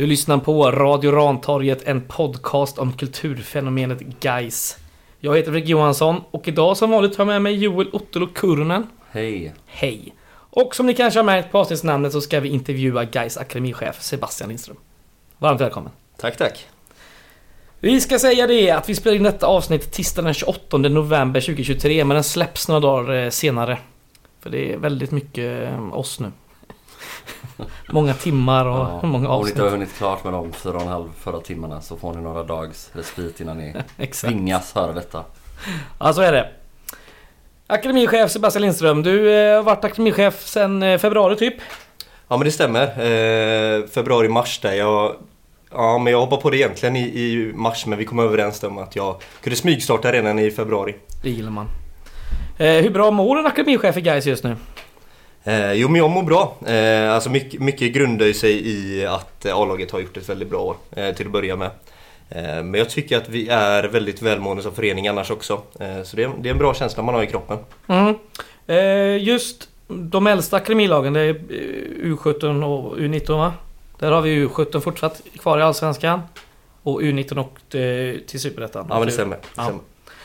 Du lyssnar på Radio Rantorget, en podcast om kulturfenomenet Geis. Jag heter Fredrik Johansson och idag som vanligt har jag med mig Joel Ottolo Kurnen. Hej! Hej! Och som ni kanske har märkt på avsnittsnamnet så ska vi intervjua Geis akademichef Sebastian Lindström. Varmt välkommen! Tack, tack! Vi ska säga det att vi spelar in detta avsnitt tisdagen den 28 november 2023 men den släpps några dagar eh, senare. För det är väldigt mycket eh, oss nu. många timmar och Ja, många Om ni avsnitt. inte har hunnit klart med de fyra och en halv förra timmarna så får ni några dags respit innan ni tvingas höra detta. Ja, så är det. Akademichef Sebastian Lindström, du eh, har varit akademichef sedan eh, februari typ. Ja men det stämmer. Eh, Februari-mars där. Jag, ja men jag hoppade på det egentligen i, i mars men vi kom överens om att jag kunde smygstarta redan i februari. Det gillar man. Eh, hur bra mår en akademichef i Gais just nu? Eh, jo men jag mår bra. Eh, alltså mycket, mycket grundar ju sig i att A-laget har gjort ett väldigt bra år eh, till att börja med. Men jag tycker att vi är väldigt välmående som förening annars också. Så det är, det är en bra känsla man har i kroppen. Mm. Just de äldsta akademilagen, det är eh, U17 och U19 va? Där har vi U17 fortsatt kvar i Allsvenskan. Och U19 och till Superettan. Ja men det stämmer. Det Ja.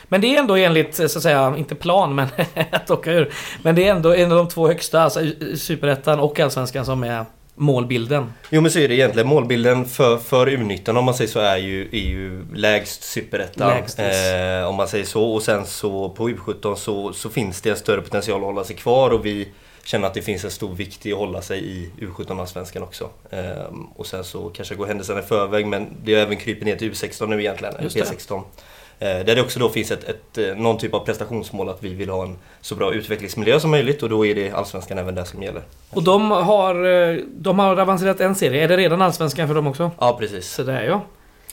Men det är ändå enligt, eh, så att säga, inte plan men att åka ur. Men det är ändå en av de två högsta, alltså Superettan och Allsvenskan som är målbilden. Jo men så är det egentligen. Målbilden för, för U19 om man säger så är ju, är ju lägst superettan. Eh, om man säger så. Och sen så på U17 så, så finns det en större potential att hålla sig kvar och vi känner att det finns en stor vikt i att hålla sig i U17-allsvenskan också. Eh, och sen så kanske gå händelserna i förväg men det har även krypit ner till U16 nu egentligen, Just det. P16. Eh, där det också då finns ett, ett, eh, någon typ av prestationsmål att vi vill ha en så bra utvecklingsmiljö som möjligt och då är det allsvenskan även där som gäller. Och de har, eh, de har avancerat en serie. Är det redan Allsvenskan för dem också? Ja precis. Så det är ja.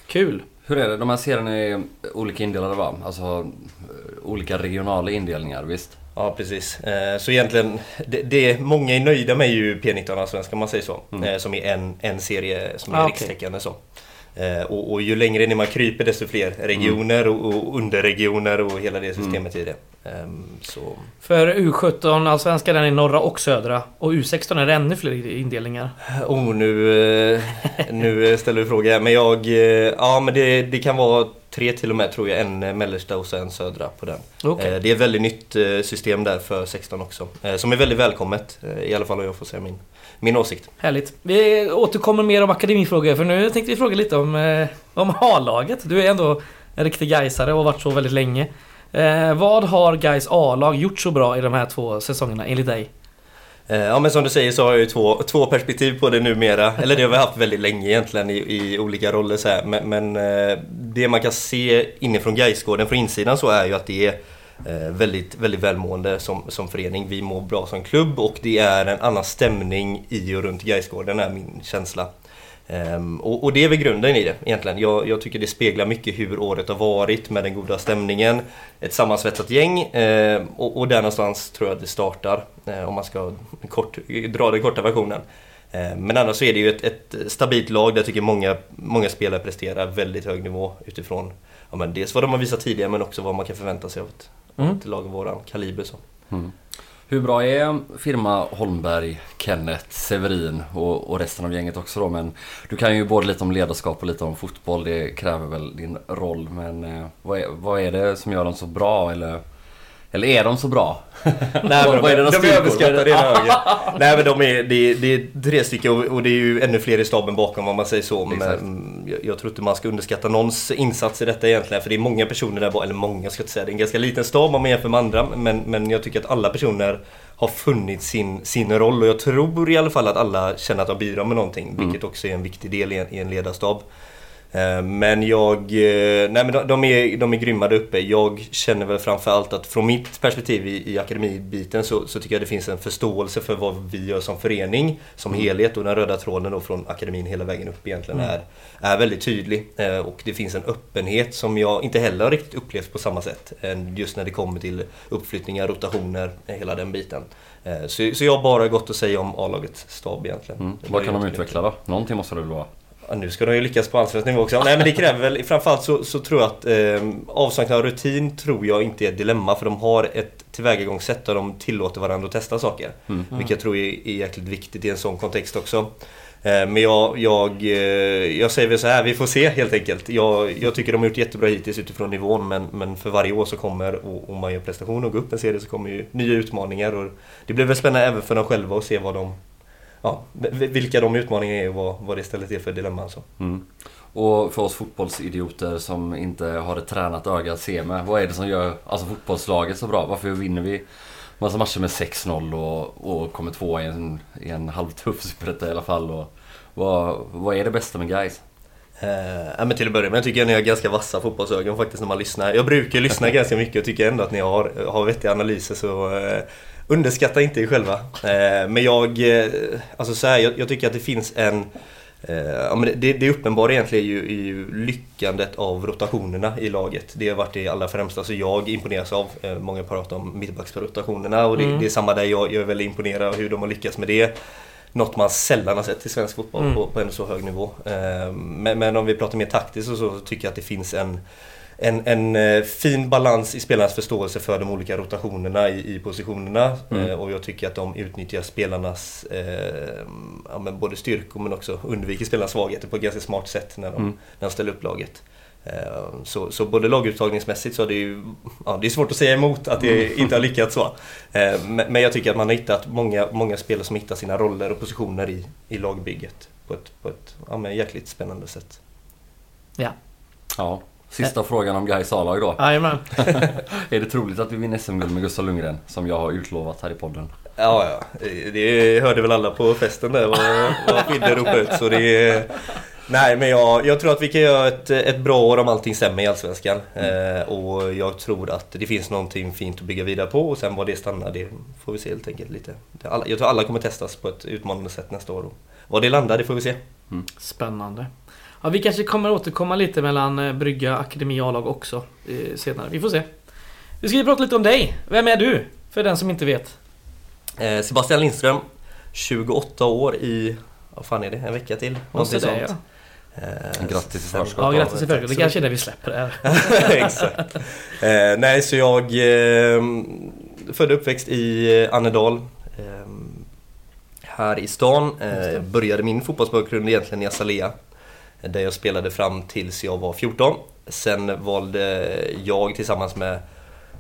Kul. Hur är det? De här serierna är olika indelade va? Alltså olika regionala indelningar, visst? Ja precis. Så egentligen, det, det många är nöjda med ju P19 Allsvenskan om man säger så. Mm. Som är en, en serie som är Ah, rikstäckande så. Eh, Och, och ju längre ner man kryper desto fler regioner och, och underregioner och hela det systemet i det. Ehm, Så För U17 Allsvenskan den är norra och södra. Och U16 är det ännu fler indelningar. Oh, nu, eh, nu ställer du fråga. Men jag, eh, ja men det, det kan vara tre till och med tror jag. En eh, mellersta och en södra på den. Eh, Det är ett väldigt nytt eh, system där för 16 också. eh, Som är väldigt välkommet. eh, I alla fall om jag får säga min, min åsikt. Härligt. Vi återkommer mer om akademifrågor för nu tänkte vi fråga lite om, eh, om A-laget. Du är ändå en riktig Gaisare och har varit så väldigt länge. Eh, vad har Gais A-lag gjort så bra i de här två säsongerna enligt dig? Eh, Ja men som du säger så har jag ju två, två perspektiv på det numera. Eller det har vi haft väldigt länge egentligen i, i olika roller så här. Men, men eh, det man kan se inifrån Gaisgården från insidan så är ju att det är Eh, väldigt, väldigt välmående som, som förening. Vi mår bra som klubb och det är en annan stämning i och runt Gaisgården är min känsla. Um, och, och det är väl grunden i det egentligen. Jag, jag tycker det speglar mycket hur året har varit med den goda stämningen. Ett sammansvetsat gäng um, och, och där någonstans tror jag att det startar. Um, om man ska kort, dra den korta versionen. Ehm, men annars så är det ju ett, ett stabilt lag där jag tycker många, många spelare presterar väldigt hög nivå utifrån ja, men dels vad de har visat tidigare men också vad man kan förvänta sig av ett, av Mm. ett lag av våran kaliber. Så. Mm. Hur bra är firma Holmberg, Kenneth, Severin och, och resten av gänget också då? Men du kan ju både lite om ledarskap och lite om fotboll. Det kräver väl din roll. Men eh, vad, är, vad är det som gör dem så bra? Eller, eller är de så bra? Nej, men vad är deras de, de är överskattade i höger. Nej men de är, det, är, det är tre stycken och, och det är ju ännu fler i staben bakom om man säger så. Men mm, jag, jag tror inte man ska underskatta någons insats i detta egentligen. För det är många personer där bakom, eller många ska jag inte säga. Det är en ganska liten stab om man jämför med andra. Men, men jag tycker att alla personer har funnit sin, sin roll och jag tror i alla fall att alla känner att de bidrar med någonting. Vilket också är en viktig del i en, i en ledarstab. Eh, Men jag, eh, nej men de, de, är, de är grymma där uppe. Jag känner väl framförallt att från mitt perspektiv i, i akademibiten så, så tycker jag det finns en förståelse för vad vi gör som förening, som helhet och den röda tråden då från akademin hela vägen upp egentligen är, är väldigt tydlig. Eh, Och det finns en öppenhet som jag inte heller riktigt upplevt på samma sätt. Just när det kommer till uppflyttningar, rotationer, hela den biten. Så, så jag har bara gott att säga om A-lagets stab egentligen. Mm. Vad kan de utveckla då? Någonting måste det väl vara? Ja, nu ska de ju lyckas på allsvensk nivå också. Nej men det kräver väl, framförallt så, så tror jag att eh, avsaknad av rutin tror jag inte är ett dilemma för de har ett tillvägagångssätt där de tillåter varandra att testa saker. Mm. Vilket jag tror är, är jäkligt viktigt i en sån kontext också. Eh, men jag, jag, eh, jag säger väl så här, vi får se helt enkelt. Jag, jag tycker de har gjort jättebra hittills utifrån nivån men, men för varje år så kommer, och, och man gör prestation och går upp en serie så kommer ju nya utmaningar. Och det blir väl spännande även för dem själva att se vad de ja, vilka de utmaningarna är och vad, vad det ställer till för dilemma. Alltså. Mm. Och för oss fotbollsidioter som inte har ett tränat öga att se med. Vad är det som gör alltså, fotbollslaget så bra? Varför vinner vi massa matcher med 6-0 och, och kommer tvåa i en, i en halvtuff superetta i alla fall? Och, vad, vad är det bästa med guys? Eh, men till att börja med tycker jag ni har ganska vassa fotbollsögon faktiskt när man lyssnar. Jag brukar lyssna ganska mycket och tycker ändå att ni har, har vettiga analyser så eh, underskatta inte er själva. Eh, men jag, eh, alltså så här, jag, jag tycker att det finns en eh, ja, men det, det uppenbara egentligen är ju, är ju lyckandet av rotationerna i laget. Det har varit det allra främsta. Så jag imponeras av, många pratar om mittbacksrotationerna och det, Mm. det är samma där. Jag, jag är väldigt imponerad av hur de har lyckats med det. Något man sällan har sett i svensk fotboll Mm. på, på en så hög nivå. Men, men om vi pratar mer taktiskt och så, så tycker jag att det finns en, en, en eh, fin balans i spelarnas förståelse för de olika rotationerna i, i positionerna. Mm. Eh, Och jag tycker att de utnyttjar spelarnas eh, ja, men både styrkor men också undviker spelarnas svagheter på ett ganska smart sätt när de, Mm. när de ställer upp laget. Eh, Så, så både laguttagningsmässigt så är det ju ja, det är svårt att säga emot att det inte har lyckats så. Eh, Men men jag tycker att man har hittat många, många spelare som hittar sina roller och positioner i, i lagbygget på ett, på ett ja, men jäkligt spännande sätt. Ja. Ja, sista frågan om Gais A-lag då. Jajamän. Är det troligt att vi vinner SM-guld med Gustav Lundgren? Som jag har utlovat här i podden. Ja, ja. Det hörde väl alla på festen där vad, vad Fidde ropade ut. Så det nej, men jag, jag tror att vi kan göra ett, ett bra år om allting stämmer i Allsvenskan. Eh, och jag tror att det finns någonting fint att bygga vidare på och sen var det stannar, det får vi se helt enkelt lite. Alla, jag tror alla kommer testas på ett utmanande sätt nästa år. Och vad det landar, det får vi se. Spännande. Ja, vi kanske kommer återkomma lite mellan eh, Brygga, Akademi och A-lag också eh, senare. Vi får se. Vi ska ju prata lite om dig. Vem är du? För den som inte vet. Eh, Sebastian Lindström, 28 år i, vad fan är det, en vecka till? Någonting det, sånt. ja. Eh, Grattis i förskott. Ja, grattis i förskott. Det kanske är där vi släpper det här. Exakt. Eh, nej, så jag eh, född och uppväxt i eh, Annedal. Eh, här i stan. Eh, det. började min fotbollsbakgrund egentligen i Azalea. Där jag spelade fram tills jag var 14. Sen valde jag tillsammans med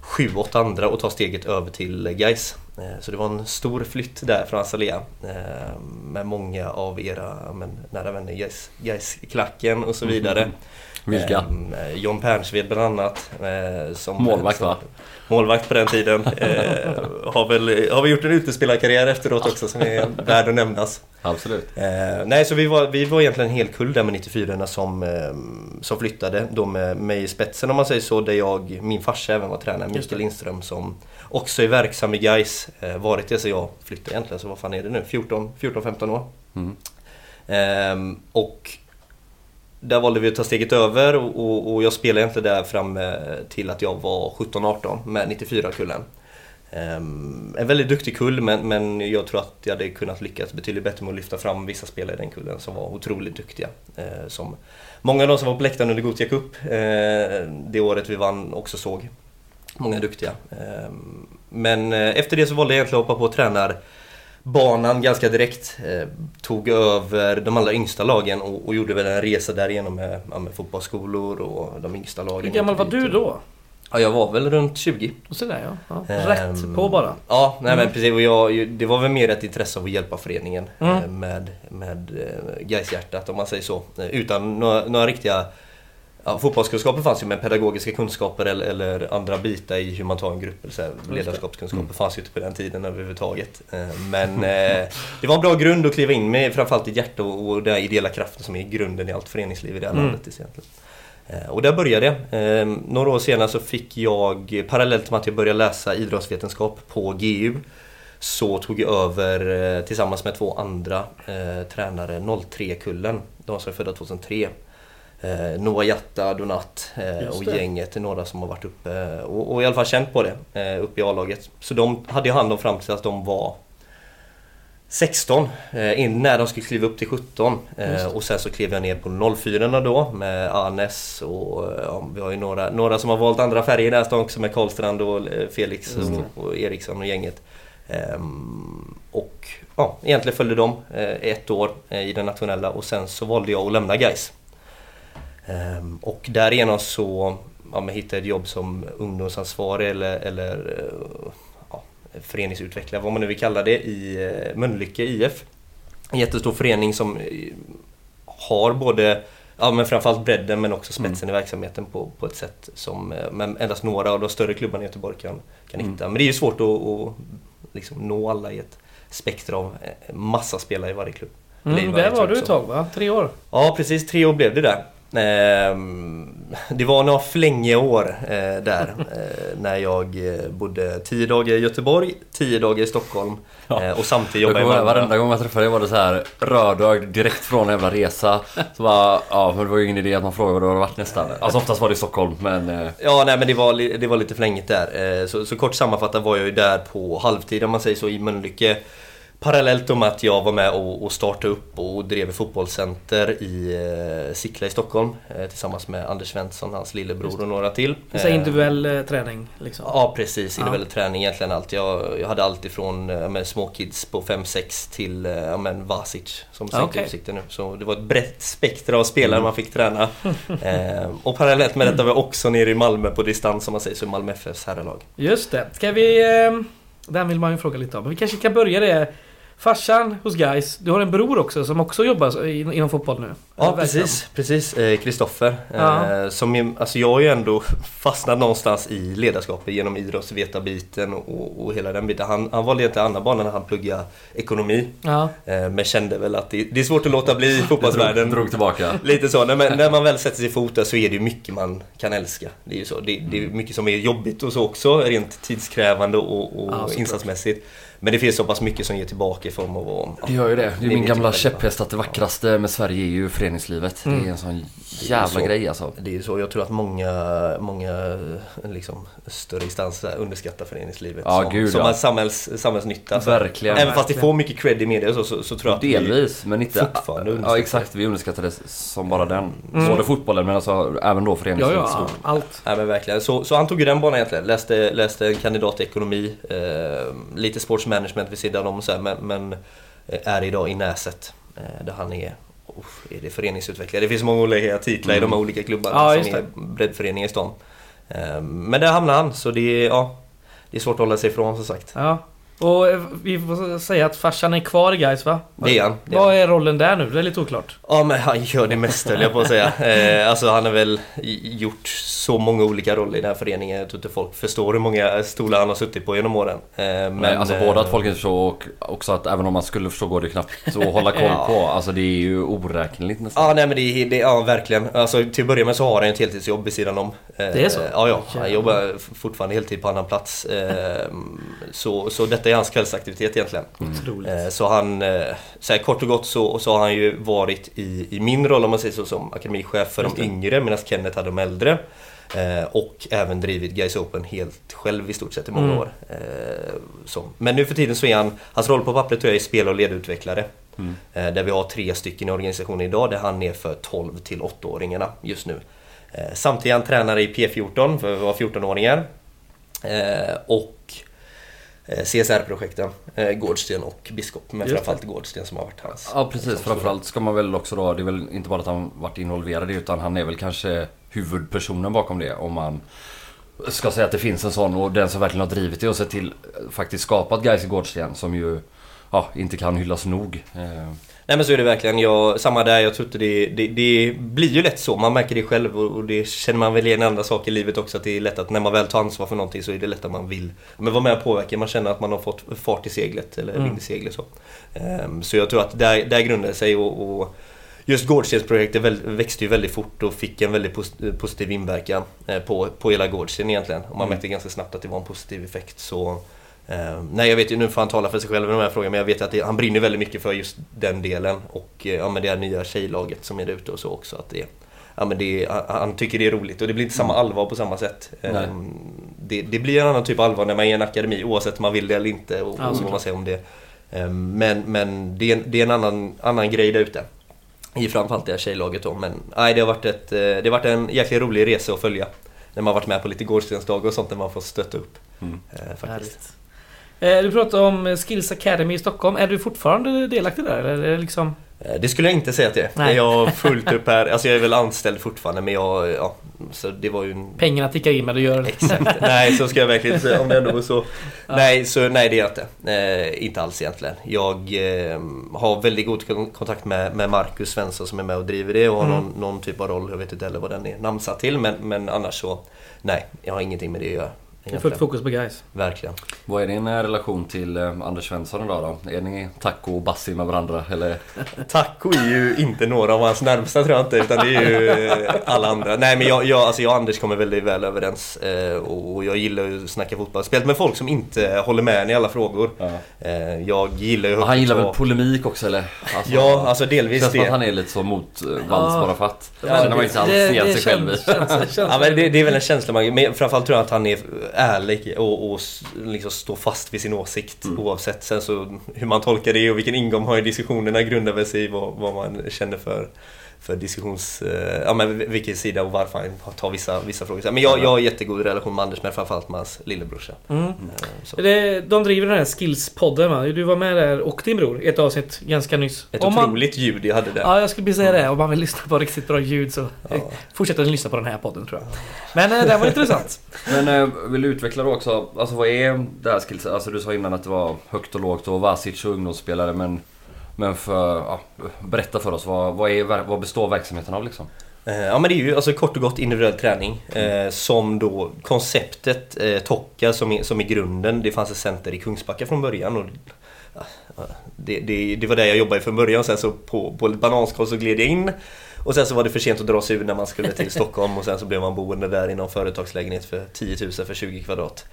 sju, åtta andra att ta steget över till Gais. Eh, så det var en stor flytt där från Azalea. Eh, med många av era men, nära vänner, Gais- Gais-klacken och så vidare. Mm-hmm. Vilka? Ehm, eh, John Pernsved bland annat. eh, Som, Målvakt, va? Målvakt på den tiden. Eh, har, väl, har vi gjort en utespelarkarriär efteråt också som är värd att nämnas. Absolut. Eh, nej, så vi var, vi var egentligen en hel kull där med 94 som, eh, som flyttade. Då med mig i spetsen om man säger så. Där jag, min farsa även var tränare. Mikael Lindström som också är verksam i Gais. Eh, varit det så jag flyttade egentligen. Så vad fan är det nu? 14-15 år. Mm. Ehm, och där valde vi att ta steget över och, och, och jag spelade egentligen där fram eh, till att jag var 17-18 med 94-kullen. Um, ehm, en väldigt duktig kull men, men jag tror att jag hade kunnat lyckas betydligt bättre med att lyfta fram vissa spelare i den kullen som var otroligt duktiga. Uh, som många av de som var på läktaren under Gothia Cup uh, det året vi vann också såg. Många duktiga. Uh, men efter det så valde jag egentligen att hoppa på tränar banan ganska direkt. Eh, tog över de allra yngsta lagen och, och gjorde väl en resa därigenom med, ja, med fotbollsskolor och de yngsta lagen. Hur gammal var du då? Ja, jag var väl runt 20. Och så där ja. ja. Ehm, Rätt på bara. Ja, nej Mm. men precis. Och jag, det var väl mer ett intresse av att hjälpa föreningen Mm. eh, med, med eh, Gaishjärtat om man säger så. Utan några, några riktiga Ja, fotbollskunskaper fanns ju men pedagogiska kunskaper eller, eller andra bitar i hur man tar en grupp. Eller så här, ledarskapskunskaper Mm. fanns ju inte på den tiden överhuvudtaget. Eh, Men eh, det var en bra grund att kliva in med, framförallt i hjärta och, och den ideella kraften som är grunden i allt föreningsliv i det här Mm. landet egentligen. Eh, Och där började jag. Några år senare så fick jag, parallellt med att jag började läsa idrottsvetenskap på GU, så tog jag över tillsammans med två andra eh, tränare 03-kullen. De som är födda 2003. Eh, Noah Jatta, Donat eh, och gänget är några som har varit uppe eh, och, och i alla fall känt på det eh, uppe i A-laget. Så de hade jag hand om fram till att de var 16 eh, när de skulle kliva upp till 17 Just eh, och sen så klev jag ner på 04 då med Arnes och eh, ja, vi har ju några, några som har valt andra färger där stan också med Karlstrand och eh, Felix och, och Eriksson och gänget. Ehm, och ja, egentligen följde de eh, ett år i den nationella och sen så valde jag att lämna Gais. Ehm, och därigenom så ja, hittade jag ett jobb som ungdomsansvarig eller, eller eh, ja, föreningsutvecklare, vad man nu vill kalla det, i eh, Mölnlycke IF. En jättestor förening som eh, har både Ja men framförallt bredden men också spetsen i verksamheten på, på ett sätt som men endast några av de större klubbarna i Göteborg kan, kan Mm. hitta. Men det är ju svårt att, att liksom nå alla i ett spektra av massa spelare i varje klubb. Mm, varje där var du ett tag va? Tre år? Ja precis, tre år blev det där. Ehm, Det var några flängeår eh, där eh, när jag eh, bodde 10 dagar i Göteborg, 10 dagar i Stockholm Ja. och samtidigt Jag jobbade i ihåg, Malmö. varenda gång jag träffade dig var det så här rödögd direkt från en jävla resa. Så bara, ja men det var ju ingen idé att man frågade var du har varit nästan. Alltså oftast var det i Stockholm men... Ja, nej men det var, det var lite flängigt där. Så, så kort sammanfattat var jag ju där på halvtid om man säger så i Mölnlycke. Parallellt med att jag var med och, och startade upp och drev fotbollscenter i eh, Sickla i Stockholm eh, tillsammans med Anders Svensson, hans lillebror och några till. Så Eh, individuell eh, träning liksom? Ja precis, Ja. individuell träning egentligen allt. Jag, jag hade allt ifrån eh, med små kids på 5-6 till eh, ja, men Vasic som Ja, sänkt okej. utsikten nu. Så det var ett brett spektra av spelare man fick träna. eh, och parallellt med detta var jag också nere i Malmö på distans som man säger, så Malmö FFs herrlag. Just det. Ska vi... Eh, den vill man ju fråga lite om. Men vi kanske kan börja det. Farsan hos guys. Du har en bror också som också jobbar inom fotboll nu. Ja precis, precis. Eh, Kristoffer. Ja. Eh, som alltså jag har ju ändå fastnat någonstans i ledarskapet genom idrottsvetarbiten och, och hela den biten. Han, han valde inte andra banan när han pluggade ekonomi. Ja. Eh, men kände väl att det, det är svårt att låta bli i drog, fotbollsvärlden. drog tillbaka. Lite så, man, när man väl sätter sig i fot där så är det ju mycket man kan älska. Det är ju så. Det, det är mycket som är jobbigt och så också, rent tidskrävande och, och Ja, insatsmässigt. Men det finns så pass mycket som ger tillbaka i form av att... Det gör ju det. Det är min gamla käpphäst att det vackraste med Sverige är ju föreningslivet. Mm. Det är en sån jävla Så. grej alltså. Det är så. Jag tror att många, många liksom, större instanser underskattar föreningslivet Ja, som, gud, som ja. en samhälls, samhällsnytta. Verkligen. Även fast det får mycket cred i media så, så, så tror jag att vi- Delvis, men inte... fortfarande Ja exakt, vi underskattar det som bara den. Mm. Både fotbollen men alltså även då Ja, föreningslivet ja. stort. Allt. Nej men verkligen. Så, så han tog ju den banan egentligen. Läste, läste en kandidat i ekonomi, eh, lite sportsmanagement vid sidan om så här, men, men eh, är idag i Näset. Eh, där han är, uff, är det föreningsutvecklare. Det finns många olika titlar i de här olika klubbarna Ja, som är breddföreningar i stan. Eh, men där hamnade han så det är, ja, det är svårt att hålla sig ifrån som sagt. Ja. Och eh, vi får säga att farsan är kvar i guys va? Det är han. Det är Vad han. är rollen där nu? Det är lite oklart. Ja men han gör det mesta höll jag på att säga. Eh, alltså han har väl gjort så många olika roller i den här föreningen. Jag tror inte folk förstår hur många stolar han har suttit på genom åren. Eh, men, Men, alltså eh, både att folk inte förstår och också att även om man skulle förstå går det knappt att hålla koll Ja. på. Alltså det är ju oräkneligt nästan. Ja nej men det, är- det ja verkligen. Alltså till att börja med så har han ett heltidsjobb vid sidan om. Eh, Det är så? Ja ja, han jobbar fortfarande heltid på annan plats. Eh, så, så detta är hans kvällsaktivitet egentligen. Otroligt. Eh, Så han, eh, så här, kort och gott så, så har han ju varit i, i min roll om man säger så som akademichef för de yngre medan Kenneth hade de äldre. Eh, och även drivit Guys Open helt själv i stort sett i många Mm. år. Så. Men nu för tiden så är han, hans roll på pappret tror jag är spel och ledutvecklare. Mm. Där vi har tre stycken i organisationen idag där han är för 12 till 8-åringarna just nu. Samtidigt är han tränare i P14 för att vara 14-åringar. Eh, och CSR-projekten, eh, Gårdsten och Biskop. Men Just det. framförallt Gårdsten som har varit hans. Ja precis, framförallt ska man väl också då, det är väl inte bara att han varit involverad i utan han är väl kanske huvudpersonen bakom det om man ska säga att det finns en sån och den som verkligen har drivit det och sett till faktiskt skapat Gais i Gårdsten som ju ja, inte kan hyllas nog. Nej men så är det verkligen. Jag, samma där, jag tror inte det, det, det blir ju lätt så. Man märker det själv och, det känner man väl igen i andra saker i livet också. Att det är lätt att när man väl tar ansvar för någonting så är det lätt att man vill men vara med och påverka. Man känner att man har fått fart i seglet eller Mm. vind i seglet. Så. Ehm, så jag tror att där, där grundar det sig och, och Just Gårdstensprojektet växte ju väldigt fort och fick en väldigt pos- positiv inverkan eh, på, på hela Gårdsten egentligen. Och man Mm. märkte ganska snabbt att det var en positiv effekt. Så, eh, nej jag vet ju, nu får han tala för sig själv i de här frågorna, men jag vet att det, han brinner väldigt mycket för just den delen. Och eh, ja, men det här nya tjejlaget som är där ute och så också. Att det, ja, men det, han- tycker det är roligt och det blir inte samma allvar på samma sätt. Mm. Eh, Det, det blir en annan typ av allvar när man är i en akademi oavsett om man vill det eller inte. Och, Ja, och vad man säger om det. Men, men det, är, en- det är en annan, annan grej där ute. I framförallt det här tjejlaget då. Men nej, det har varit, ett, det har varit en jäkligt rolig resa att följa. När man har varit med på lite gårdstensdagar och sånt där man får stötta upp. Mm. Faktiskt. Härligt. Eh, Du pratade om Skills Academy i Stockholm. Är du fortfarande delaktig där? Eller det liksom... Eh, Det skulle jag inte säga att jag är. Nej. Jag har fullt upp här. Alltså jag är väl anställd fortfarande men jag, ja, så det var ju en... Pengarna tickar in men du gör... Exakt. Nej, så ska jag verkligen säga om det ändå var så. Nej, så nej det är jag inte. Eh, inte alls egentligen. Jag eh, har väldigt god kon- kontakt med, med Marcus Svensson som är med och driver det och har Mm. någon, någon typ av roll. Jag vet inte heller vad den är namnsatt till men, men annars så nej, jag har ingenting med det att göra. Det är fullt egentligen. fokus på guys. Verkligen. Vad är din eh, relation till eh, Anders Svensson idag då? Är ni taco och bassi med varandra eller? Taco är ju inte några av hans närmsta tror jag inte utan det är ju eh, alla andra. Nej men jag, jag, alltså jag och Anders kommer väldigt väl överens och jag gillar ju att snacka fotboll. Speciellt med folk som inte håller med en i alla frågor. Ja. Jag gillar ju Och han gillar att- väl polemik också eller? Alltså, Ja, alltså delvis Känns som att det. han är lite så motvalls Ja. bara för att. Ja, känner man inte alls det- det sig själv i. känns- känns- känns- Ja, men det, det är väl en känsla man... Men framförallt tror jag att han är ärlig och, och liksom står fast vid sin åsikt Mm. oavsett. Sen så hur man tolkar det och vilken ingång man har i diskussionerna grundar väl sig i vad, vad man känner för för diskussions... eh, Ja men vilken sida och varför han tar vissa, vissa frågor. Men jag, jag har jättegod relation med Anders men framförallt med hans lillebrorsa. Mm. Eh, Så. Det, de driver den här Skills-podden va? Du var med där och din bror i ett avsnitt ganska nyss. Ett Om man- otroligt ljud jag hade där. Ja, jag skulle precis säga det. Om man vill lyssna på riktigt bra ljud så Ja. fortsätt att lyssna på den här podden tror jag. Men eh, det var intressant. Men eh, vill du utveckla då också, alltså vad är det här skills? Alltså du sa innan att det var högt och lågt och Vasic och ungdomsspelare men men för, ja, berätta för oss vad, vad, är, vad består verksamheten av liksom? Eh, ja men det är ju alltså kort och gott individuell träning eh, som då konceptet eh, Tokka som är, som är grunden. Det fanns ett center i Kungsbacka från början och ja, det, det, det var där jag jobbade från början sen så på, på ett bananskal så gled jag in och sen så var det för sent att dra sig ur när man skulle till Stockholm och sen så blev man boende där i någon företagslägenhet för 10 000 för 20 kvadrat.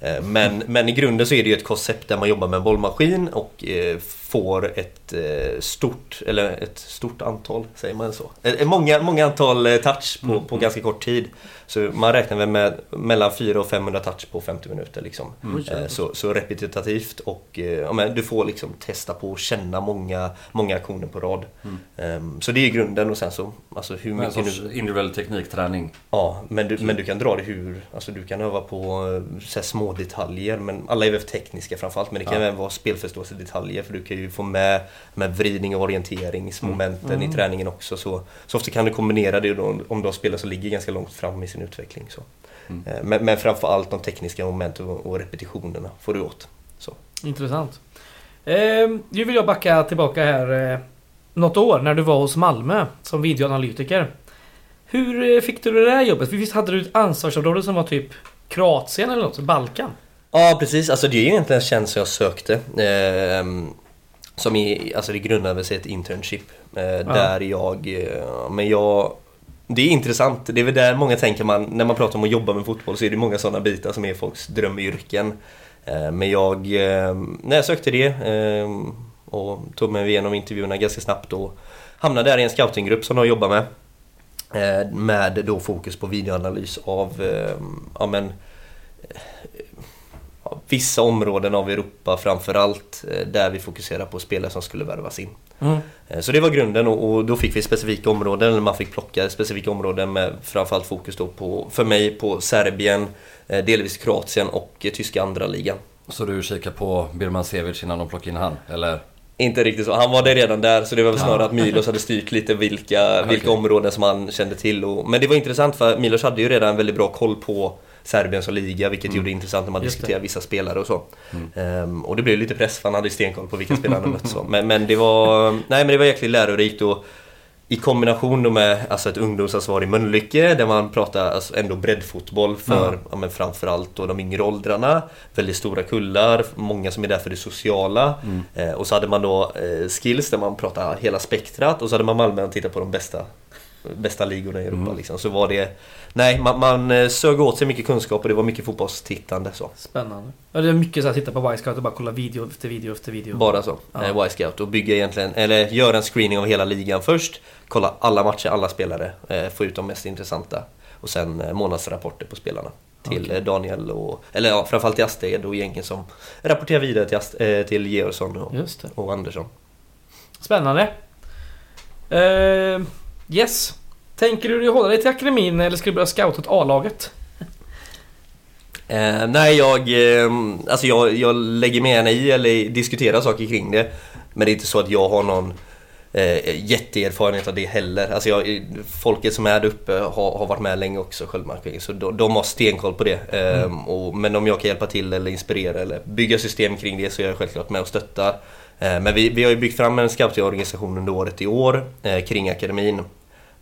Eh, men, men i grunden så är det ju ett koncept där man jobbar med en bollmaskin och eh, får ett eh, stort, eller ett stort antal, säger man så? Eh, Många, många antal eh, touch på, på ganska kort tid. Så man räknar väl med mellan 400 och 500 touch på 50 minuter liksom. Eh, Så, så repetitivt och eh, ja, men du får liksom testa på och känna många, många aktioner på rad. Ehm, Så det är grunden och sen så, alltså hur en mycket sorts du... individuell teknikträning. Ja, men du, men du kan dra det hur... Alltså du kan öva på eh, så små detaljer men alla är väl tekniska framförallt men det kan Ja. även vara spelförståelsedetaljer för du kan ju få med, med vridning och orienteringsmomenten Mm. i träningen också så, så ofta kan du kombinera det då, om du har spelare som ligger ganska långt fram i sin utveckling. Så. Mm. Eh, Men, men framförallt de tekniska momenten och, repetitionerna får du åt. Så. Intressant. Eh, nu vill jag backa tillbaka här eh, något år när du var hos Malmö som videoanalytiker. Hur eh, fick du det där jobbet? För visst hade du ett ansvarsområde som var typ Kroatien eller något? Balkan? Ja precis, alltså det är egentligen en tjänst som jag sökte. ehm, som är, alltså det grundade sig i ett internship. eh, Där jag, eh, men jag det är intressant, det är väl där många tänker man, när man pratar om att jobba med fotboll så är det många sådana bitar som är folks drömyrken. Eh, Men jag, eh, när jag sökte det och tog mig igenom intervjuerna ganska snabbt och hamnade där i en scoutinggrupp som jag jobbar med. Med då fokus på videoanalys av, ja men ja, vissa områden av Europa framförallt eh, där vi fokuserar på spelare som skulle värvas in. Mm. Eh, Så det var grunden och, då fick vi specifika områden, eller man fick plocka specifika områden med framförallt fokus då på, för mig på Serbien, eh, delvis Kroatien och tyska andra ligan. Så du kikar på Birman Sevic innan de plockar in han? Eller? Inte riktigt så, han var där redan där så det var väl snarare att Milos hade styrt lite vilka, vilka Okej. områden som han kände till. Och, men det var intressant för Milos hade ju redan väldigt bra koll på Serbien som liga vilket Mm. gjorde det intressant när man Just det. diskuterade vissa spelare och så. Mm. Ehm, och det blev lite press för han hade stenkoll på vilka spelare han mött. Så. Men, men det var, nej men det var jäkligt lärorikt och i kombination med alltså ett ungdomsansvar i Mölnlycke där man pratar alltså ändå breddfotboll för Ja. ja, men framförallt då de yngre åldrarna. Väldigt stora kullar, många som är där för det sociala. Mm. Eh, och så hade man då eh, skills där man pratar hela spektrat och så hade man Malmö och tittat på de bästa Bästa ligorna i Europa Mm. liksom. Så var det Nej, man, man eh, sög åt sig mycket kunskap och det var mycket fotbollstittande så. Spännande. Ja, det är mycket så att titta på Y-Scout och bara kolla video efter video efter video. Bara så. Ja. Eh, Y-scout och bygga egentligen, eller göra en screening av hela ligan först. Kolla alla matcher, alla spelare. Eh, få ut de mest intressanta. Och sen eh, månadsrapporter på spelarna. till eh, Daniel och, eller ja, framförallt till Asted och gängen som rapporterar vidare till, Ast, eh, till Georgsson och, och Andersson. Spännande. Eh, yes. Tänker du hålla dig till akademin eller ska du börja scouta åt A-laget? Eh, nej, jag, eh, alltså jag, jag lägger mig gärna i eller diskuterar saker kring det. Men det är inte så att jag har någon eh, jätteerfarenhet av det heller. Alltså jag, folket som är där uppe har, har varit med länge också, sköldmarkering. Så de, de har stenkoll på det. Eh, och, men om jag kan hjälpa till eller inspirera eller bygga system kring det så är jag självklart med och stöttar. Eh, men vi, vi har ju byggt fram en scoutingorganisation under året i år eh, kring akademin.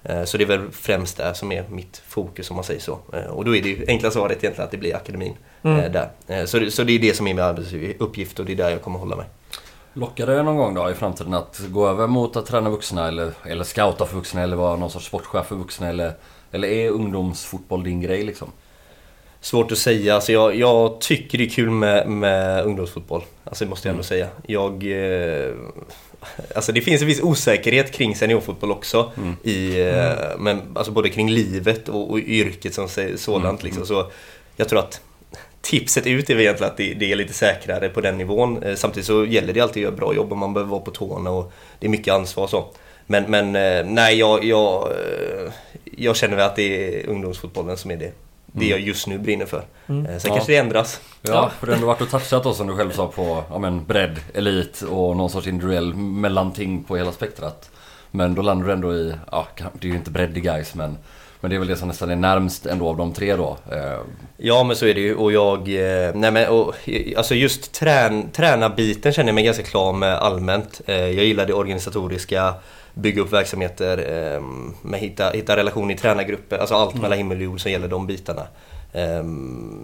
Eh, Så det är väl främst det som är mitt fokus om man säger så. Eh, Och då är det ju enkla svaret egentligen att det blir akademin Mm. eh, där. Eh, Så det, så det är det som är min arbetsuppgift och det är där jag kommer hålla mig. Lockar det någon gång då i framtiden att gå över mot att träna vuxna eller, eller scouta för vuxna eller vara någon sorts sportchef för vuxna eller, eller är ungdomsfotboll din grej liksom? Svårt att säga, alltså jag, jag tycker det är kul med, med ungdomsfotboll. Alltså det måste jag ändå säga. Jag, eh, alltså det finns en viss osäkerhet kring seniorfotboll också. Mm. I, eh, men, alltså både kring livet och, och yrket som sådant. Mm. Liksom. Så jag tror att tipset ut är väl egentligen att det, det är lite säkrare på den nivån. Eh, Samtidigt så gäller det alltid att göra bra jobb och man behöver vara på tårna och det är mycket ansvar och så. Men, men eh, nej, jag, jag, jag känner väl att det är ungdomsfotbollen som är det, det Mm. jag just nu brinner för. Mm. Eh, Sen Ja. kanske det ändras. Ja, för det har ändå varit och touchat då som du själv sa på ja, men bredd, elit och någon sorts individuell mellanting på hela spektrat. Men då landar du ändå i, ja det är ju inte bredd i guys men men det är väl det som nästan är närmst ändå av de tre då. Eh, Ja men så är det ju och jag, eh, nej men och, alltså just trän, tränarbiten känner jag mig ganska klar med allmänt. Jag gillar det organisatoriska, bygga upp verksamheter, eh, med hitta, hitta relation i tränargrupper, alltså allt mellan himmel och jord som gäller de bitarna. Eh,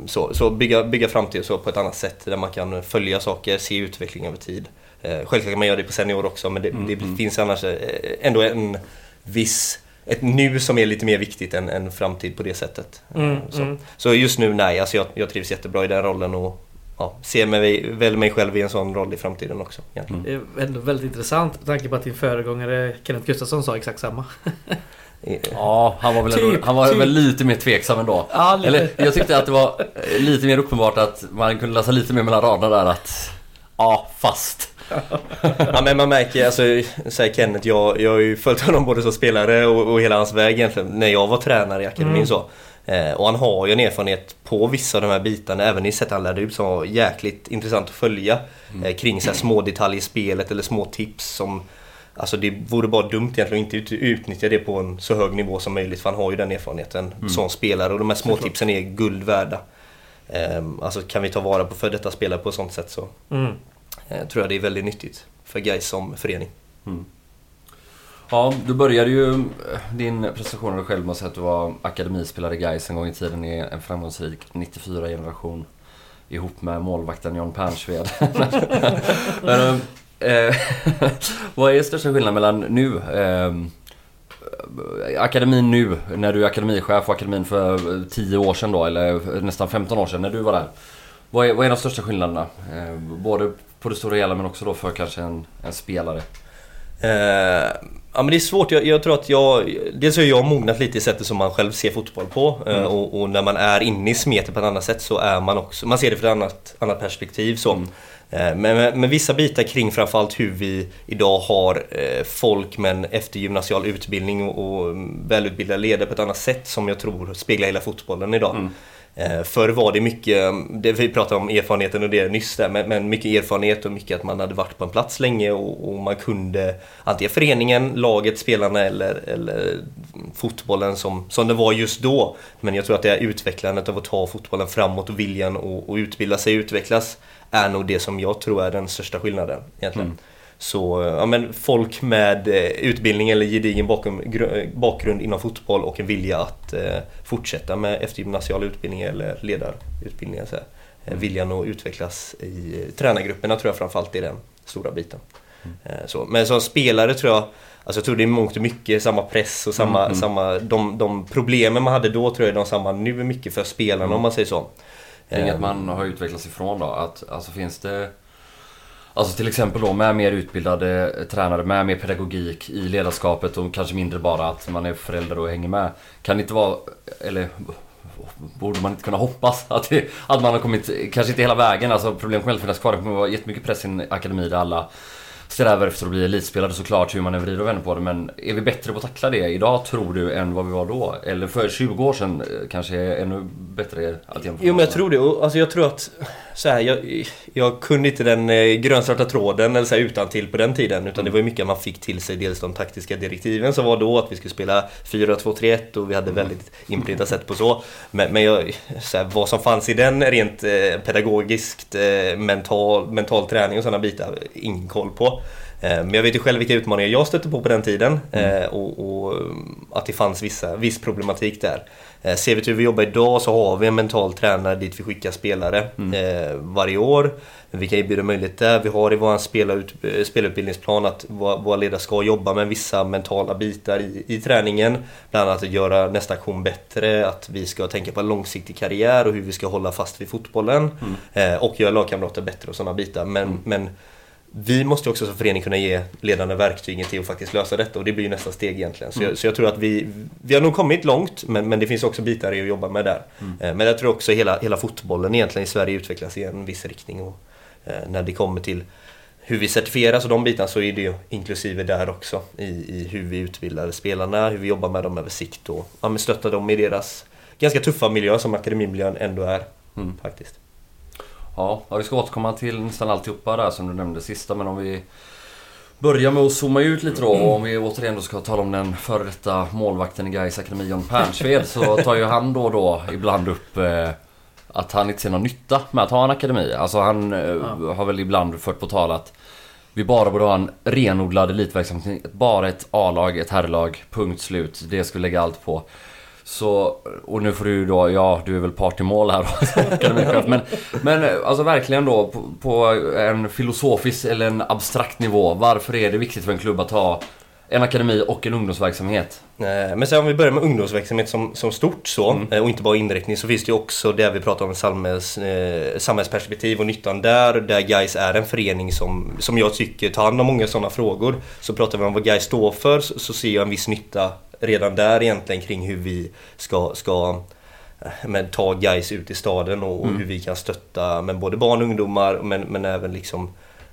Så, så bygga, bygga framtid så på ett annat sätt där man kan följa saker, se utveckling över tid. Eh, Självklart kan man göra det på senior också men det, det finns annars eh, ändå en viss ett nu som är lite mer viktigt än, än framtid på det sättet. Mm, så. mm. så just nu, nej, alltså jag, jag trivs jättebra i den rollen och ja, ser mig, väl mig själv i en sån roll i framtiden också. Egentligen. Det är ändå väldigt intressant med tanke på att din föregångare Kenneth Gustafsson sa exakt samma. Ja, han var väl, ändå, Typ, han var typ. väl lite mer tveksam ändå. Ja. Eller jag tyckte att det var eh, lite mer uppenbart att man kunde läsa lite mer mellan raderna där att Ja, fast. Ja men man märker, alltså, säger Kenneth, jag, jag har ju följt honom både som spelare och, och hela hans väg egentligen när jag var tränare i akademin Mm. så. Eh, och han har ju en erfarenhet på vissa av de här bitarna, även i sättet han lärde ut som var jäkligt intressant att följa. Eh, kring så små detaljer i spelet eller små tips som Alltså det vore bara dumt egentligen att inte ut- utnyttja det på en så hög nivå som möjligt för han har ju den erfarenheten som spelare och de här små Såklart. tipsen är guld värda. Ehm, alltså kan vi ta vara på för detta spelare på ett sånt sätt så Mm. eh, tror jag det är väldigt nyttigt för guys som förening. Ja, du började ju eh, din presentation av dig själv med att säga att du var akademispelare i Gais en gång i tiden i en framgångsrik 94-generation ihop med målvakten John Pernsved. Men, eh, vad är största skillnaden mellan nu, eh, akademin nu, när du är akademichef och akademin för 10 år sedan då, eller nästan 15 år sedan när du var där. Vad är, vad är de största skillnaderna? Eh, både på det stora hela men också då för kanske en, en spelare. Eh, ja men det är svårt, jag, jag tror att jag... Dels har jag mognat lite i sättet som man själv ser fotboll på eh, Mm. och, och när man är inne i smetet på ett annat sätt så är man också... Man ser det från ett annat, annat perspektiv så. Mm. Eh, Men, men, men vissa bitar kring framförallt hur vi idag har eh, folk med en eftergymnasial utbildning och, och välutbildade ledare på ett annat sätt som jag tror speglar hela fotbollen idag. Mm. Eh, förr var det mycket, det vi pratade om erfarenheten och det nyss där, men, men mycket erfarenhet och mycket att man hade varit på en plats länge och, och man kunde antingen föreningen, laget, spelarna eller, eller fotbollen som, som det var just då. Men jag tror att det är utvecklandet av att ta fotbollen framåt och viljan att utbilda sig och utvecklas är nog det som jag tror är den största skillnaden egentligen. Mm. Så ja, men folk med eh, utbildning eller gedigen bakgrund inom fotboll och en vilja att eh, fortsätta med eftergymnasial utbildning eller ledarutbildningar. Så här. Eh, viljan att utvecklas i tränargrupperna tror jag framförallt är den stora biten. Eh, så. Men som spelare tror jag Alltså jag tror det är mångt och mycket samma press och samma, Mm. samma de, de problemen man hade då tror jag är de samma nu mycket för spelarna Mm. om man säger så. Inget man har utvecklats ifrån då? Att, alltså finns det... Alltså till exempel då med mer utbildade tränare, med mer pedagogik i ledarskapet och kanske mindre bara att man är förälder och hänger med. Kan det inte vara, eller borde man inte kunna hoppas att, det, att man har kommit, kanske inte hela vägen. Alltså problemet kommer att finnas kvar. Det kommer vara jättemycket press i en akademi där alla strävar efter att bli elitspelare såklart, hur man än vrider och vänder på det. Men är vi bättre på att tackla det idag, tror du, än vad vi var då? Eller för 20 år sedan eh, kanske är ännu bättre att jämföra? Jo men jag tror det. Alltså jag tror att... Så här, jag, jag kunde inte den eh, grönsvarta tråden eller så här, utan till på den tiden. Utan det var ju mycket man fick till sig. Dels de taktiska direktiven som var då att vi skulle spela 4-2-3-1 och vi hade väldigt inprintat sätt på så. Men, men jag, så här, vad som fanns i den rent eh, pedagogiskt, eh, mental, mental träning och sådana bitar, ingen koll på. Eh, men jag vet ju själv vilka utmaningar jag stötte på på den tiden mm. och, och, att det fanns vissa, viss problematik där. Eh, ser vi till hur vi jobbar idag så har vi en mental tränare dit vi skickar spelare mm. varje år. Vi kan erbjuda möjlighet där. Vi har i vår spelarut, spelutbildningsplan att våra ledare ska jobba med vissa mentala bitar i, i träningen. Bland annat att göra nästa aktion bättre, att vi ska tänka på en långsiktig karriär och hur vi ska hålla fast vid fotbollen. Mm. Och göra lagkamrater bättre och sådana bitar. Men, mm. men vi måste också som förening kunna ge ledarna verktygen till att faktiskt lösa detta och det blir ju nästa steg egentligen. Så, mm. jag, så jag, tror att vi, vi har nog kommit långt men, men det finns också bitar i att jobba med där. Mm. Eh, men jag tror också hela, hela fotbollen egentligen i Sverige utvecklas i en viss riktning. Och, eh, när det kommer till hur vi certifieras och de bitarna så är det inklusive där också i, i hur vi utbildar spelarna, hur vi jobbar med dem över sikt och ja, stöttar dem i deras ganska tuffa miljö som akademimiljön ändå är. Mm. faktiskt. Ja, vi ska återkomma till nästan alltihopa där som du nämnde sista men om vi börjar med att zooma ut lite då och om vi återigen då ska tala om den före detta målvakten i Gais Akademi, John Pernsved, så tar ju han då och då ibland upp eh, att han inte ser någon nytta med att ha en akademi. Alltså han eh, ja. har väl ibland fört på tal att vi bara borde ha en renodlad elitverksamhet. Bara ett A-lag, ett herrlag, punkt slut. Det skulle lägga allt på. Så, och nu får du då, ja du är väl part i mål här men, men alltså verkligen då på, på, en filosofisk eller en abstrakt nivå. Varför är det viktigt för en klubb att ha en akademi och en ungdomsverksamhet? Eh, men sen om vi börjar med ungdomsverksamhet som, som stort så, mm. Eh, och inte bara inriktning, så finns det ju också det vi pratar om samhälls, eh, samhällsperspektiv och nyttan där. Där GAIS är en förening som, som jag tycker tar hand om många sådana frågor. Så pratar vi om vad GAIS står för så, så ser jag en viss nytta redan där egentligen kring hur vi ska, ska eh, men, ta guys ut i staden och, mm. hur vi kan stötta men både barn och ungdomar men, men även liksom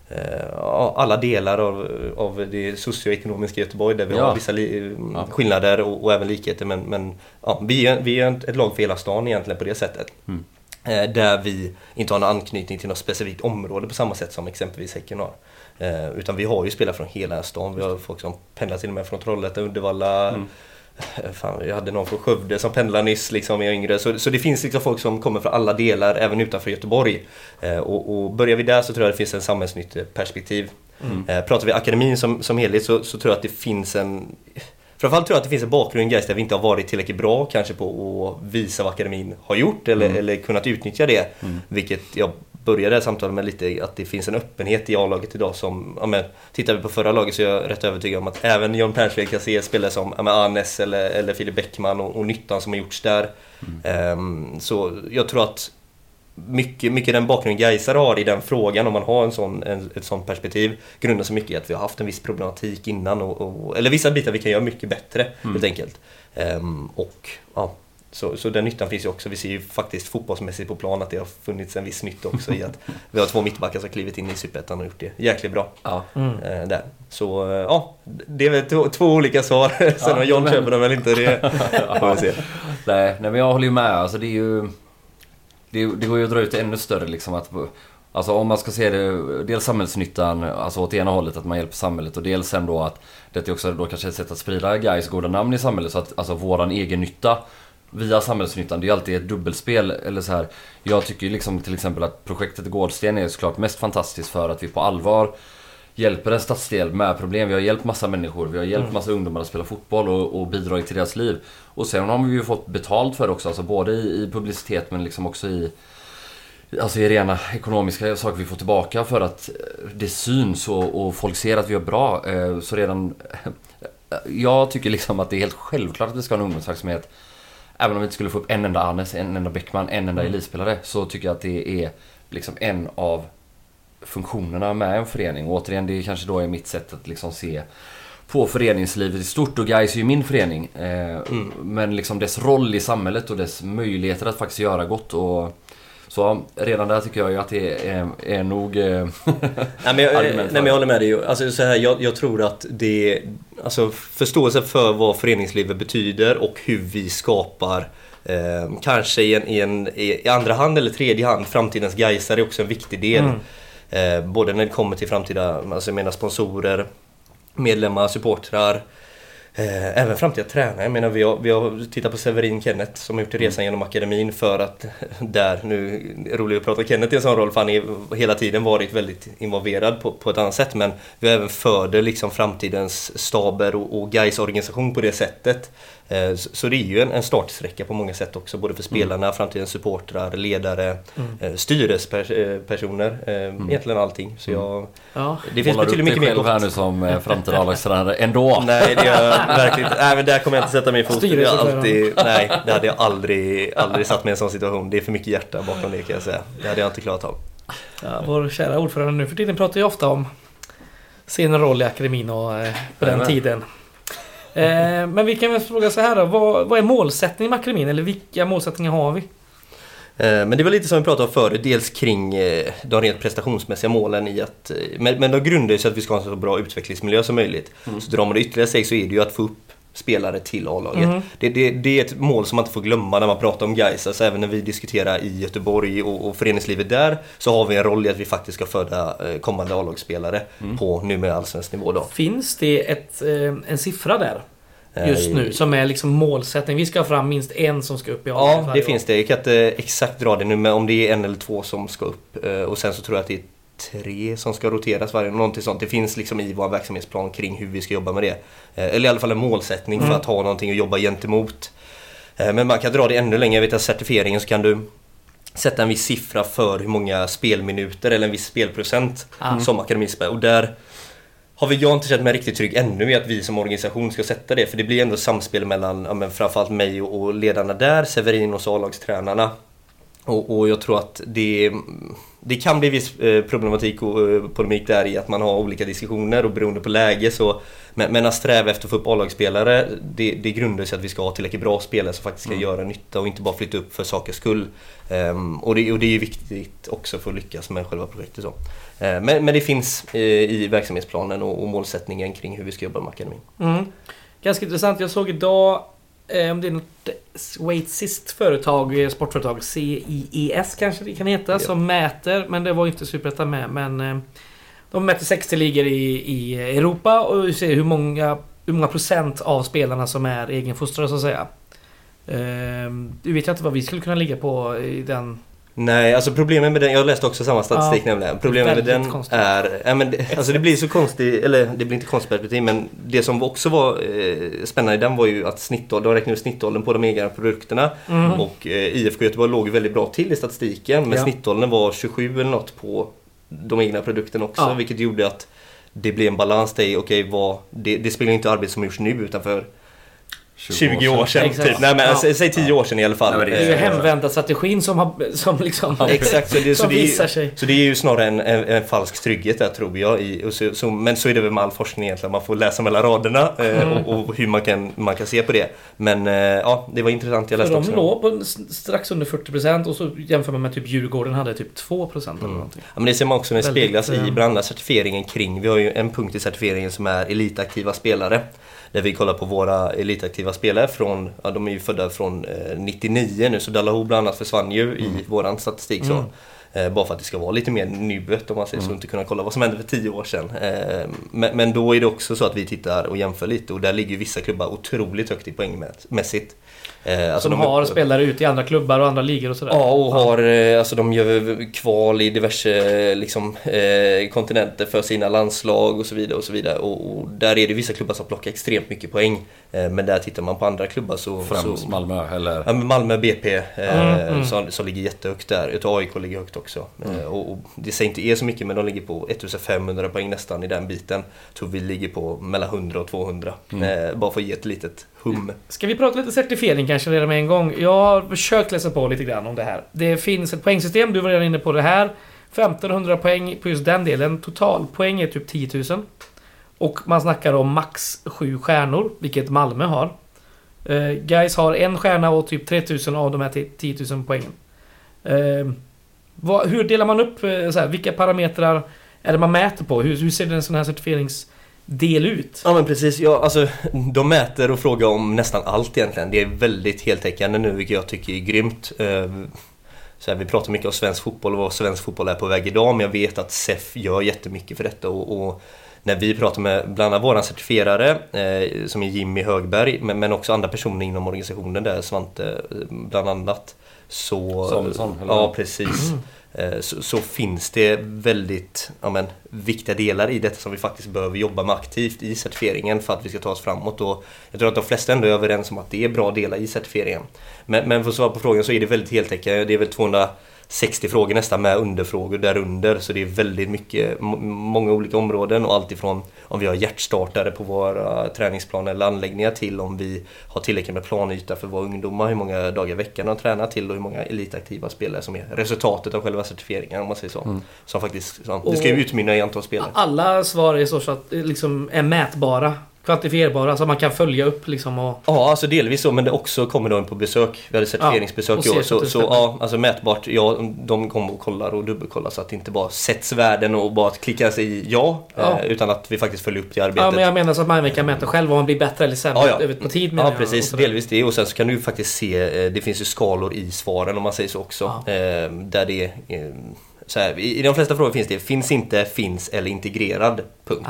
eh, alla delar av, av det socioekonomiska Göteborg där vi ja. har vissa ja. skillnader och, och, även likheter men, men ja, vi, är, vi är ett lag för hela stan egentligen på det sättet. Mm. Eh, där vi inte har någon anknytning till något specifikt område på samma sätt som exempelvis Häcken har. Eh, utan vi har ju spelare från hela stan. Vi har folk som pendlar till och med från Trollhättan, Uddevalla. Mm. Eh, fan, jag hade någon från Skövde som pendlade nyss liksom, jag yngre. Så, så det finns liksom folk som kommer från alla delar, även utanför Göteborg. Eh, och, och börjar vi där så tror jag det finns en samhällsnyttigt perspektiv. Mm. Eh, pratar vi akademin som, som helhet så, så tror jag att det finns en Framförallt tror jag att det finns en bakgrund i där vi inte har varit tillräckligt bra kanske på att visa vad akademin har gjort eller, mm. eller kunnat utnyttja det. Mm. Vilket jag började samtalet med lite att det finns en öppenhet i A-laget idag som, ja men, tittar vi på förra laget så är jag rätt övertygad om att även John Persved kan se spelare som ja, men, eller, eller Filip Bäckman och, och nyttan som har gjorts där. Mm. Um, så jag tror att mycket, mycket den bakgrunden Gaisare har i den frågan, om man har en sån, en, ett sånt perspektiv, grundar sig mycket i att vi har haft en viss problematik innan. Och, och eller vissa bitar vi kan göra mycket bättre, mm. helt enkelt. Um, och ja, så, så den nyttan finns ju också. Vi ser ju faktiskt fotbollsmässigt på plan att det har funnits en viss nytta också i att vi har två mittbackar som klivit in i Superettan och gjort det jäkligt bra. Ja. Mm. Eh, där. Så eh, ja, det är väl två, olika svar. Sen ja, om John men... köper dem eller inte, det får vi se. Nej, nej, men jag håller ju med. Alltså det är ju... Det, det går ju att dra ut ännu större liksom att... Alltså om man ska se det, dels samhällsnyttan, alltså åt ena hållet att man hjälper samhället och dels sen då att det är också då kanske ett sätt att sprida guys goda namn i samhället så att alltså våran egen nytta via samhällsnyttan. Det är alltid ett dubbelspel. Eller så här. Jag tycker liksom till exempel att projektet Gårdsten är såklart mest fantastiskt för att vi på allvar hjälper en stadsdel med problem. Vi har hjälpt massa människor, vi har hjälpt mm. massa ungdomar att spela fotboll och, och bidragit till deras liv. Och sen har vi ju fått betalt för det också, alltså både i, i publicitet men liksom också i Alltså i rena ekonomiska saker vi får tillbaka för att det syns och, och folk ser att vi gör bra. Eh, så redan... Jag tycker liksom att det är helt självklart att vi ska ha en ungdomsverksamhet Även om vi inte skulle få upp en enda Arnes, en enda Bäckman, en enda mm. elitspelare så tycker jag att det är liksom en av funktionerna med en förening. Och återigen, det kanske då är mitt sätt att liksom se på föreningslivet i stort och Gais är ju min förening. Eh, Mm. Men liksom dess roll i samhället och dess möjligheter att faktiskt göra gott. Och, så redan där tycker jag ju att det är, är nog... Eh, Nej men, jag, Argument nej, men det. jag håller med dig. Alltså, så här, jag, jag tror att det Alltså förståelse för vad föreningslivet betyder och hur vi skapar eh, Kanske i, en, i, en, i andra hand eller tredje hand framtidens Gaisare är också en viktig del. Eh, både när det kommer till framtida, alltså jag menar sponsorer, medlemmar, supportrar Eh, även framtida tränare. Jag menar vi har, vi har tittat på Severin Kenneth som har gjort resan genom akademin för att där, nu roligt att prata Kenneth i en sån roll för han har hela tiden varit väldigt involverad på, på ett annat sätt men vi har även föder liksom framtidens staber och, och Gais organisation på det sättet. Eh, så, det är ju en, en startsträcka på många sätt också både för spelarna, framtidens supportrar, ledare, eh, styrelsepersoner, eh, egentligen allting. Så jag, Ja. det finns Målar upp betydligt mycket mer själv här gott. nu som framtida A-lagstränare ändå. Nej, det gör jag verkligen inte. Nej, men där kommer jag inte sätta min fot. Jag har Styrelseordförande. alltid, nej, det hade jag aldrig, aldrig satt mig i en sån situation. Det är för mycket hjärta bakom det kan jag säga. Det hade jag inte klarat av. Ja, vår kära ordförande nu för tiden pratar ju ofta om sin roll i akademin och på den tiden. Eh, men vi kan väl fråga så här då. Vad, vad är målsättningen med akademin? Eller vilka målsättningar har vi? Eh, Men det var lite som vi pratade om förut, dels kring eh, de rent prestationsmässiga målen i att... eh, Men, men de grundar ju sig att vi ska ha en så bra utvecklingsmiljö som möjligt. Så drar man det ytterligare steg så är det ju att få upp spelare till A-laget. Mm. Det, det, det är ett mål som man inte får glömma när man pratar om Gais. Alltså även när vi diskuterar i Göteborg och, och föreningslivet där så har vi en roll i att vi faktiskt ska föda eh, kommande A-lagsspelare på numera allsvensk nivå då. Finns det ett, eh, en siffra där? Just Eh, nu som är liksom målsättning. Vi ska ha fram minst en som ska upp i A-laget Ja, det finns det. Jag kan inte exakt dra det nu, men om det är en eller två som ska upp. Och sen så tror jag att det är tre som ska roteras varje någonting sånt. Det finns liksom i vår verksamhetsplan kring hur vi ska jobba med det. Eh, Eller i alla fall en målsättning för att ha någonting att jobba gentemot. Eh, Men man kan dra det ännu längre. Att certifieringen så kan du sätta en viss siffra för hur många spelminuter eller en viss spelprocent Ah. som akademin spelar. Och där har vi, jag inte känt mig riktigt trygg ännu i att vi som organisation ska sätta det. För det blir ändå samspel mellan ja, men framförallt mig och, och ledarna där, Severin och så A-lagstränarna. Och, och jag tror att det, det kan bli viss eh, problematik och eh, polemik där i att man har olika diskussioner och beroende på läge så men, men att sträva efter att få upp A-lagsspelare det, det grundar sig att vi ska ha tillräckligt bra spelare som faktiskt ska göra nytta och inte bara flytta upp för sakens skull. Ehm, och, det, och det är ju viktigt också för att lyckas med själva projektet. Så. Ehm, men, men det finns eh, i verksamhetsplanen och, och målsättningen kring hur vi ska jobba med akademin. Mm. Ganska intressant. Jag såg idag om det är något schweiziskt företag, eh, sportföretag, CIES kanske det kan heta, Ja. som mäter, men det var inte Superettan med, men eh, de mäter 60 ligor i, i Europa och ser hur många, hur många procent av spelarna som är egenfostrade så att säga. Eh, Du vet jag inte vad vi skulle kunna ligga på i den... Nej, alltså problemet med den, jag läste också samma statistik Ja, nämligen. Problemet med den konstigt. är, ja, men det, alltså det blir så konstigt, eller det blir inte konstigt perspektiv men det som också var eh, spännande i den var ju att snittåldern, de räknade ut snittåldern på de egna produkterna Mm. och eh, IFK Göteborg låg väldigt bra till i statistiken men Ja. snittåldern var 27 eller något på de egna produkterna också Ja. vilket gjorde att det blev en balans där i, okej vad, det, det spelar inte arbete som gjorts nu utan för 20 år sedan, Exakt. typ. Nej men Ja. säg, säg 10 år sedan i alla fall. Nej, Det är ju Eh, hemvända strategin som, har, som liksom... Exakt, så det, så, som det är, sig. så det är ju snarare en, en, en falsk trygghet där tror jag. I, och så, så, men så är det väl med all forskning egentligen, man får läsa mellan raderna eh, Mm. och, och hur man kan, man kan se på det. Men eh, ja, det var intressant, jag För läste de också. låg på strax under 40% och så jämför man med typ Djurgården hade typ 2% eller någonting. Ja, men det ser man också när det speglas eh, i bland annat certifieringen kring, vi har ju en punkt i certifieringen som är elitaktiva spelare. Där vi kollar på våra elitaktiva spelare från, ja de är ju födda från eh, 99 nu så Dalahou bland annat försvann ju i våran statistik så. Mm. Eh, bara för att det ska vara lite mer nuet om man säger så, inte kunna kolla vad som hände för 10 år sedan. Eh, men, men då är det också så att vi tittar och jämför lite och där ligger vissa klubbar otroligt högt i poängmässigt. Eh, alltså som de- har spelare ute i andra klubbar och andra ligor och sådär. Ja, och har, eh, alltså de gör kval i diverse eh, liksom, eh, kontinenter för sina landslag och så vidare. Och så vidare. Och, och där är det vissa klubbar som plockar extremt mycket poäng. Eh, men där tittar man på andra klubbar så... Främst så Malmö eller? Ja, Malmö BP eh, Mm, mm. Som, som ligger jättehögt där. Ett AIK ligger högt också. Eh, och, och det säger inte är så mycket men de ligger på 1500 poäng nästan i den biten. Tror vi ligger på mellan 100 och 200. Eh, bara för att ge ett litet hum. Ska vi prata lite certifiering kanske redan med en gång? Jag har försökt läsa på lite grann om det här. Det finns ett poängsystem, du var redan inne på det här. 1500 poäng på just den delen. Totalpoäng är typ 10 000. Och man snackar om max sju stjärnor, vilket Malmö har. Eh, Guys har en stjärna och typ 3000 av de här 10 000 poängen. Eh, vad, hur delar man upp, eh, så här, vilka parametrar är det man mäter på? Hur, hur ser en sån här certifieringsdel ut? Ja men precis, ja, alltså, de mäter och frågar om nästan allt egentligen. Det är väldigt heltäckande nu vilket jag tycker är grymt. Eh, så här, vi pratar mycket om svensk fotboll och vad svensk fotboll är på väg idag men jag vet att SEF gör jättemycket för detta och, och när vi pratar med bland annat våran certifierare eh, som är Jimmy Högberg men, men också andra personer inom organisationen där, Svante eh, bland annat. Så, Samuelsson, eller? Ja precis. Eh, Så, så finns det väldigt ja, men, viktiga delar i detta som vi faktiskt behöver jobba med aktivt i certifieringen för att vi ska ta oss framåt. Och jag tror att de flesta ändå är överens om att det är bra delar i certifieringen. Men, men för att svara på frågan så är det väldigt heltäckande. Det är väl 260 frågor nästan med underfrågor därunder. Så det är väldigt mycket, många olika områden och allt ifrån om vi har hjärtstartare på våra träningsplaner eller anläggningar till om vi har tillräckligt med planyta för våra ungdomar, hur många dagar i veckan de tränar till och hur många elitaktiva spelare som är resultatet av själva certifieringen om man säger så. Som faktiskt, så, det ska ju utmynna i antal spelare. Alla svar är så att eh, liksom är mätbara, kvantifierbara, så man kan följa upp liksom och... Ja, alltså delvis så, men det också kommer de på besök. Vi hade certifieringsbesök och i år. så Så, ja, alltså mätbart. Ja, de kommer och kollar och dubbelkollar så att det inte bara sätts värden och bara klickas i ja, Ja. Eh, utan att vi faktiskt följer upp det arbetet. Ja, men jag menar så att man kan mäta själv om man blir bättre eller sämre Ja, ja. på tid Ja precis, delvis det och sen så kan du faktiskt se, eh, det finns ju skalor i svaren om man säger så också. Ja. Eh, Där det är, så här, i i de flesta frågor finns det finns inte, finns eller integrerad. Punkt.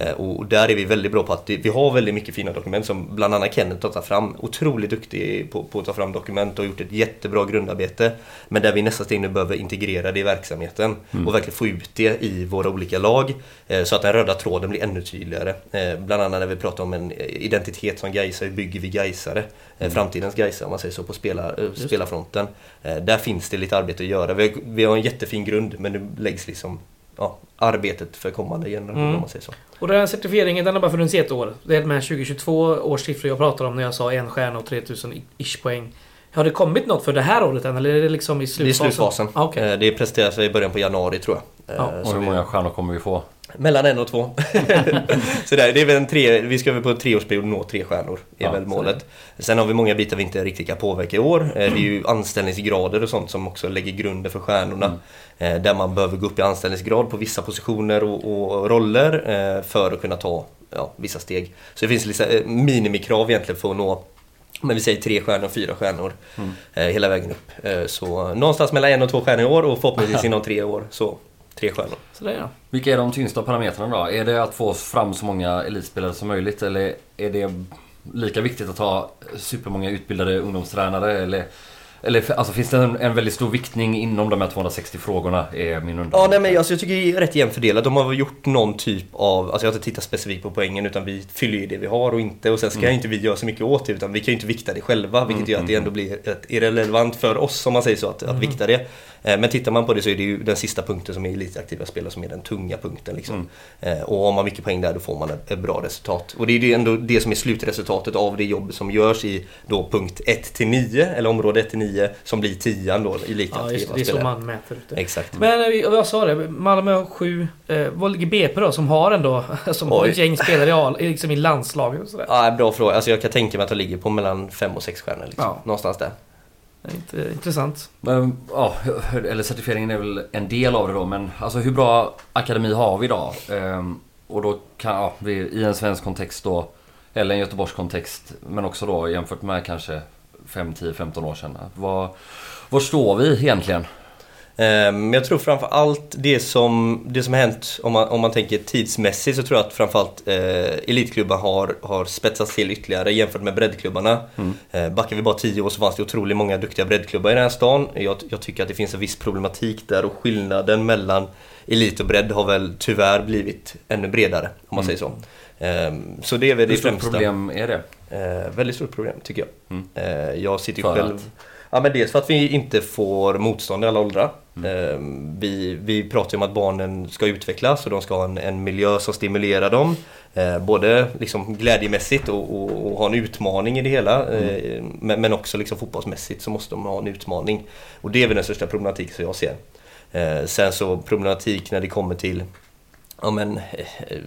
Eh, Och där är vi väldigt bra på att vi- har väldigt mycket fina dokument som bland annat Kenneth har tagit fram. Otroligt duktig på, på att ta fram dokument och gjort ett jättebra grundarbete. Men där vi nästa steg nu behöver integrera det i verksamheten och verkligen få ut det i våra olika lag. eh, Så att den röda tråden blir ännu tydligare. Eh, Bland annat när vi pratar om en identitet som Gaisare, hur bygger vi Gaisare? Eh, Framtidens Gaisare om man säger så på spelar, spelarfronten. Där finns det lite arbete att göra. Vi har, vi har en jättefin grund men nu läggs liksom ja, arbetet för kommande generationer Mm. om man säger så. Och den här certifieringen den har bara funnits i ett år. Det är de här 2022 års siffror jag pratar om när jag sa en stjärna och 3000 ish poäng. Har det kommit något för det här året än eller är det liksom i Det är slutfasen? slutfasen. Ah, okej. Eh, Det presenteras i början på januari tror jag. Eh, Ja, Och hur många stjärnor kommer vi få? Mellan en och två. så där, det är väl en tre, vi ska väl på en treårsperiod nå tre stjärnor. är Ja, väl målet. Sen har vi många bitar vi inte riktigt kan påverka i år. Eh, Det är ju anställningsgrader och sånt som också lägger grunden för stjärnorna. Eh, Där man behöver gå upp i anställningsgrad på vissa positioner och, och roller eh, för att kunna ta ja, vissa steg. Så det finns eh, minimikrav egentligen för att nå men vi säger tre stjärnor, fyra stjärnor eh, hela vägen upp. Eh, så någonstans mellan en och två stjärnor i år och förhoppningsvis inom tre år så tre stjärnor. Så det är det. Vilka är de tyngsta parametrarna då? Är det att få fram så många elitspelare som möjligt eller är det lika viktigt att ha supermånga utbildade ungdomstränare? Eller, eller alltså, finns det en, en väldigt stor viktning inom de här 260 frågorna? Är min undran. Ja, nej, men alltså, jag tycker det är rätt jämnt fördelat. De har gjort någon typ av, alltså jag har inte tittat specifikt på poängen utan vi fyller ju det vi har och inte och sen ska Mm. inte vi göra så mycket åt det utan vi kan ju inte vikta det själva vilket gör att det ändå blir ett irrelevant för oss om man säger så att, att vikta det. Eh, Men tittar man på det så är det ju den sista punkten som är elitaktiva spelare som är den tunga punkten liksom. Eh, Och har man mycket poäng där då får man ett, bra resultat. Och det är ju ändå det som är slutresultatet av det jobb som görs i då punkt 1 till 9 eller område 1 till 9 som blir 10 då elitaktiva Ja, just det. Det är så man mäter ut det. Exakt. Men eh, jag sa det, Malmö har sju. Eh, vad ligger BP då? Som har ändå, som har ett gäng spelare i, liksom i landslaget och sådär. Ja, bra fråga. Alltså jag kan tänka mig att det ligger på mellan 5 och 6 stjärnor. Liksom. Ja. Någonstans där. Eh, intressant. Men, ja, eller certifieringen är väl en del av det då, men alltså hur bra akademi har vi idag? Ehm, och då kan, ja, vi, i en svensk kontext då, eller en Göteborgs kontext, men också då jämfört med kanske 5, 10, 15 år sedan. Var, var står vi egentligen? Eh, Men jag tror framför allt det som, det som har hänt, om man, om man tänker tidsmässigt, så tror jag att framförallt eh, elitklubbar har, har spetsats till ytterligare jämfört med breddklubbarna. Eh, backar vi bara 10 år så fanns det otroligt många duktiga breddklubbar i den här stan. Jag, jag tycker att det finns en viss problematik där och skillnaden mellan elit och bredd har väl tyvärr blivit ännu bredare, om man säger så. Eh, så det är väl det Hur stort främsta. problem är det? Eh, väldigt stort problem tycker jag. Mm. Eh, jag sitter ju själv... att? Ja men dels för att vi inte får motstånd i alla åldrar. Mm. Vi, vi pratar ju om att barnen ska utvecklas och de ska ha en, en miljö som stimulerar dem. Eh, både liksom glädjemässigt och, och, och ha en utmaning i det hela. Mm. Eh, men, men också liksom fotbollsmässigt så måste de ha en utmaning. Och det är väl den största problematiken som jag ser. Sen så problematik när det kommer till ja, men, eh,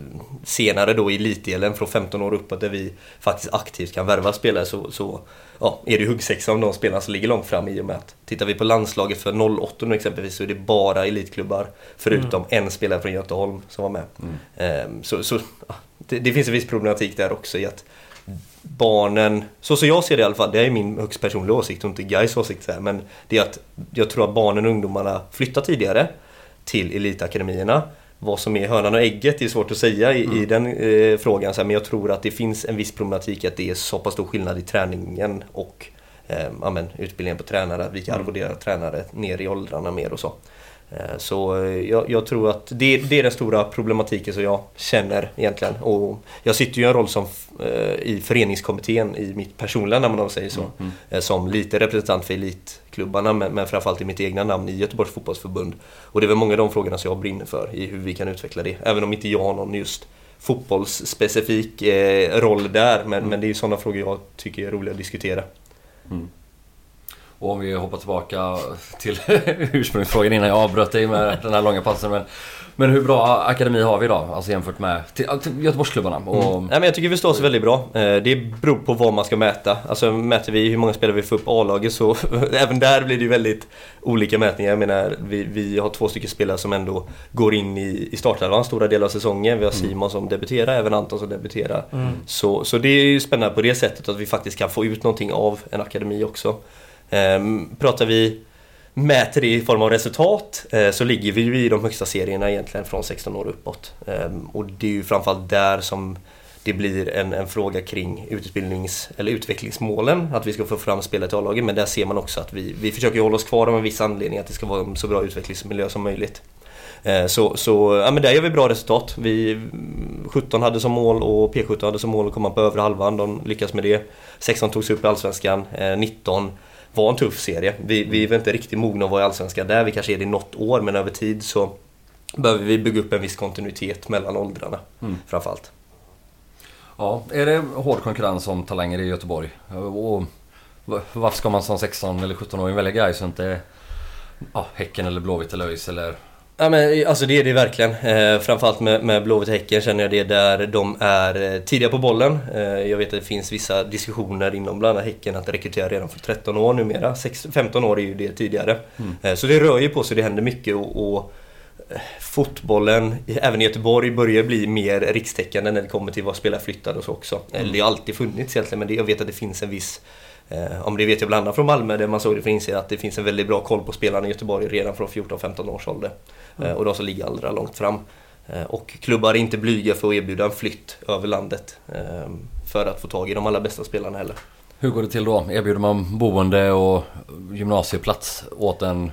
senare då i elitdelen från 15 år uppåt där vi faktiskt aktivt kan värva spelare så, så ja, är det huggsexa om de spelarna som ligger långt fram i och med att tittar vi på landslaget för 08 nu exempelvis så är det bara elitklubbar förutom mm. en spelare från Göteholm som var med. Mm. Ehm, så, så ja, det, det, finns en viss problematik där också i att barnen, så som jag ser det i alla fall, det är min högst personliga åsikt och inte Gais åsikt så här, men det är att jag tror att barnen och ungdomarna flyttar tidigare till elitakademierna vad som är hönan och ägget är svårt att säga i, mm. i den eh, frågan. Så här, men jag tror att det finns en viss problematik att det är så pass stor skillnad i träningen och eh, amen, utbildningen på tränare. Att vi kan mm. arvodera tränare ner i åldrarna mer och så. Eh, så eh, jag, jag, tror att det, det, är den stora problematiken som jag känner egentligen. Och jag sitter ju i en roll som, eh, i föreningskommittén i mitt personliga namn om man säger så. Mm, mm. Som lite representant för elitklubbarna men, men framförallt i mitt egna namn i Göteborgs fotbollsförbund. Och det är väl många av de frågorna som jag brinner för i hur vi kan utveckla det. Även om inte jag har någon just fotbollsspecifik roll där. Men, mm. men det är sådana frågor jag tycker är roliga att diskutera. Mm. Och om vi hoppar tillbaka till ursprungsfrågan innan jag avbröt dig med den här långa passen. Men, men hur bra akademi har vi idag? Alltså jämfört med till, till Göteborgsklubbarna? Och... Mm. Nej, men jag tycker vi står oss väldigt bra. Eh, det beror på vad man ska mäta. Alltså mäter vi hur många spelare vi får upp A-laget så även där blir det ju väldigt olika mätningar. Jag menar, vi, vi har två stycken spelare som ändå går in i, i startelvan stora delar av säsongen. Vi har mm. Simon som debuterar, även Anton som debuterar. Mm. Så, så det är ju spännande på det sättet att vi faktiskt kan få ut någonting av en akademi också. Ehm, pratar vi mäter det i form av resultat eh, så ligger vi ju i de högsta serierna egentligen från 16 år uppåt. Ehm, och det är ju framförallt där som det blir en, en fråga kring utbildnings eller utvecklingsmålen, att vi ska få fram spelare till A-laget. Men där ser man också att vi, vi försöker hålla oss kvar av en viss anledning, att det ska vara en så bra utvecklingsmiljö som möjligt. Ehm, så, så ja, men där gör vi bra resultat. Vi, 17 hade som mål och P17 hade som mål att komma på övre halvan. De lyckas med det. 16 togs upp i Allsvenskan. 19 var en tuff serie. Vi, vi är inte riktigt mogna att vara i Allsvenskan där. Vi kanske är det i något år, men över tid så behöver vi bygga upp en viss kontinuitet mellan åldrarna mm. framförallt. Ja, är det hård konkurrens om talanger i Göteborg? Och varför ska man som 16 eller 17-åring välja guys och inte ja, Häcken eller Blåvitt eller ÖIS eller Ja men alltså det är det verkligen. Eh, framförallt med, med Blåvitt Häcken känner jag det där de är eh, tidiga på bollen. Eh, jag vet att det finns vissa diskussioner inom bland annat Häcken att rekrytera redan för 13 år numera. 6, 15 år är ju det tidigare. Mm. Eh, så det rör ju på sig, det händer mycket och, och eh, fotbollen, även i Göteborg, börjar bli mer rikstäckande när det kommer till vad spelare flyttar och så också. Mm. Det har alltid funnits egentligen men det, jag vet att det finns en viss Eh, om det vet jag bland annat från Malmö där man såg det för att inse att det finns en väldigt bra koll på spelarna i Göteborg redan från 14-15 års ålder. Mm. och de som ligger allra långt fram. Eh, och klubbar är inte blyga för att erbjuda en flytt över landet för att få tag i de allra bästa spelarna heller. Hur går det till då? Erbjuder man boende och gymnasieplats åt en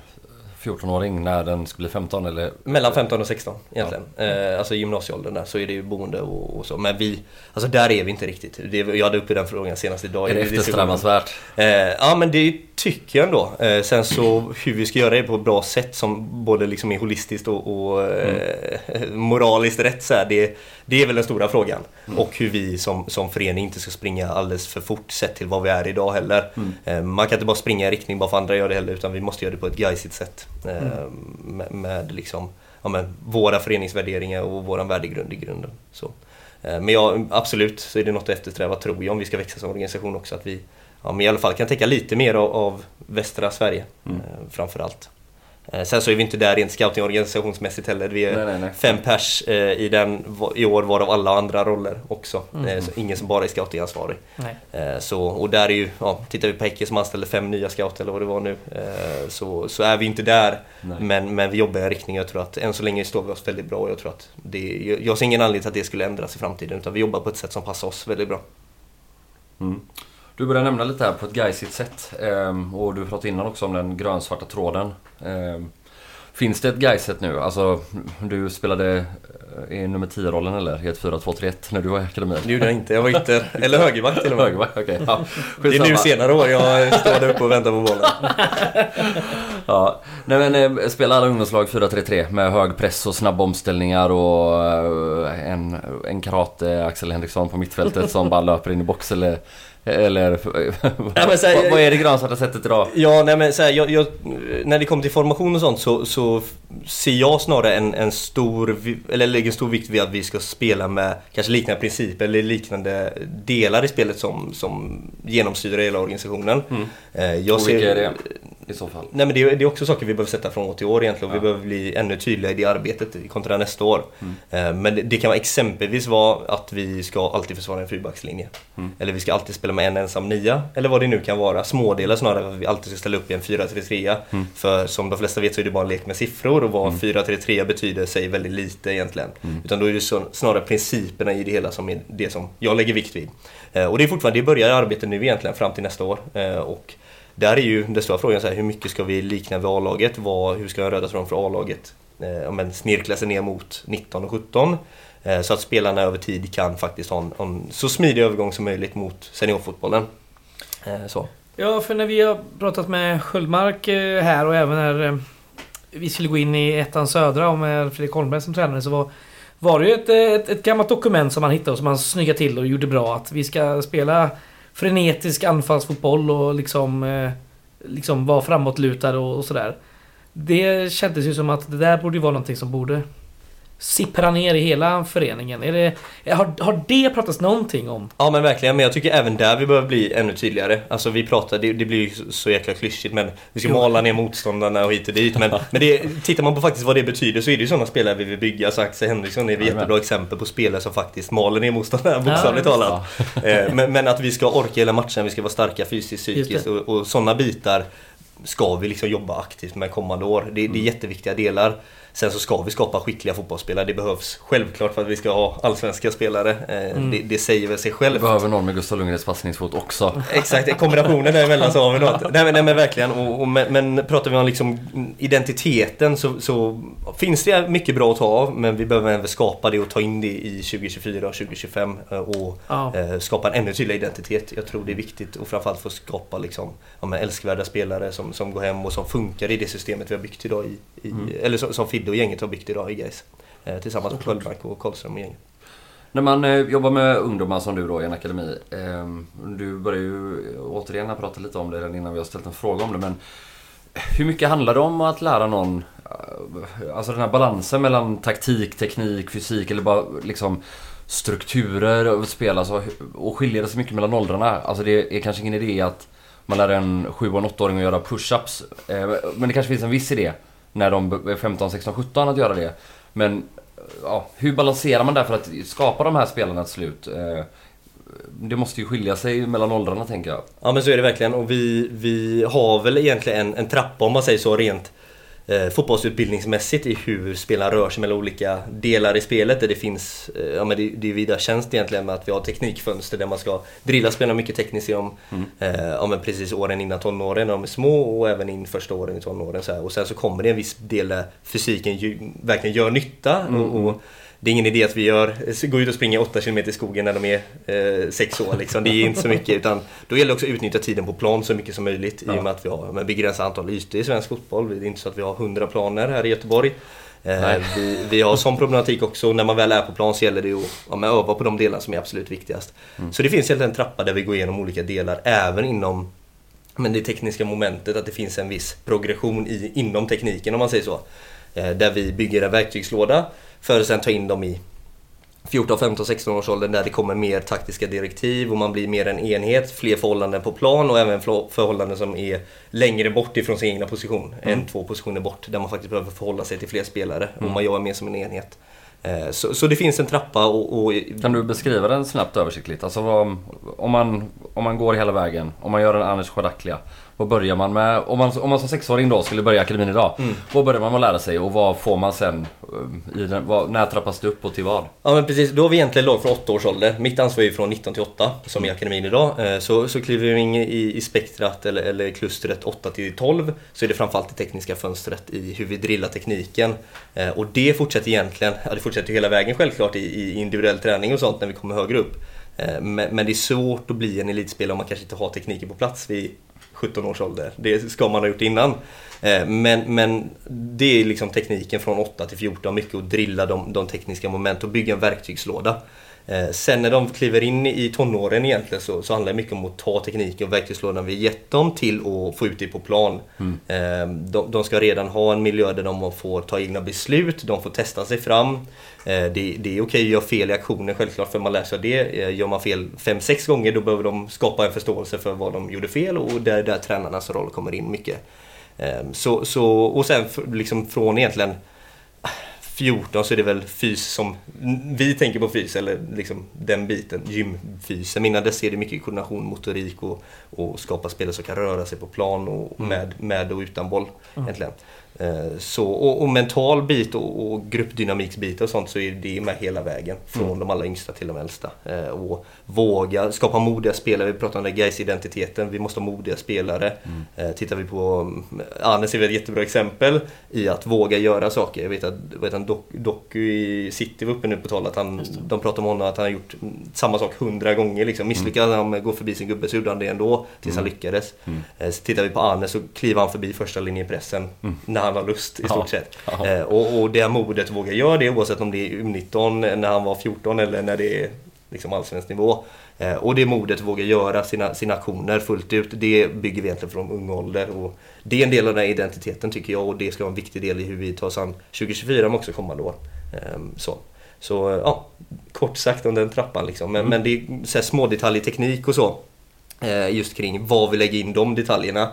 14-åring när den skulle bli 15 eller? Mellan 15 och 16 egentligen. Ja. Eh, alltså i gymnasieåldern där så är det ju boende och, och, så. Men vi, alltså där är vi inte riktigt. Det, jag hade uppe den frågan senast idag. Är det eftersträvansvärt? Eh, ja men det tycker jag ändå. Eh, sen så hur vi ska göra det på ett bra sätt som både liksom är holistiskt och, och eh, mm. moraliskt rätt så här, det, det är väl den stora frågan. Mm. Och hur vi som, som förening inte ska springa alldeles för fort sett till vad vi är idag heller. Mm. Eh, man kan inte bara springa i riktning bara för andra gör det heller utan vi måste göra det på ett geisigt sätt. Eh, mm. Med, med, liksom, ja, med våra föreningsvärderingar och vår värdegrund i grunden. Så. Eh, men ja, absolut så är det något att eftersträva tror jag om vi ska växa som organisation också. Att vi ja, men i alla fall kan täcka lite mer av, av västra Sverige mm. framförallt. Eh, sen så är vi inte där rent scoutingorganisationsmässigt heller. Vi är nej, nej, nej. fem pers eh, i, den, i år varav alla andra roller också. Mm. Eh, så ingen som bara är scoutingansvarig. Så, och där är ju, ja, tittar vi på Häcken som anställde fem nya scouter eller vad det var nu. Så, så är vi inte där. Men, men vi jobbar i en riktning. Jag tror att än så länge står vi oss väldigt bra. Och jag, tror att det, jag ser ingen anledning till att det skulle ändras i framtiden. Utan vi jobbar på ett sätt som passar oss väldigt bra. Mm. Du började nämna lite här på ett geisigt sätt. Ehm, och du pratade innan också om den grönsvarta tråden. Ehm, finns det ett Gaiset nu? Alltså, du spelade eh, i nummer 10-rollen eller? I ett 4-2-3-1 när du var i akademin? Det gjorde jag inte. Jag var ytter, eller högerback till och med. Högerback, okay. ja. Det är nu senare år jag står där uppe och väntar på bollen. ja. Nej men eh, spela alla ungdomslag 4-3-3 med hög press och snabba omställningar och eh, en en karate Axel Henriksson på mittfältet som bara löper in i box eller eller så här, vad, är det grönsvarta sättet idag? Ja, nej men så här, jag, jag, när det kommer till formation och sånt så, så ser jag snarare en, en stor, eller lägger stor vikt vid att vi ska spela med kanske liknande principer eller liknande delar i spelet som, som genomsyrar hela organisationen. Mm. Eh, jag och ser, vilka är det? I så fall? Nej men det, det, är också saker vi behöver sätta från år till år egentligen. Ja. Vi behöver bli ännu tydligare i det arbetet kontra nästa år. Mm. Eh, men det, det, kan exempelvis vara att vi ska alltid försvara en fyrbackslinje. Mm. Eller vi ska alltid spela med en ensam nia. Eller vad det nu kan vara. Smådelar snarare, att vi alltid ska ställa upp i en 4-3-3. Mm. För som de flesta vet så är det bara en lek med siffror och vad mm. 4-3-3 betyder säger väldigt lite egentligen. Mm. Utan då är det så, snarare principerna i det hela som är det som jag lägger vikt vid. Eh, och det är fortfarande, det börjar arbetet nu egentligen fram till nästa år. Eh, och där är ju den stora frågan så här, hur mycket ska vi likna vid A-laget? Hur ska den röda tråden för A-laget eh, men snirkla sig ner mot 19 och 17? Eh, så att spelarna över tid kan faktiskt ha en, en så smidig övergång som möjligt mot seniorfotbollen. Eh, så. Ja, för när vi har pratat med Sköldmark eh, här och även när eh, vi skulle gå in i ettan södra och med Fredrik Holmberg som tränare så var, var det ju ett, eh, ett, ett gammalt dokument som han hittade och som han snyggade till och gjorde bra. Att vi ska spela frenetisk anfallsfotboll och liksom, eh, liksom vara framåtlutad och, och sådär. Det kändes ju som att det där borde ju vara någonting som borde sippra ner i hela föreningen. Är det, har, har det pratats någonting om? Ja men verkligen, men jag tycker även där vi behöver bli ännu tydligare. Alltså vi pratar, det, det blir ju så jäkla klyschigt men vi ska jo. måla ner motståndarna och hit och dit. Men, men det, tittar man på faktiskt vad det betyder så är det ju sådana spelare vi vill bygga. Så Axel Henriksson är ett jättebra exempel på spelare som faktiskt maler ner motståndarna bokstavligt ja, talat. Eh, men, men, att vi ska orka hela matchen, vi ska vara starka fysiskt, psykiskt och, och sådana bitar ska vi liksom jobba aktivt med kommande år. Det, det är mm. jätteviktiga delar. Sen så ska vi skapa skickliga fotbollsspelare. Det behövs självklart för att vi ska ha allsvenska spelare. Eh, mm. Det, det, säger väl sig självt. Vi behöver någon med Gustav Lundgrens passningsfot också. Exakt, kombinationen däremellan så har vi något. Nej men, nej, men verkligen. Och, och, men, men pratar vi om liksom identiteten så, så, finns det mycket bra att ta av. Men vi behöver även skapa det och ta in det i 2024 och 2025. Eh, och ja. eh, skapa en ännu tydligare identitet. Jag tror det är viktigt och framförallt få skapa liksom, ja, älskvärda spelare som, som går hem och som funkar i det systemet vi har byggt idag i, i mm. eller som, som Fidde och gänget har byggt idag i Gais. Eh, tillsammans med Sköldmark och Karlström och gänget. När man eh, jobbar med ungdomar som du då i en akademi. Eh, du börjar ju återigen prata lite om det redan innan vi har ställt en fråga om det. Men hur mycket handlar det om att lära någon Alltså den här balansen mellan taktik, teknik, fysik eller bara liksom strukturer av spel alltså, och skiljer det så mycket mellan åldrarna. Alltså det är kanske ingen idé att man lär en 7 och 8-åring att göra push-ups. Men det kanske finns en viss idé när de är 15, 16, 17 att göra det. Men ja, hur balanserar man där för att skapa de här spelarna till slut? Eh, det måste ju skilja sig mellan åldrarna tänker jag. Ja men så är det verkligen och vi, vi har väl egentligen en, en trappa om man säger så rent eh, fotbollsutbildningsmässigt i hur spelaren rör sig mellan olika delar i spelet. Där det finns, eh, ja men det, det är vida tjänst egentligen med att vi har teknikfönster där man ska drilla spelarna mycket tekniskt genom mm. eh, ja, men precis åren innan tonåren när de är små och även in första åren i tonåren. Så här. Och sen så kommer det en viss del där fysiken ju, verkligen gör nytta. Mm. och, och det är ingen idé att vi gör, går ut och springer 8 km i skogen när de är 6 eh, år. Liksom. Det är inte så mycket. Utan då gäller det också att utnyttja tiden på plan så mycket som möjligt. Ja. I och med att vi har begränsat antal ytor i svensk fotboll. Det är inte så att vi har 100 planer här i Göteborg. Eh, vi, vi, har sån problematik också. När man väl är på plan så gäller det att ja, öva på de delar som är absolut viktigast. Mm. Så det finns helt en trappa där vi går igenom olika delar även inom men det tekniska momentet. Att det finns en viss progression i, inom tekniken om man säger så. Eh, där vi bygger en verktygslåda för att sen ta in dem i 14, 15, 16 års åldern där det kommer mer taktiska direktiv och man blir mer en enhet, fler förhållanden på plan och även förhållanden som är längre bort ifrån sin egna position. Mm. En, två positioner bort där man faktiskt behöver förhålla sig till fler spelare mm. och man jobbar mer som en enhet. Eh, så, så, det finns en trappa och, och... Kan du beskriva den snabbt översiktligt? Alltså vad, om, man, om man går hela vägen, om man gör en Anders Chodaklia vad börjar man med? Om man, om man som sexåring då skulle börja akademin idag. Mm. Vad börjar man med att lära sig och vad får man sen? Eh, I den, vad, när trappas det upp och till vad? Ja men precis, då har vi egentligen lag från 8 års ålder. Mitt ansvar är ju från 19 till 8 som i akademin idag. Eh, så, så kliver vi in i, i spektrat eller, eller klustret 8 till 12 så är det framförallt det tekniska fönstret i hur vi drillar tekniken. Eh, och det fortsätter egentligen, ja det fortsätter hela vägen självklart i, i individuell träning och sånt när vi kommer högre upp. Men, det är svårt att bli en elitspelare om man kanske inte har tekniken på plats. Vi 17 års ålder. Det ska man ha gjort innan. Eh, men, men det är liksom tekniken från 8 till 14, mycket att drilla de, de tekniska moment och bygga en verktygslåda. Eh, sen när de kliver in i tonåren egentligen så, så handlar det mycket om att ta tekniken och verktygslådan vi gett dem till att få ut det på plan. Mm. Eh, de, de, ska redan ha en miljö där de får ta egna beslut, de får testa sig fram. Eh, det, det, är okej att göra fel i aktionen självklart för man lär sig av det. Gör man fel 5-6 gånger då behöver de skapa en förståelse för vad de gjorde fel och där, där tränarnas roll kommer in mycket. Så, så, och sen liksom från egentligen 14 så är det väl fys som vi tänker på fys, eller liksom den biten, gymfysen. Innan dess är det mycket koordination, motorik och, och skapa spelare som kan röra sig på plan och mm. med, med och utan boll. Mm. Egentligen. Eh, så, och, och, mental bit och, och gruppdynamiksbit och sånt så är det med hela vägen. Från mm. de allra yngsta till de äldsta. Eh, och våga skapa modiga spelare. Vi pratar om den guys identiteten Vi måste ha modiga spelare. Mm. Eh, tittar vi på Anes är ett jättebra exempel i att våga göra saker. Jag vet att, vet att Doku i City var uppe nu på tal att han, de pratar om honom att han har gjort samma sak hundra gånger. Liksom. Misslyckades han med att gå förbi sin gubbe så gjorde han det ändå tills mm. han lyckades. Mm. Så tittar vi på Anes så kliver han förbi första linjen i pressen mm. när han har lust i stort sett. Eh, och, och det modet att våga göra det oavsett om det är U19 när han var 14 eller när det är liksom allsvensk nivå. Eh, och det modet att våga göra sina, sina aktioner fullt ut, det bygger vi egentligen från ung ålder. Och det är en del av den här identiteten tycker jag och det ska vara en viktig del i hur vi tar oss an 2024 men också kommande år. Eh, så. Så ja, kort sagt om den trappan liksom. Men, mm. men det är så här små detaljer, teknik och så. Eh, just kring vad vi lägger in de detaljerna.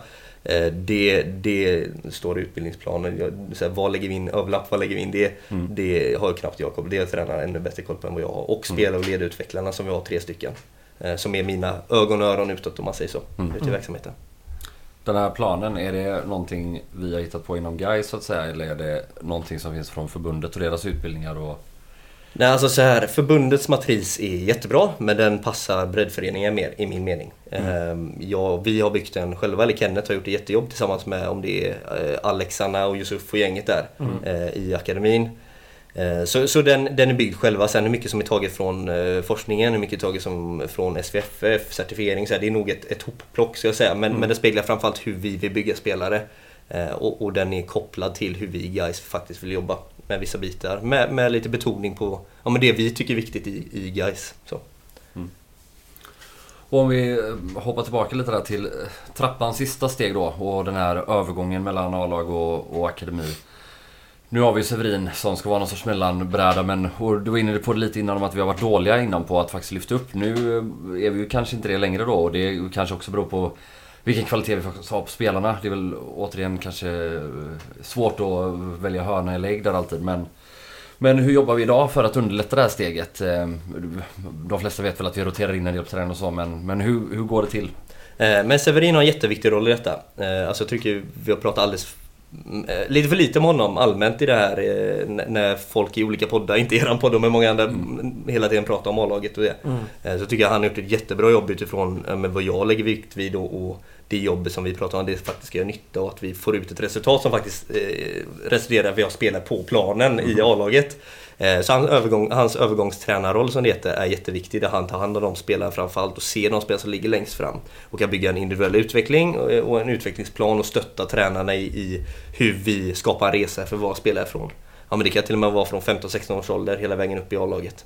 Eh, det, det står i utbildningsplanen. Så här, vad lägger vi in? Överlapp, vad lägger vi in? Det, mm. det har knappt jag koll på. Det har tränarna ännu bättre koll på än vad jag har. Och mm. spelare och ledutvecklarna som vi har tre stycken. Eh, som är mina ögon och öron utåt om man säger så, mm. ute i mm. verksamheten. Den här planen, är det någonting vi har hittat på inom GAIS så att säga? Eller är det någonting som finns från förbundet och deras utbildningar? Och Nej, alltså så här, förbundets matris är jättebra men den passar breddföreningen mer i min mening. Mm. Ehm, ja, vi har byggt den själva, eller Kenneth har gjort ett jättejobb tillsammans med om det är eh, Alexanna och Yusuf och gänget där mm. Eh, i akademin. Eh, så, så den, den är byggd själva. Sen hur mycket som är taget från forskningen, hur mycket taget som från SVFF, certifiering. Så här, det är nog ett, ett hopplock ska jag säga. Men, mm. men det speglar framförallt hur vi vill bygga spelare. Och, och den är kopplad till hur vi guys faktiskt vill jobba med vissa bitar. Med, med lite betoning på ja, men det vi tycker är viktigt i, i guys. Så. Mm. Och om vi eh, hoppar tillbaka lite där till eh, trappans sista steg då och den här övergången mellan A-lag och, och akademi. Nu har vi Severin som ska vara någon sorts mellanbräda men och du var inne på det lite innan om att vi har varit dåliga innan på att faktiskt lyfta upp. Nu eh, är vi ju kanske inte det längre då och det kanske också beror på vilken kvalitet vi faktiskt har på spelarna. Det är väl återigen kanske svårt att välja hörna eller ägg där alltid. Men, men hur jobbar vi idag för att underlätta det här steget? Eh, de flesta vet väl att vi roterar in en del på träning och så, men, men hur, hur går det till? Eh, men Severin har en jätteviktig roll i detta. Eh, alltså jag tycker vi har pratat alldeles lite för lite om honom allmänt i det här när folk i olika poddar, inte eran podd men många andra mm. hela tiden pratar om A-laget och det. Mm. Så tycker jag han har gjort ett jättebra jobb utifrån vad jag lägger vikt vid och, och det jobbet som vi pratar om, det faktiskt ska göra nytta och att vi får ut ett resultat som faktiskt eh, resulterar i att vi har spelat på planen mm. i A-laget. Eh, så hans, övergång, hans övergångstränarroll som det heter är jätteviktig där han tar hand om de spelarna framförallt och ser de spelare som ligger längst fram. Och kan bygga en individuell utveckling och, och en utvecklingsplan och stötta tränarna i, i, hur vi skapar en resa för var spelare från. Ja men det kan till och med vara från 15-16 års ålder hela vägen upp i A-laget.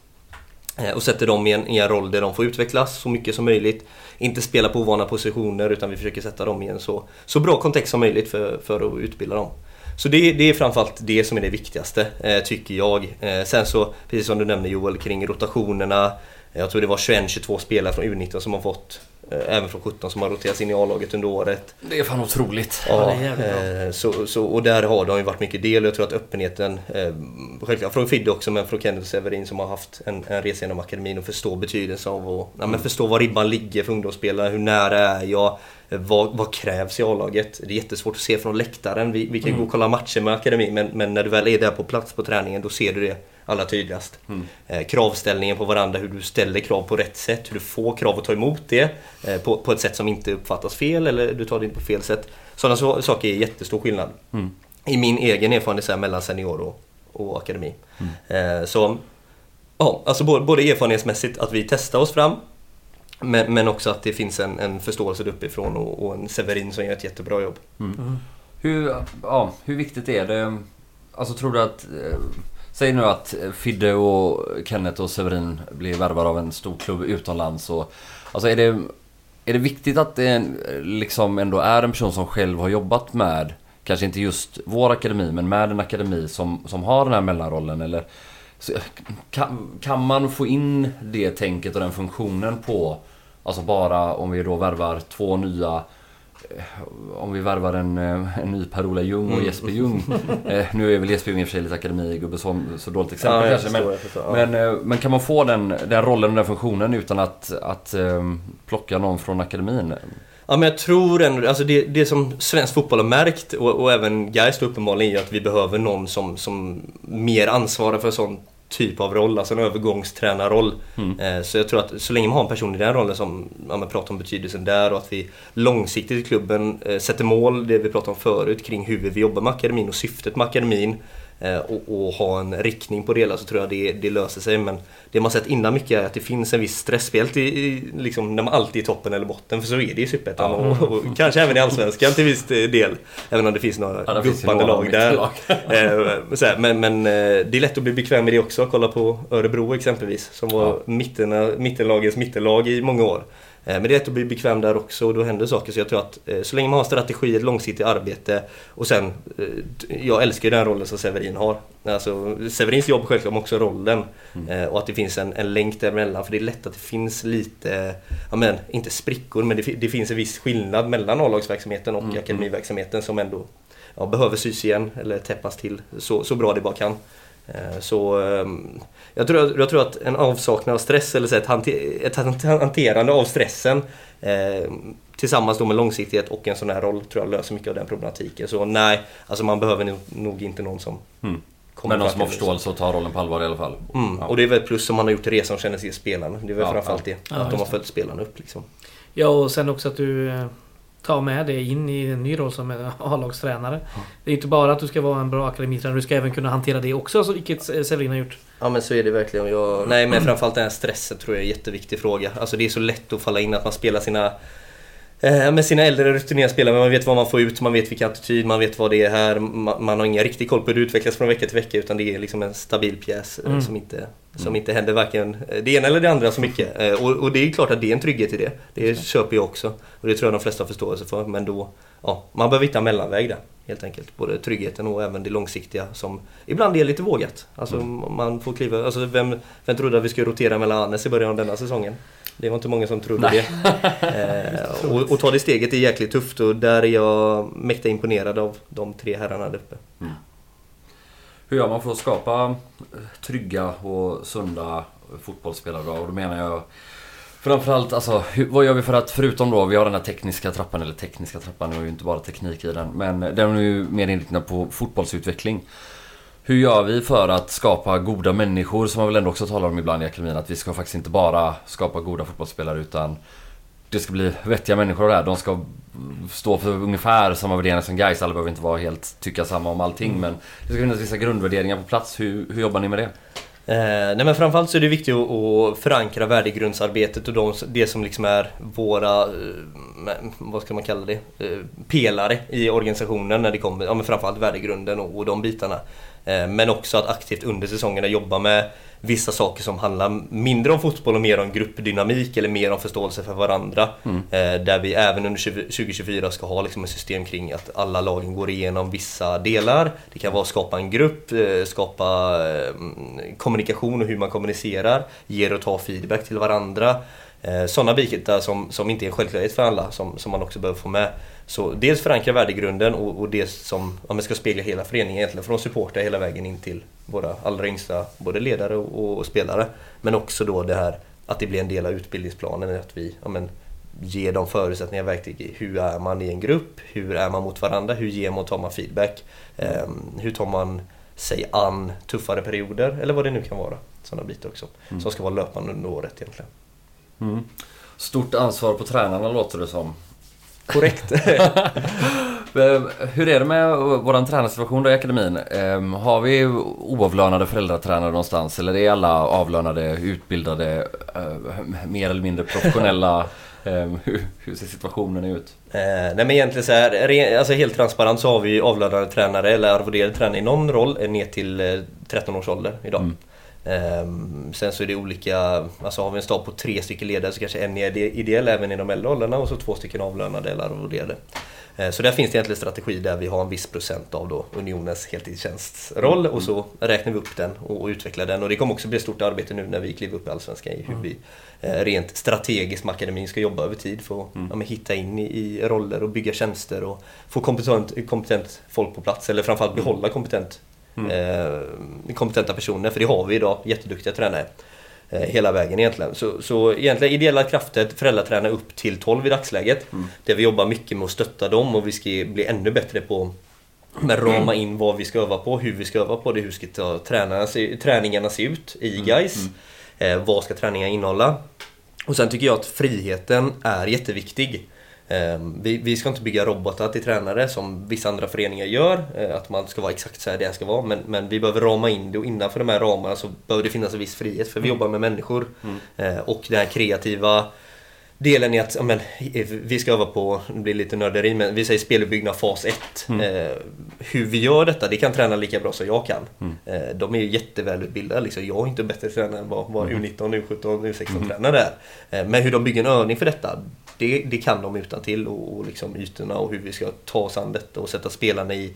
Eh, och sätter dem i en, i en roll där de får utvecklas så mycket som möjligt. Inte spela på ovana positioner utan vi försöker sätta dem i en så, så bra kontext som möjligt för, för att utbilda dem. Så det, det är framförallt det som är det viktigaste, eh, tycker jag. Eh, sen så, precis som du nämnde Joel, kring rotationerna. Jag tror det var 21-22 spelare från U19 som har fått även från 17 som har roterats in i A-laget under året. Det är fan otroligt. Ja, ja eh, så, så, och där har de ju varit mycket del. Jag tror att öppenheten, eh, självklart från Fidde också, men från Kenneth Severin som har haft en, en resa genom akademin och förstår betydelsen av att ja, men förstå var ribban ligger för ungdomsspelare. Hur nära är jag? Vad, vad krävs i A-laget? Det är jättesvårt att se från läktaren. Vi, vi kan mm. gå och kolla matcher med akademin men, men när du väl är där på plats på träningen då ser du det allra tydligast. Mm. Eh, kravställningen på varandra, hur du ställer krav på rätt sätt, hur du får krav att ta emot det eh, på, på ett sätt som inte uppfattas fel eller du tar det in på fel sätt. Sådana så, saker är jättestor skillnad. Mm. I min egen erfarenhet så här, mellan senior och, och akademi. Mm. Eh, så ja, alltså både, både erfarenhetsmässigt att vi testar oss fram Men, men också att det finns en, en förståelse uppifrån och, och en Severin som gör ett jättebra jobb. Mm. Hur, ja, hur viktigt är det? Alltså tror du att... Eh, säg nu att Fidde och Kenneth och Severin blir värvade av en stor klubb utomlands. Och, alltså är det, är det viktigt att det liksom ändå är en person som själv har jobbat med, kanske inte just vår akademi, men med en akademi som, som har den här mellanrollen? Eller, så, kan, kan man få in det tänket och den funktionen på, alltså bara om vi då värvar två nya Eh, om vi värvar en, eh, en ny Per-Ola Ljung och mm. Jesper Ljung. eh, nu är väl Jesper Ljung i och för sig lite akademigubbe så, så dåligt exempel ja, kanske. Men, förstår, ja. men, eh, men, kan man få den, den rollen och den funktionen utan att, att eh, plocka någon från akademin? Ja men jag tror ändå, alltså det, det som svensk fotboll har märkt och, och även Gais uppenbarligen är att vi behöver någon som, som mer ansvarar för sånt typ av roll, alltså en övergångstränarroll. Mm. Eh, så jag tror att så länge man har en person i den rollen som ja, man pratar om betydelsen där och att vi långsiktigt i klubben eh, sätter mål, det vi pratade om förut kring hur vi jobbar med akademin och syftet med akademin. Eh, och, och, ha en riktning på det hela så tror jag det, det löser sig. Men det man sett innan mycket är att det finns en viss stressspel i, i, liksom, när man alltid är i toppen eller botten. För så är det i Superettan ja. och, och, kanske även i Allsvenskan till viss del. Även om det finns några ja, guppande lag där. Lag. Eh, men, men eh, det är lätt att bli bekväm med det också. Kolla på Örebro exempelvis som var ja. mitten, mittenlagets mittenlag i många år. Eh, men det är lätt att bli bekväm där också och då händer saker. Så jag tror att eh, så länge man har strategi, ett långsiktigt arbete och sen... Eh, jag älskar ju den rollen som Severin har. Alltså, Severins jobb självklart men också rollen. Mm. Och att det finns en, en länk däremellan. För det är lätt att det finns lite, ja men inte sprickor men det, det finns en viss skillnad mellan A-lagsverksamheten och mm. akademiverksamheten som ändå ja, behöver sys igen eller täppas till så, så bra det bara kan. Eh, så ehm, jag tror, jag tror att en avsaknad av stress eller ett, hanterande av stressen eh, tillsammans då med långsiktighet och en sån här roll tror jag löser mycket av den problematiken. Så nej, alltså man behöver nog inte någon som mm. Men någon som har förståelse och tar rollen på allvar i alla fall. Mm. Ja. Och det är väl ett plus som man har gjort resan och känner sig spelarna. Det är väl ja, framförallt det. Ja, att de har följt spelarna upp liksom. Ja och sen också att du eh, ta med det in i en ny roll som A-lagstränare. Mm. Det är inte bara att du ska vara en bra akademitränare, du ska även kunna hantera det också, vilket Severin har gjort. Ja men så är det verkligen. Jag, nej men framförallt den här stressen tror jag är en jätteviktig fråga. Alltså det är så lätt att falla in att man spelar sina Eh, med sina äldre rutinerade spelare, man vet vad man får ut, man vet vilken attityd, man vet vad det är här. Man, man har ingen riktig koll på hur det utvecklas från vecka till vecka utan det är liksom en stabil pjäs eh, mm. som, inte, som mm. inte händer varken eh, det ena eller det andra så mycket. Och, och, det är klart att det är en trygghet i det. Det köper jag också. Och det tror jag de flesta har förståelse för. Men då, ja, man behöver hitta en mellanväg där. Helt enkelt. Både tryggheten och även det långsiktiga som ibland är lite vågat. Alltså mm. man får kliva, alltså vem, vem trodde att vi skulle rotera mellan Annes i början av denna säsongen? Det var inte många som trodde Nej. det. Eh, och, och ta det steget är jäkligt tufft och där är jag mäkta imponerad av de tre herrarna där uppe. Hur gör man för att skapa eh, trygga och sunda fotbollsspelare? Och då menar jag Framförallt, alltså, hur, vad gör vi för att, förutom då, vi har den här tekniska trappan, eller tekniska trappan, det är ju inte bara teknik i den, men den är ju mer inriktad på fotbollsutveckling. Hur gör vi för att skapa goda människor som man väl ändå också talar om ibland i akademin? Att vi ska faktiskt inte bara skapa goda fotbollsspelare utan det ska bli vettiga människor där. De ska stå för ungefär samma värderingar som guys. Alla behöver inte vara helt tycka samma om allting mm. men det ska finnas vissa grundvärderingar på plats. Hur, hur jobbar ni med det? Eh, nej men framförallt så är det viktigt att, att förankra värdegrundsarbetet och de, det som liksom är våra, eh, vad ska man kalla det, eh, pelare i organisationen när det kommer, ja men framförallt värdegrunden och, och de bitarna. Eh, men också att aktivt under säsongerna jobba med vissa saker som handlar mindre om fotboll och mer om gruppdynamik eller mer om förståelse för varandra. Mm. Eh, där vi även under 2024 ska ha liksom ett system kring att alla lagen går igenom vissa delar. Det kan vara att skapa en grupp, eh, skapa kommunikation och hur man kommunicerar, ger och tar feedback till varandra. Sådana bitar som, som inte är en självklarhet för alla som, som man också behöver få med. Så dels förankra värdegrunden och, och det som ja, man ska spegla hela föreningen egentligen från supportrar hela vägen in till våra allra yngsta både ledare och, och, spelare. Men också då det här att det blir en del av utbildningsplanen, att vi ja, men, ger dem förutsättningar verktyg hur är man i en grupp, hur är man mot varandra, hur ger man och tar man feedback, eh, hur tar man sig an tuffare perioder eller vad det nu kan vara. Sådana bitar också. Mm. Som ska vara löpande under året egentligen. Mm. Stort ansvar på tränarna låter det som. Korrekt. Eh, Hur är det med våran tränarsituation då i akademin? Eh, Har vi oavlönade föräldratränare någonstans? Eller är alla avlönade, utbildade, eh, mer eller mindre professionella? Eh, Hur, hur ser situationen ut? Eh, nej men egentligen så här, alltså helt transparent så har vi avlönade tränare eller arvoderade tränare i någon roll eh, ner till eh, 13 års ålder idag. Mm. Ehm, sen så är det olika, alltså har vi en stab på tre stycken ledare så kanske en är ide- ideell även i de äldre åldrarna och så två stycken avlönade eller arvoderade. Eh, Så där finns det egentligen strategi där vi har en viss procent av då Unionens heltidstjänstsroll och så räknar vi upp den och utvecklar den. Och det kommer också bli ett stort arbete nu när vi kliver upp i Allsvenskan i hur vi eh, rent strategiskt med akademin ska jobba över tid för att ja, men hitta in i, i roller och bygga tjänster och få kompetent, kompetent folk på plats eller framförallt behålla kompetent, eh, kompetenta personer för det har vi idag, jätteduktiga tränare. Eh, hela vägen egentligen. Så, så egentligen ideella krafter, föräldratränar upp till 12 i dagsläget. Där vi jobbar mycket med att stötta dem och vi ska bli ännu bättre på med rama in vad vi ska öva på, hur vi ska öva på det, hur ska ta tränarna se, träningarna se ut i guys. Eh, vad ska träningarna innehålla? Och sen tycker jag att friheten är jätteviktig. Eh, vi, vi ska inte bygga robotar till tränare som vissa andra föreningar gör. Eh, att man ska vara exakt så här det ska vara. Men, men vi behöver rama in det och innanför de här ramarna så behöver det finnas en viss frihet. För vi jobbar med människor. Eh, och den här kreativa delen är att ja, men, vi ska öva på, det blir lite nörderi, men vi säger speluppbyggnad fas 1. Eh, hur vi gör detta, det kan träna lika bra som jag kan. Eh, de är ju jättevälutbildade. Liksom. Jag är inte bättre tränare än vad, vad U19, U17, U16 tränare är. Eh, men hur de bygger en övning för detta, det, det kan de utan till och, och liksom ytorna och hur vi ska ta oss an detta och sätta spelarna i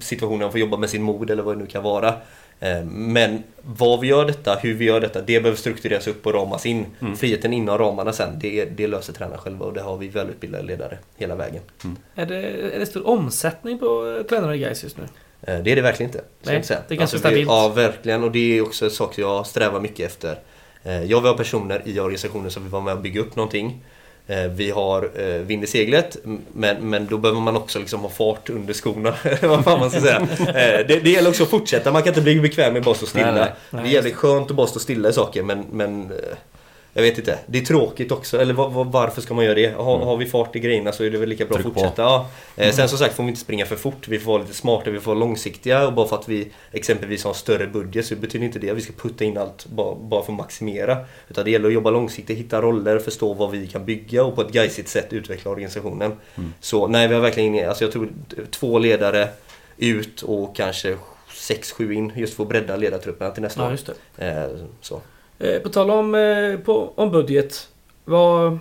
situationen de får jobba med sin mod eller vad det nu kan vara. Eh, Men vad vi gör detta, hur vi gör detta, det behöver struktureras upp och ramas in. Friheten inom ramarna sen, det, det löser tränarna själva och det har vi välutbildade ledare hela vägen. Är det, är det stor omsättning på eh, tränare i Gais just nu? Eh, Det är det verkligen inte. Nej, inte det är ganska vi, stabilt. Ja, verkligen. Och det är också en sak jag strävar mycket efter. Jag vill ha personer i organisationen som vill vara med och bygga upp någonting. Eh, Vi har eh, vind i seglet, men, men då behöver man också liksom ha fart under skorna. vad fan man ska säga. Eh, Det, det gäller också att fortsätta, man kan inte bli bekväm med att bara stå stilla. Nej, nej. Det är jävligt skönt att bara stå stilla i saker, men, men eh, jag vet inte. Det är tråkigt också. Eller var, var, varför ska man göra det? Har, har vi fart i grejerna så är det väl lika bra att Tryck på. fortsätta. Ja. Eh, Sen som sagt får vi inte springa för fort. Vi får vara lite smarta, vi får vara långsiktiga. Och bara för att vi exempelvis har en större budget så betyder inte det att vi ska putta in allt bara, bara för att maximera. Utan det gäller att jobba långsiktigt, hitta roller, förstå vad vi kan bygga och på ett geisigt sätt utveckla organisationen. Så nej, vi har verkligen, alltså jag tror två ledare ut och kanske sex, sju in just för att bredda ledartrupperna till nästa Ja, år. just det. Eh, så. Eh, På tal om, eh, på, om budget. Vad,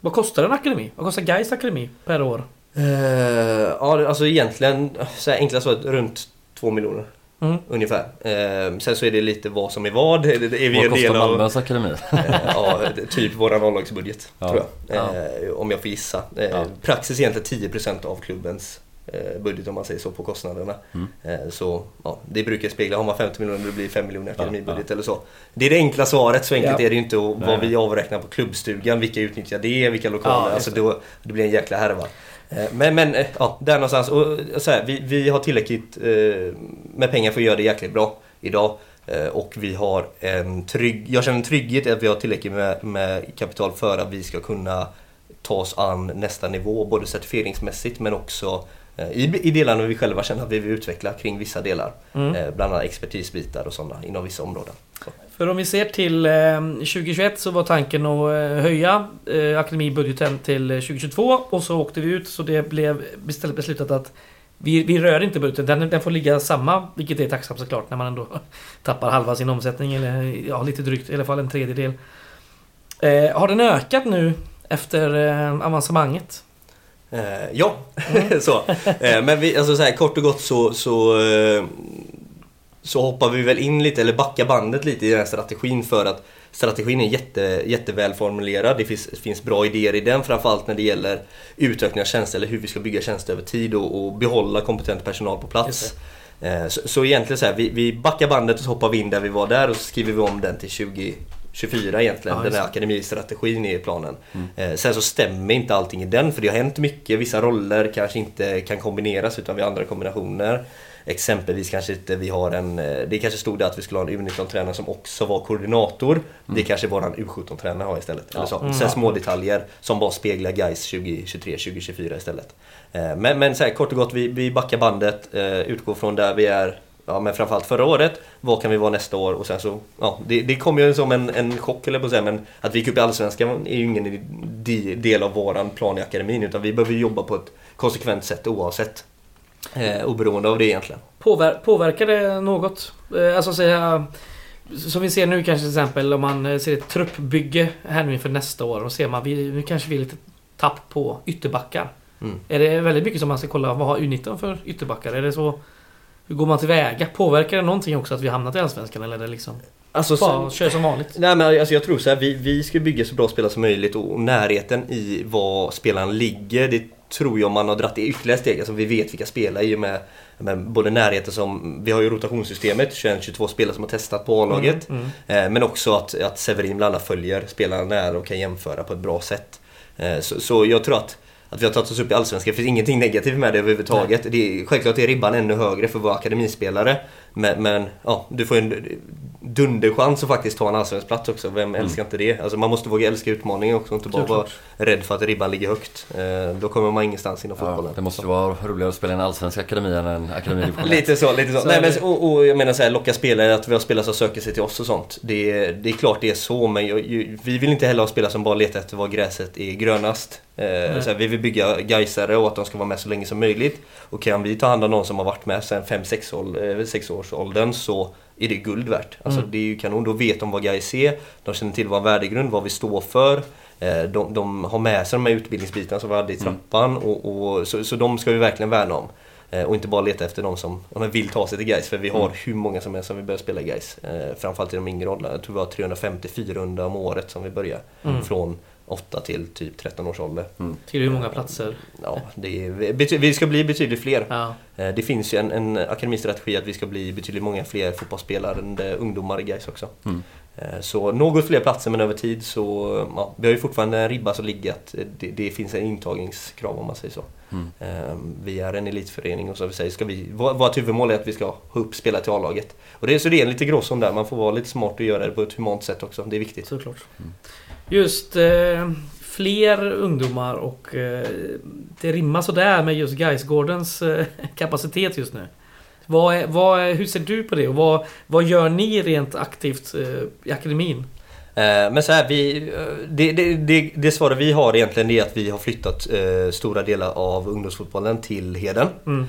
vad kostar en akademi? Vad kostar Gais akademi per år? Eh, ja, alltså egentligen så här enkla svaret runt två miljoner. Mm. Ungefär. Eh, sen så är det lite vad som är vad. Det, det är vi Vad en kostar del av Malmös akademi? eh, ja, typ våran A-lagsbudget. Ja. Tror jag. Ja. Eh, om jag får gissa. Eh, Ja. Praxis är egentligen 10% av klubbens budget om man säger så på kostnaderna. Mm. Eh, så ja, det brukar spegla, har man 50 miljoner det blir 5 miljoner i Ja, akademibudget eller så. Det är det enkla svaret, så enkelt Ja. är det inte. Och vad Nej. vi avräknar på klubbstugan, vilka utnyttjar det, vilka lokaler. Ja, alltså det. då, det blir en jäkla härva. Eh, Men, men eh, ja, där någonstans. Och, så här, vi, vi har tillräckligt eh, med pengar för att göra det jäkligt bra idag. Eh, Och vi har en trygg, jag känner en trygghet i att vi har tillräckligt med, med kapital för att vi ska kunna ta oss an nästa nivå. Både certifieringsmässigt men också eh, i, i delarna vi själva känner att vi vill utveckla kring vissa delar. Mm. Eh, Bland annat expertisbitar och sådana inom vissa områden. Så. För om vi ser till eh, 2021 så var tanken att eh, höja eh, akademibudgeten till eh, 2022 och så åkte vi ut så det blev istället beslutat att vi, vi rör inte budgeten, den, den får ligga samma, vilket är tacksamt såklart när man ändå tappar halva sin omsättning eller ja, lite drygt, i alla fall en tredjedel. Eh, har den ökat nu efter eh, avancemanget? Eh, ja, så. Eh, men vi, alltså så här, kort och gott så, så, eh, så hoppar vi väl in lite, eller backar bandet lite i den här strategin för att strategin är jätte, jättevälformulerad. Det finns, finns bra idéer i den, framförallt när det gäller utökning av tjänster eller hur vi ska bygga tjänster över tid och, och behålla kompetent personal på plats. Eh, så, så egentligen så här, vi, vi backar bandet och så hoppar vi in där vi var där och så skriver vi om den till 2024 egentligen. Ja, den här akademistrategin är planen. Eh, sen så stämmer inte allting i den för det har hänt mycket. Vissa roller kanske inte kan kombineras utan vi har andra kombinationer. Exempelvis kanske inte vi har en... eh, Det kanske stod där att vi skulle ha en U19-tränare som också var koordinator. Det kanske våran U17-tränare har istället. Eller så. Sen små detaljer som bara speglar guys 2023, 2024 istället. Eh, Men, men så här, kort och gott, vi, vi backar bandet, utgår från där vi är Ja men framförallt förra året, vad kan vi vara nästa år? Och sen så, ja det, det kom ju som en, en chock eller på att säga men att vi gick upp i Allsvenskan är ju ingen del av våran plan i akademin utan vi behöver jobba på ett konsekvent sätt oavsett. Eh, oberoende av det egentligen. Påver påverkar det något? Eh, Alltså säga... Som vi ser nu kanske till exempel om man eh, ser ett truppbygge här nu inför nästa år och ser man vi, nu kanske vi är lite tapp på ytterbackar. Mm. Är det väldigt mycket som man ska kolla vad har U19 för ytterbackar? Är det så? Hur går man tillväga? Påverkar det någonting också att vi hamnat i Allsvenskan eller är det liksom Alltså, bara kör som vanligt? Nej men alltså jag tror så här, vi, vi ska bygga så bra spelare som möjligt och närheten i var spelaren ligger, det tror jag man har dratt i ytterligare steg. Alltså vi vet vilka spelare i och med, med både närheten som, vi har ju rotationssystemet, 21-22 spelare som har testat på A-laget. Mm, Eh, men också att, att Severin bland annat följer spelarna nära och kan jämföra på ett bra sätt. Eh, så, så jag tror att att vi har tagit oss upp i Allsvenskan, det finns ingenting negativt med det överhuvudtaget. Det är, självklart är ribban ännu högre för våra akademispelare. Men, men ja, du får en dunderchans att faktiskt ta en allsvensk plats också. Vem älskar inte det? Alltså man måste våga älska utmaningen också, inte bara vara rädd för att ribban ligger högt. Eh, då kommer man ingenstans inom Ja, fotbollen. det måste ju vara roligare att spela i en allsvensk akademi än en akademi. Lite så, lite så. Så Nej, men, och, och jag menar så här, locka spelare, att vi har spelare som söker sig till oss och sånt. Det, det är klart det är så, men jag, ju, vi vill inte heller ha spelare som bara letar efter var gräset är grönast. Eh, så här, vi vill bygga Gaisare och att de ska vara med så länge som möjligt. Och kan vi ta hand om någon som har varit med sedan 5-6 år, eh, års åldern så är det guld värt. Alltså, Mm. Det är ju kanon. Då vet de vad Gais är, de känner till vår värdegrund, vad vi står för. Eh, De, de har med sig de här utbildningsbitarna som vi hade i trappan och, och, så, så de ska vi verkligen värna om. Eh, Och inte bara leta efter de som men vill ta sig till Gais för vi har hur många som helst som vill börja spela Gais. Eh, Framförallt i de yngre åldrarna. Jag tror vi har 350-400 om året som vi börjar. Mm. Från 8 till typ 13 års ålder. Till hur många platser? Ja, det är, vi ska bli betydligt fler. Ja. Eh, Det finns ju en, en akademistrategi att vi ska bli betydligt många fler fotbollsspelare än ungdomar i Gais också. Mm. Eh, Så något fler platser men över tid så, ja, vi har ju fortfarande en ribba som ligger att det, det finns en intagningskrav om man säger så. Mm. Eh, Vi är en elitförening och som vi säger, ska vi, vå- vårt huvudmål är att vi ska ha upp spelare till A-laget. Och det, så det är en lite gråzon där, man får vara lite smart och göra det på ett humant sätt också, det är viktigt. Såklart. Just eh, fler ungdomar och eh, det rimmar sådär med just Gaisgårdens eh, kapacitet just nu. Vad är, vad är, hur ser du på det och vad, vad gör ni rent aktivt eh, i akademin? Eh, Men så här, vi, eh, det, det, det, det svaret vi har egentligen är att vi har flyttat eh, stora delar av ungdomsfotbollen till Heden. Mm.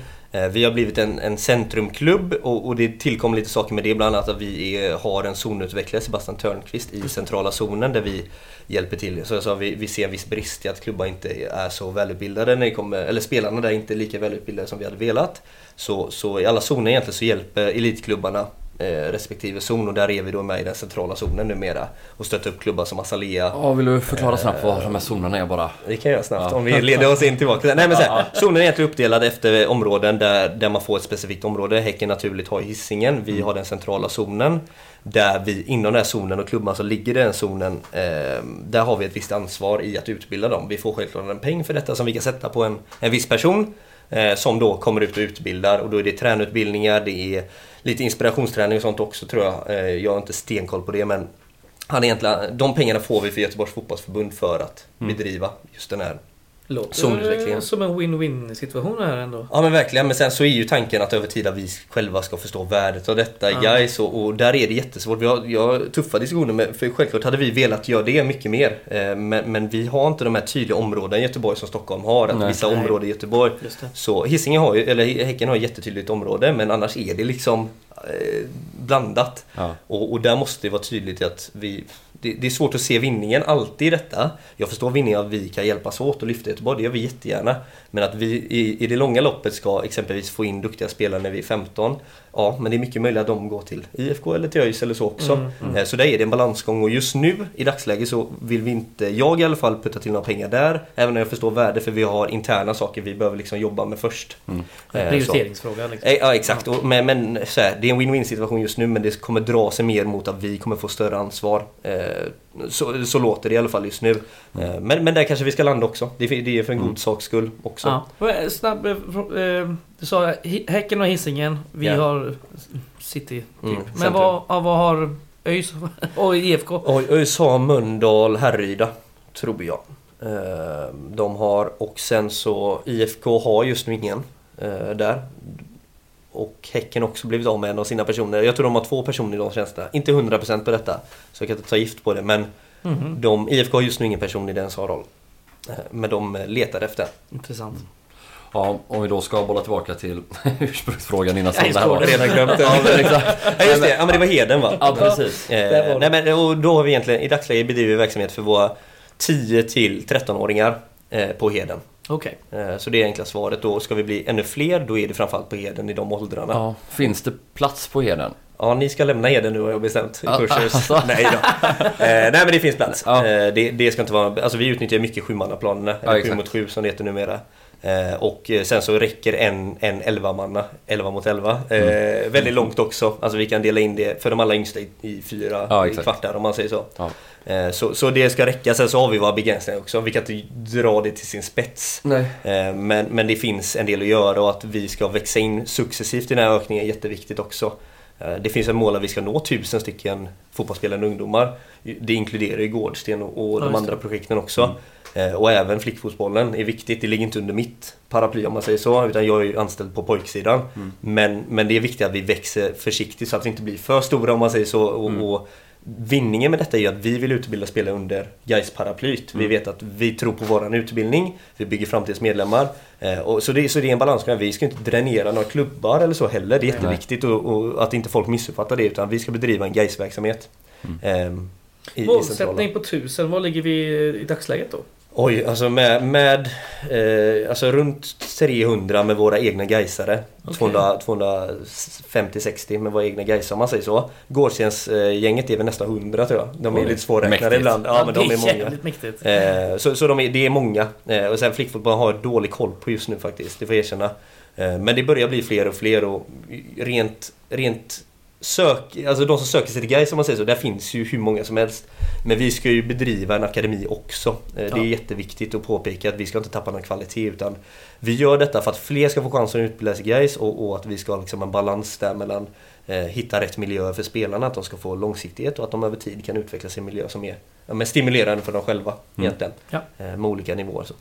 Vi har blivit en, en centrumklubb och, och det tillkom lite saker med det. Bland annat att vi är, har en zonutvecklare, Sebastian Törnqvist, i centrala zonen där vi hjälper till. Så jag sa, vi, vi ser en viss brist i att klubbar inte är så välutbildade, när kommer, eller spelarna där är inte lika välutbildade som vi hade velat. Så, så i alla zoner egentligen så hjälper elitklubbarna respektive zon och där är vi då med i den centrala zonen numera och stöttar upp klubbar som Azalea, Ja, vill du förklara snabbt vad de här zonerna är bara? det kan jag göra snabbt Ja. om vi leder oss in tillbaka. Nej men så här, zonen är egentligen uppdelad efter områden där, där man får ett specifikt område. Häcken naturligt har Hisingen, vi har den centrala zonen. Där vi inom den här zonen och klubban som ligger i den zonen, eh, där har vi ett visst ansvar i att utbilda dem. Vi får självklart en peng för detta som vi kan sätta på en, en viss person. Eh, som då kommer ut och utbildar och då är det tränutbildningar, det är lite inspirationsträning och sånt också tror jag. Eh, jag har inte stenkoll på det men han egentligen, de pengarna får vi för Göteborgs fotbollsförbund för att bedriva just den här Låter som en win-win situation här ändå. Ja men verkligen, men sen så är ju tanken att över tid att vi själva ska förstå värdet av detta Ja. Gais och, och där är det jättesvårt. Vi har, vi har tuffa diskussioner med, för självklart hade vi velat göra det mycket mer. Eh, Men, men vi har inte de här tydliga områdena i Göteborg som Stockholm har. Att Nej. vissa Nej. områden i Göteborg Just det. så Hisingen har ju, eller Häcken har ett jättetydligt område men annars är det liksom blandat. Ja. Och, och där måste det vara tydligt att vi... Det, det är svårt att se vinningen alltid i detta. Jag förstår vinningen att vi kan hjälpas åt och lyfta Göteborg, det gör vi jättegärna. Men att vi i, i det långa loppet ska exempelvis få in duktiga spelare när vi är 15. Ja, men det är mycket möjligt att de går till IFK eller till ÖIS eller så också. Mm, Eh, Så där är det en balansgång och just nu i dagsläget så vill vi inte, jag i alla fall, putta till några pengar där. Även om jag förstår värde för vi har interna saker vi behöver liksom jobba med först. Mm. Eh. Prioriteringsfråga liksom. Eh, Ja exakt, Och, men, men så här, det är en win-win situation just nu men det kommer dra sig mer mot att vi kommer få större ansvar. Eh, så, så låter det i alla fall just nu. Eh, Men, men där kanske vi ska landa också. Det, är- det är för en Mm. god saks skull också. Ja. Är- Snabb, eh, eh, du sa Häcken och Hisingen. Vi Ja. har City. Typ. Mm, Men vad, ja, vad har ÖIS och IFK? Oj, ÖIS har Mölndal, Härryda, tror jag. Eh, De har, och sen så IFK har just nu ingen eh, där. Och Häcken också blivit av med en av sina personer. Jag tror de har två personer i de tjänsterna. Inte 100% på detta, så jag kan inte ta gift på det. Men Mhm. de, IFK har just nu ingen person i den roll. Eh, Men de eh, letar efter. Intressant. Ja, om vi då ska bolla tillbaka till ursprungsfrågan innan det här var. Redan glömt det. Ja, men exakt. Ja just det, ja, men det var Heden va? Ja, precis. Där var Eh, nej, men, och då har vi egentligen i dagsläget bedriver vi verksamhet för våra 10 till 13-åringar eh, på Heden. Okej. Eh, så det är enkla svaret. Då ska vi bli ännu fler, då är det framförallt på Heden i de åldrarna. Ja, Ja, finns det plats på Heden? ni ska lämna Heden nu har jag bestämt. Ja, Pushers. alltså. nej då. Eh, nej men det finns plats. Ja. Eh, det, det ska inte vara, alltså vi utnyttjar mycket sjumannaplanerna, Ja, eller sju mot sju som det heter numera. Eh, och eh, sen så räcker en, en 11 manna, 11 mot 11. Eh, Mm. Väldigt långt också. Alltså vi kan dela in det för de allra yngsta i, i fyra Ja, i kvartar om man säger så. Eh, så. Så det ska räcka. Sen så har vi våra begränsningar också. Vi kan inte dra det till sin spets. Nej. Eh, Men, men det finns en del att göra och att vi ska växa in successivt i den här ökningen är jätteviktigt också. Eh, Det finns ett mål att vi ska nå tusen stycken fotbollsspelande ungdomar. Det inkluderar ju Gårdsten och och Ja, de andra projekten också. Eh, Och även flickfotbollen är viktigt. Det ligger inte under mitt paraply om man säger så. Utan jag är ju anställd på pojksidan. Men, men det är viktigt att vi växer försiktigt så att vi inte blir för stora om man säger så. Och, och Vinningen med detta är ju att vi vill utbilda spelare under gais paraplyt Vi vet att vi tror på våran utbildning, vi bygger framtidsmedlemmar. Eh, och så, det, så det är en balansgång. Vi ska inte dränera några klubbar eller så heller. Det är jätteviktigt och, och att inte folk missuppfattar det. Utan vi ska bedriva en gais verksamhet ehm, i, i. Målsättning på 1000. Vad ligger vi i dagsläget då? Oj, alltså med, med eh, alltså runt 300 med våra egna gaisare. Okej. 250-60 med våra egna gaisare om man säger så. Gårdstens eh, gänget är väl nästan 100 tror jag. De är Oj, lite svårräknade ibland. Ja, men de är många. mäktigt. Eh, så så de är, det är många. Eh, och sen flickfotboll har jag dålig koll på just nu faktiskt, det får jag erkänna. Eh, men det börjar bli fler och fler och rent, rent sök, alltså de som söker sig till Gais om man säger så, där finns ju hur många som helst. Men vi ska ju bedriva en akademi också. Eh, Det Ja. är jätteviktigt att påpeka att vi ska inte tappa någon kvalitet utan vi gör detta för att fler ska få chansen att utbilda sig i Gais och, och att vi ska ha liksom en balans där mellan eh, hitta rätt miljö för spelarna, att de ska få långsiktighet och att de över tid kan utvecklas i en miljö som är ja, men stimulerande för dem själva egentligen. Ja. Eh, med olika nivåer. Så.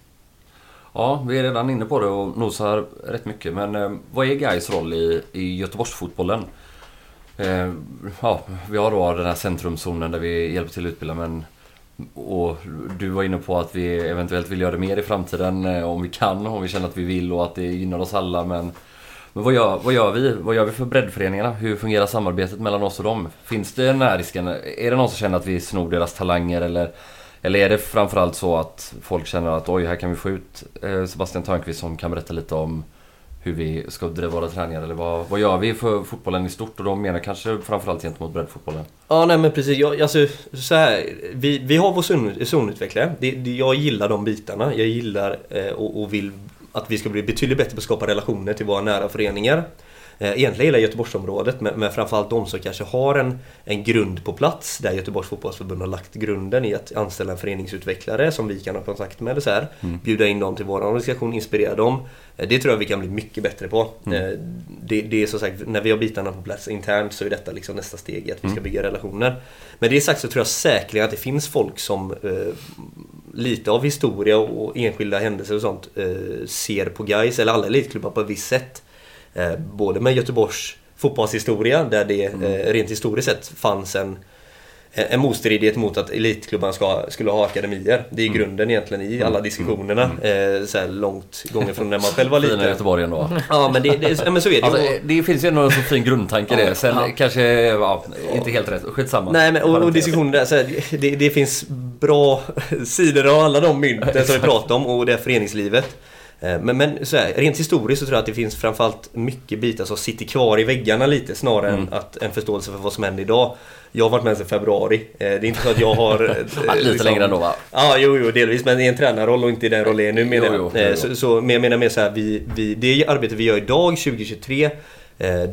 Ja, vi är redan inne på det och nosar rätt mycket. Men eh, vad är Gais roll i, i Göteborgsfotbollen? Eh, ja, vi har då den här centrumzonen där vi hjälper till att utbilda men och du var inne på att vi eventuellt vill göra det mer i framtiden eh, om vi kan, om vi känner att vi vill och att det gynnar oss alla. Men, men vad, gör, vad gör vi? Vad gör vi för breddföreningarna? Hur fungerar samarbetet mellan oss och dem? Finns det den här risken? Är det någon som känner att vi snor deras talanger eller eller är det framförallt så att folk känner att oj, här kan vi få ut eh, Sebastian Törnqvist som kan berätta lite om hur vi ska driva våra träningar eller vad, vad gör vi för fotbollen i stort? Och de menar kanske framförallt gentemot breddfotbollen. Ja, nej men precis. Jag, alltså, så här, vi, vi har vår zon, zonutvecklare. Det, det, jag gillar de bitarna. Jag gillar eh, och, och vill att vi ska bli betydligt bättre på att skapa relationer till våra nära föreningar. Eh, Egentligen hela Göteborgsområdet men, men framförallt de som kanske har en, en grund på plats där Göteborgs fotbollsförbund har lagt grunden i att anställa en föreningsutvecklare som vi kan ha kontakt med. Eller så här. Bjuda in dem till vår organisation, inspirera dem. Eh, Det tror jag vi kan bli mycket bättre på. Eh, Det, det är som sagt, när vi har bitarna på plats internt så är detta liksom nästa steg i att vi ska bygga relationer. Men det sagt så tror jag säkerligen att det finns folk som eh, lite av historia och enskilda händelser och sånt eh, ser på guys eller alla elitklubbar på ett visst sätt. Eh, både med Göteborgs fotbollshistoria där det eh, rent historiskt sett fanns en, en motstridighet mot att elitklubbarna ska, skulle ha akademier. Det är grunden egentligen i alla diskussionerna. Eh, så långt gånger från när man själv var Fina liten. Göteborg ändå. Ja men, det, det, ja, men så är det. Alltså, det finns ju ändå en så fin grundtanke i det. Sen Ja. kanske, ja, inte helt rätt. Skitsamma. Nej men och, och diskussionen där, så här, det, det finns bra sidor av alla de mynten som vi pratar om och det föreningslivet. Eh, Men, men så här, rent historiskt så tror jag att det finns framförallt mycket bitar som sitter kvar i väggarna lite snarare Mm. än att en förståelse för vad som händer idag. Jag har varit med sedan februari. Eh, Det är inte så att jag har... eh, lite längre ändå va? Ja, jo, jo, delvis. Men i en tränarroll och inte i den roll jag är nu menar jag. Jo, jo, jo. Så, så, men jag menar mer så här, vi, vi, det arbete vi gör idag, 2023, eh,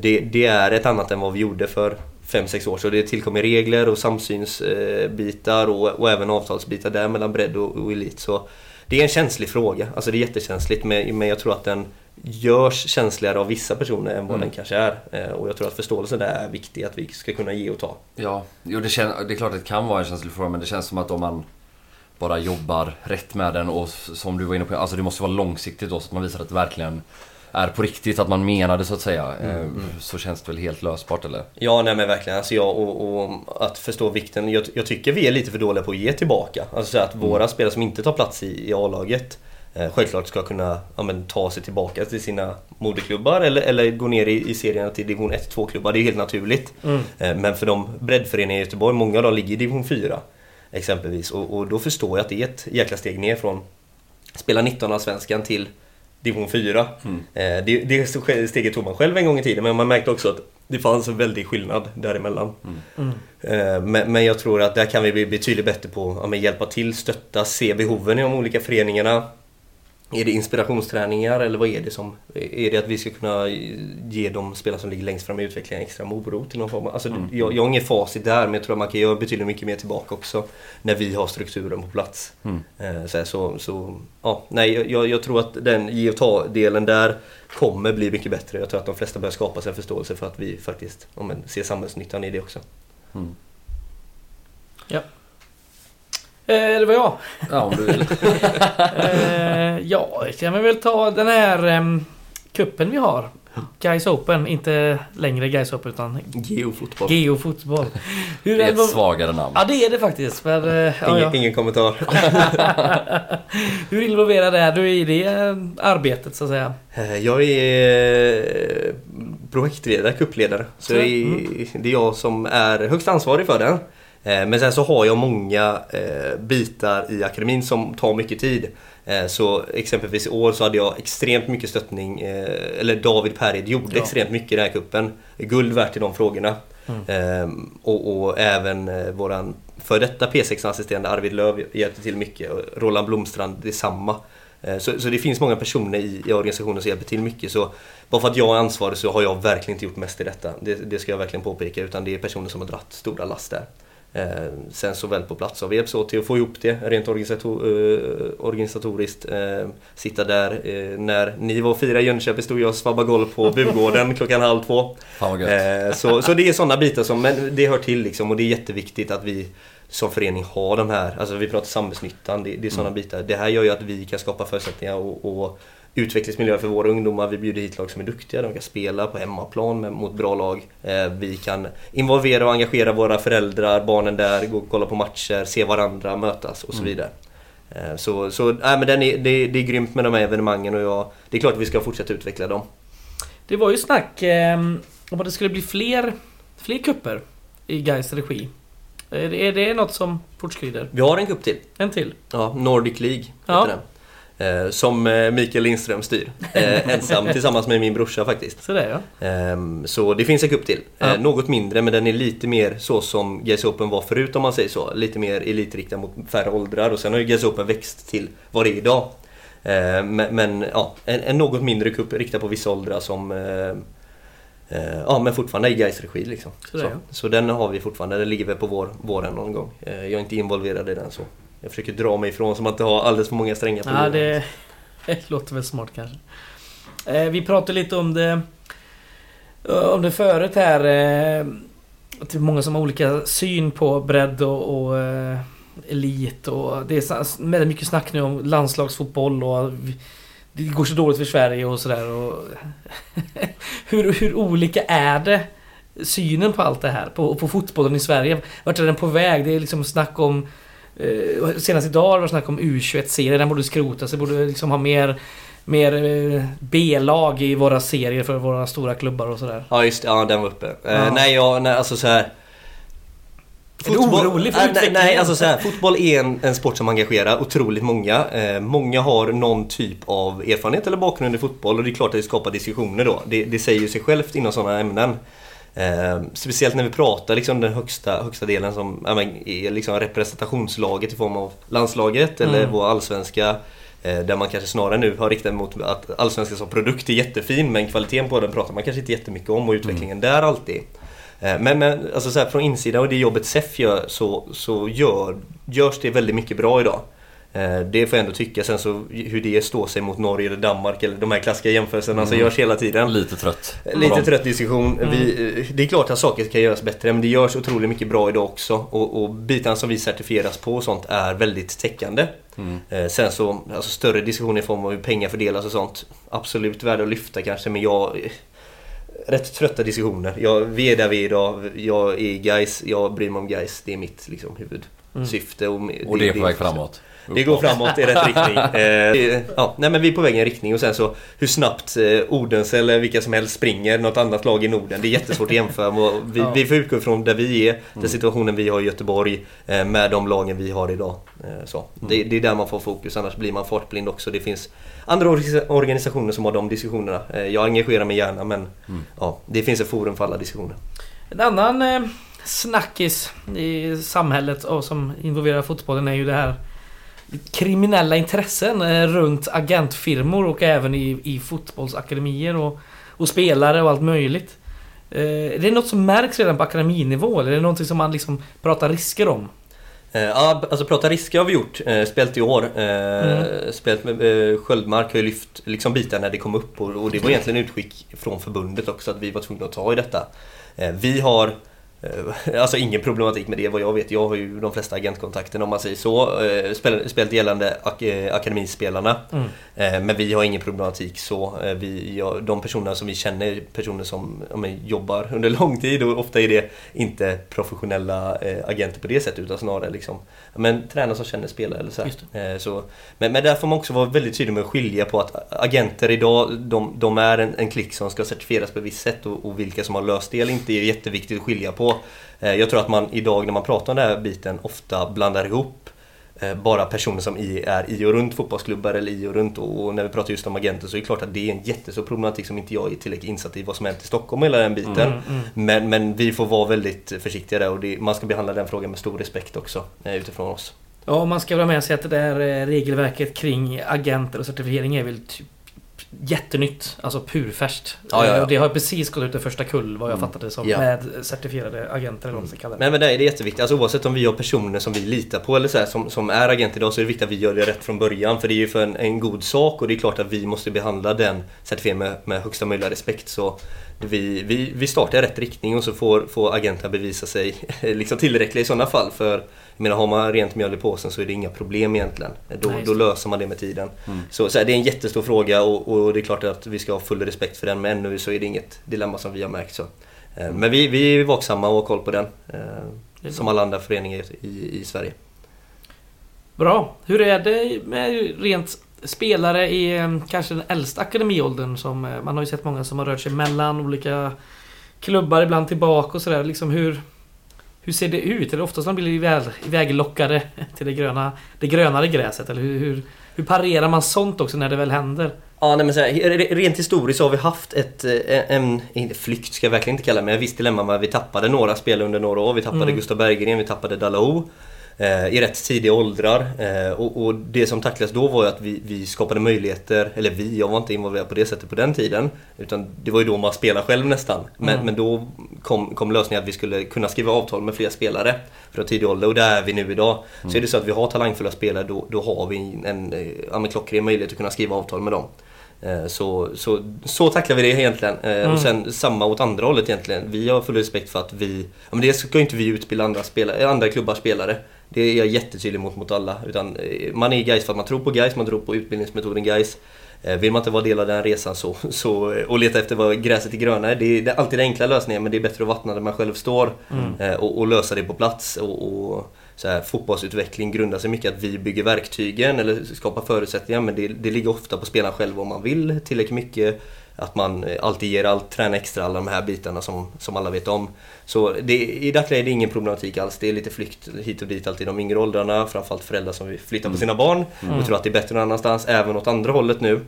det, det är ett annat än vad vi gjorde för 5-6 år. Så det tillkommer regler och samsynsbitar och, och även avtalsbitar där mellan bredd och, och elit. Så det är en känslig fråga. Alltså det är jättekänsligt men, men jag tror att den görs känsligare av vissa personer än vad Mm. den kanske är. Eh, Och jag tror att förståelsen där är viktig, att vi ska kunna ge och ta. Ja, jo, det, kän, det är klart att det kan vara en känslig fråga men det känns som att om man bara jobbar rätt med den och som du var inne på, alltså det måste vara långsiktigt då så att man visar att det verkligen är på riktigt, att man menar det så att säga. Eh, Så känns det väl helt lösbart eller? Ja, nej men verkligen. Alltså jag, och, och att förstå vikten. Jag, jag tycker vi är lite för dåliga på att ge tillbaka. Alltså så att våra spelare som inte tar plats i, i A-laget eh, självklart ska kunna ja, men, ta sig tillbaka till sina moderklubbar eller, eller gå ner i, i serierna till division 1-2 klubbar. Det är helt naturligt. Eh, men för de breddföreningar i Göteborg, många av dem ligger i division 4 exempelvis. Och, och då förstår jag att det är ett jäkla steg ner från spela 19 av svenskan till division 4. Eh, det, det steget tog man själv en gång i tiden men man märkte också att det fanns en väldig skillnad däremellan. Eh, Men, men jag tror att där kan vi bli betydligt bättre på att hjälpa till, stötta, se behoven i de olika föreningarna. Är det inspirationsträningar eller vad är det som... Är det att vi ska kunna ge de spelare som ligger längst fram i utvecklingen extra morot i någon form? Alltså, jag, jag har inget facit där men jag tror att man kan göra betydligt mycket mer tillbaka också. När vi har strukturen på plats. Eh, Så, här, så, så ja, nej, jag, jag tror att den ge och ta-delen där kommer bli mycket bättre. Jag tror att de flesta börjar skapa sig en förståelse för att vi faktiskt ja, men, ser samhällsnyttan i det också. Eh, det var jag. Ja, om du vill. Eh, ja, kan vi väl ta den här um, kuppen vi har. Guys Open, inte längre Guys Open utan Geofotboll. Geo Fotboll. Hur Det är ett involver- svagare namn. Ja det är det faktiskt. Men, eh, ja, Ingen, ja. ingen kommentar. Hur involverad är du i det eh, arbetet så att säga? Eh, Jag är eh, projektledare, kuppledare. Så Så, det är, det är jag som är högst ansvarig för den. Eh, Men sen så har jag många eh, bitar i akademin som tar mycket tid. Eh, Så exempelvis i år så hade jag extremt mycket stöttning, eller David Perid gjorde Ja. extremt mycket i den här kuppen. Guld värt i de frågorna. Eh, Och, och även våran för detta P6-assisterande Arvid Löv hjälpte till mycket. Roland Blomstrand detsamma. Så, så det finns många personer i, i organisationen som hjälper till mycket. Så bara för att jag är ansvarig så har jag verkligen inte gjort mest i detta. Det, det ska jag verkligen påpeka. Utan det är personer som har dratt stora last där. Eh, sen så väl på plats har vi hjälps åt till att få ihop det rent organisator, eh, organisatoriskt. Eh, sitta där. När ni var och firade i Jönköping stod jag och svabbade golv på Bugården klockan halv två. Så, så det är sådana bitar som, men det hör till liksom och det är jätteviktigt att vi som förening har de här, alltså vi pratar samhällsnyttan, det, det är sådana bitar. Det här gör ju att vi kan skapa förutsättningar och, och utvecklingsmiljö för våra ungdomar. Vi bjuder hit lag som är duktiga, de kan spela på hemmaplan med, mot bra lag. Eh, vi kan involvera och engagera våra föräldrar, barnen där, gå och kolla på matcher, se varandra, mötas och så vidare. Eh, Så, så nej, men den är, det, det är grymt med de här evenemangen och jag, det är klart att vi ska fortsätta utveckla dem. Det var ju snack eh, om att det skulle bli fler, fler kupper i Gais regi. Är det, är det något som fortskrider? Vi har en kupp till. En till? Ja, Nordic League Ja. heter den. Eh, som eh, Mikael Lindström styr. Eh, ensam tillsammans med min brorsa faktiskt. Så det ja. Ehm, så det finns en kupp till. Ja. något mindre men den är lite mer så som GS Open var förut om man säger så. Lite mer elitriktad mot färre åldrar och sen har ju GS Open växt till vad det är idag. Men, ja, en, en något mindre kupp riktad på vissa åldrar som Ja men fortfarande i Gais regi liksom. Så det, ja. så den har vi fortfarande, den ligger väl på vår, våren någon gång. Jag är inte involverad i den så. Jag försöker dra mig ifrån som att inte ha alldeles för många strängar på Ja, det, det låter väl smart kanske. Eh, vi pratade lite om det eh, om det förut här. Eh, att det är många som har olika syn på bredd och, och eh, elit och det är väldigt mycket snack nu om landslagsfotboll och det går så dåligt för Sverige och sådär. och hur, hur olika är det? Synen på allt det här, på, på fotbollen i Sverige. Vart är den på väg? Det är liksom snack om Eh, senast idag var det snack om U21-serien, den borde skrotas. Vi borde liksom ha mer, mer eh, B-lag i våra serier för våra stora klubbar och sådär. Ja just det, ja den var uppe. Eh, Ja. nej, jag, nej alltså så här. Är du orolig för nej, nej, utvecklingen? nej, alltså så här, fotboll är en, en sport som engagerar otroligt många. Eh, många har någon typ av erfarenhet eller bakgrund i fotboll och det är klart att det skapar diskussioner då. Det, det säger ju sig självt inom sådana ämnen. Eh, speciellt när vi pratar liksom den högsta, högsta delen som ja, men, är liksom representationslaget i form av landslaget eller Mm. vår allsvenska. Eh, där man kanske snarare nu har riktat mot att allsvenskan som produkt är jättefin men kvaliteten på den pratar man kanske inte jättemycket om och utvecklingen där alltid. Eh, Men, men alltså så här, från insidan och det jobbet SEF gör så, så gör, görs det väldigt mycket bra idag. Eh, Det får jag ändå tycka. Sen så hur det står sig mot Norge eller Danmark eller de här klassiska jämförelserna som Mm. görs hela tiden. Lite trött. på Lite dem. trött diskussion. Vi, eh, det är klart att saker kan göras bättre men det görs otroligt mycket bra idag också. Och, och bitarna som vi certifieras på och sånt är väldigt täckande. Mm. Eh, sen så, alltså större diskussioner i form av hur pengar fördelas och sånt. Absolut värde att lyfta kanske men jag... eh, Rätt trötta diskussioner. Jag, vi är där vi är idag. Jag är guys. jag bryr mig om guys. Det är mitt liksom, huvudsyfte. Och, Och det är på väg framåt. Det går framåt i rätt riktning. Eh, ja, nej, men vi är på väg i en riktning och sen så hur snabbt eh, Odense eller vilka som helst springer något annat lag i Norden. Det är jättesvårt att jämföra. Vi, Ja. vi får utgå ifrån där vi är, den situationen vi har i Göteborg eh, med de lagen vi har idag. Eh, så. Det, det är där man får fokus, annars blir man fartblind också. Det finns andra orga- organisationer som har de diskussionerna. Eh, jag engagerar mig gärna men ja, det finns ett forum för alla diskussioner. En annan eh, snackis i samhället och som involverar fotbollen är ju det här kriminella intressen eh, runt agentfirmor och även i, i fotbollsakademier och, och spelare och allt möjligt. Eh, är det något som märks redan på akademinivå eller är det någonting som man liksom pratar risker om? Eh, Ja, alltså prata risker har vi gjort. Eh, spelat i år. Eh, Spelat med Sköldmark har ju lyft liksom bitar när det kom upp och, och det var egentligen utskick från förbundet också att vi var tvungna att ta i detta. Vi har Alltså ingen problematik med det vad jag vet. Jag har ju de flesta agentkontakterna om man säger så. Eh, spel, spelat gällande ak eh, akademispelarna. Mm. Eh, Men vi har ingen problematik så. Eh, Vi, ja, de personerna som vi känner personer som ja, men, jobbar under lång tid och ofta är det inte professionella eh, agenter på det sättet utan snarare liksom, ja, men, tränare som känner spelare eller så, Eh, så men, men där får man också vara väldigt tydlig med att skilja på att agenter idag, de, de är en, en klick som ska certifieras på ett visst sätt och, och vilka som har löst det eller inte är jätteviktigt att skilja på. Eh, Jag tror att man idag när man pratar om den här biten ofta blandar ihop eh, bara personer som är i och runt fotbollsklubbar eller i och runt och, när vi pratar just om agenter så är det klart att det är en jättestor problematik som inte jag är tillräckligt insatt i vad som hänt i Stockholm och hela den biten. Mm, mm. Men, men vi får vara väldigt försiktiga där och det, man ska behandla den frågan med stor respekt också eh, utifrån oss. Ja, man ska väl ha med sig att det där regelverket kring agenter och certifiering är väl typ jättenytt. Alltså purfärskt. Ja, ja, ja. Det har precis gått ut i första kull vad jag Mm. fattade det som. Med certifierade agenter eller vad man ska kalla det. Men, men det är jätteviktigt, alltså, oavsett om vi har personer som vi litar på eller så här, som, som är agenter idag så är det viktigt att vi gör det rätt från början för det är ju för en, en god sak och det är klart att vi måste behandla den certifieringen med, med högsta möjliga respekt. Så vi, vi, vi startar i rätt riktning och så får, får agenterna bevisa sig liksom tillräckliga i sådana fall. För menar, har man rent mjöl i påsen så är det inga problem egentligen. Då, Nej, då löser man det med tiden. Mm. Så, så här, det är en jättestor fråga och, och det är klart att vi ska ha full respekt för den men ännu så är det inget dilemma som vi har märkt. Så. Eh, Men vi, vi är vaksamma och har koll på den. Är eh, Som alla andra föreningar i, i Sverige. Bra. Hur är det med rent spelare i eh, kanske den äldsta akademiåldern som eh, man har ju sett många som har rört sig mellan olika klubbar ibland tillbaka och sådär. Liksom hur, hur ser det ut? Det oftast man blir iväg, iväglockade till det, gröna, det grönare gräset? Eller hur, hur, hur parerar man sånt också när det väl händer? Ja, nej, men så här, re- rent historiskt har vi haft ett, eh, en, inte flykt ska jag verkligen inte kalla det, men ett visst dilemma vi tappade några spelare under några år. Vi tappade Mm. Gustav Berggren, vi tappade Dalao. Eh, I rätt tidiga åldrar. Eh, och, och det som tacklades då var ju att vi, vi skapade möjligheter, eller vi, jag var inte involverad på det sättet på den tiden. Utan det var ju då man spelade själv nästan. Men, Mm. men då kom, kom lösningen att vi skulle kunna skriva avtal med fler spelare. Från tidig ålder och där är vi nu idag. Så är det så att vi har talangfulla spelare då, då har vi en, en men klockren möjlighet att kunna skriva avtal med dem. Eh, Så, så, så tacklar vi det egentligen. Mm. Och sen samma åt andra hållet egentligen. Vi har full respekt för att vi... Ja, men det ska ju inte vi utbilda andra, spelare, andra klubbar spelare. Det är jag jättetydlig mot, mot alla. Utan eh, man är Gais för att man tror på Gais, man tror på utbildningsmetoden Gais. Vill man inte vara del av den resan så, så, och leta efter vad gräset är grönare. Det är, det är alltid den enkla lösningen men det är bättre att vattna där man själv står. Mm. Eh, och, och lösa det på plats. Och, och så här, fotbollsutveckling grundar sig mycket att vi bygger verktygen eller skapar förutsättningar men det, det ligger ofta på spelaren själv om man vill tillräckligt mycket. Att man alltid ger allt, tränar extra, alla de här bitarna som, som alla vet om. Så det, i dagsläget är det ingen problematik alls. Det är lite flykt hit och dit alltid i de yngre åldrarna. Framförallt föräldrar som vill flytta på sina barn Mm. och tror att det är bättre någon annanstans. Även åt andra hållet nu.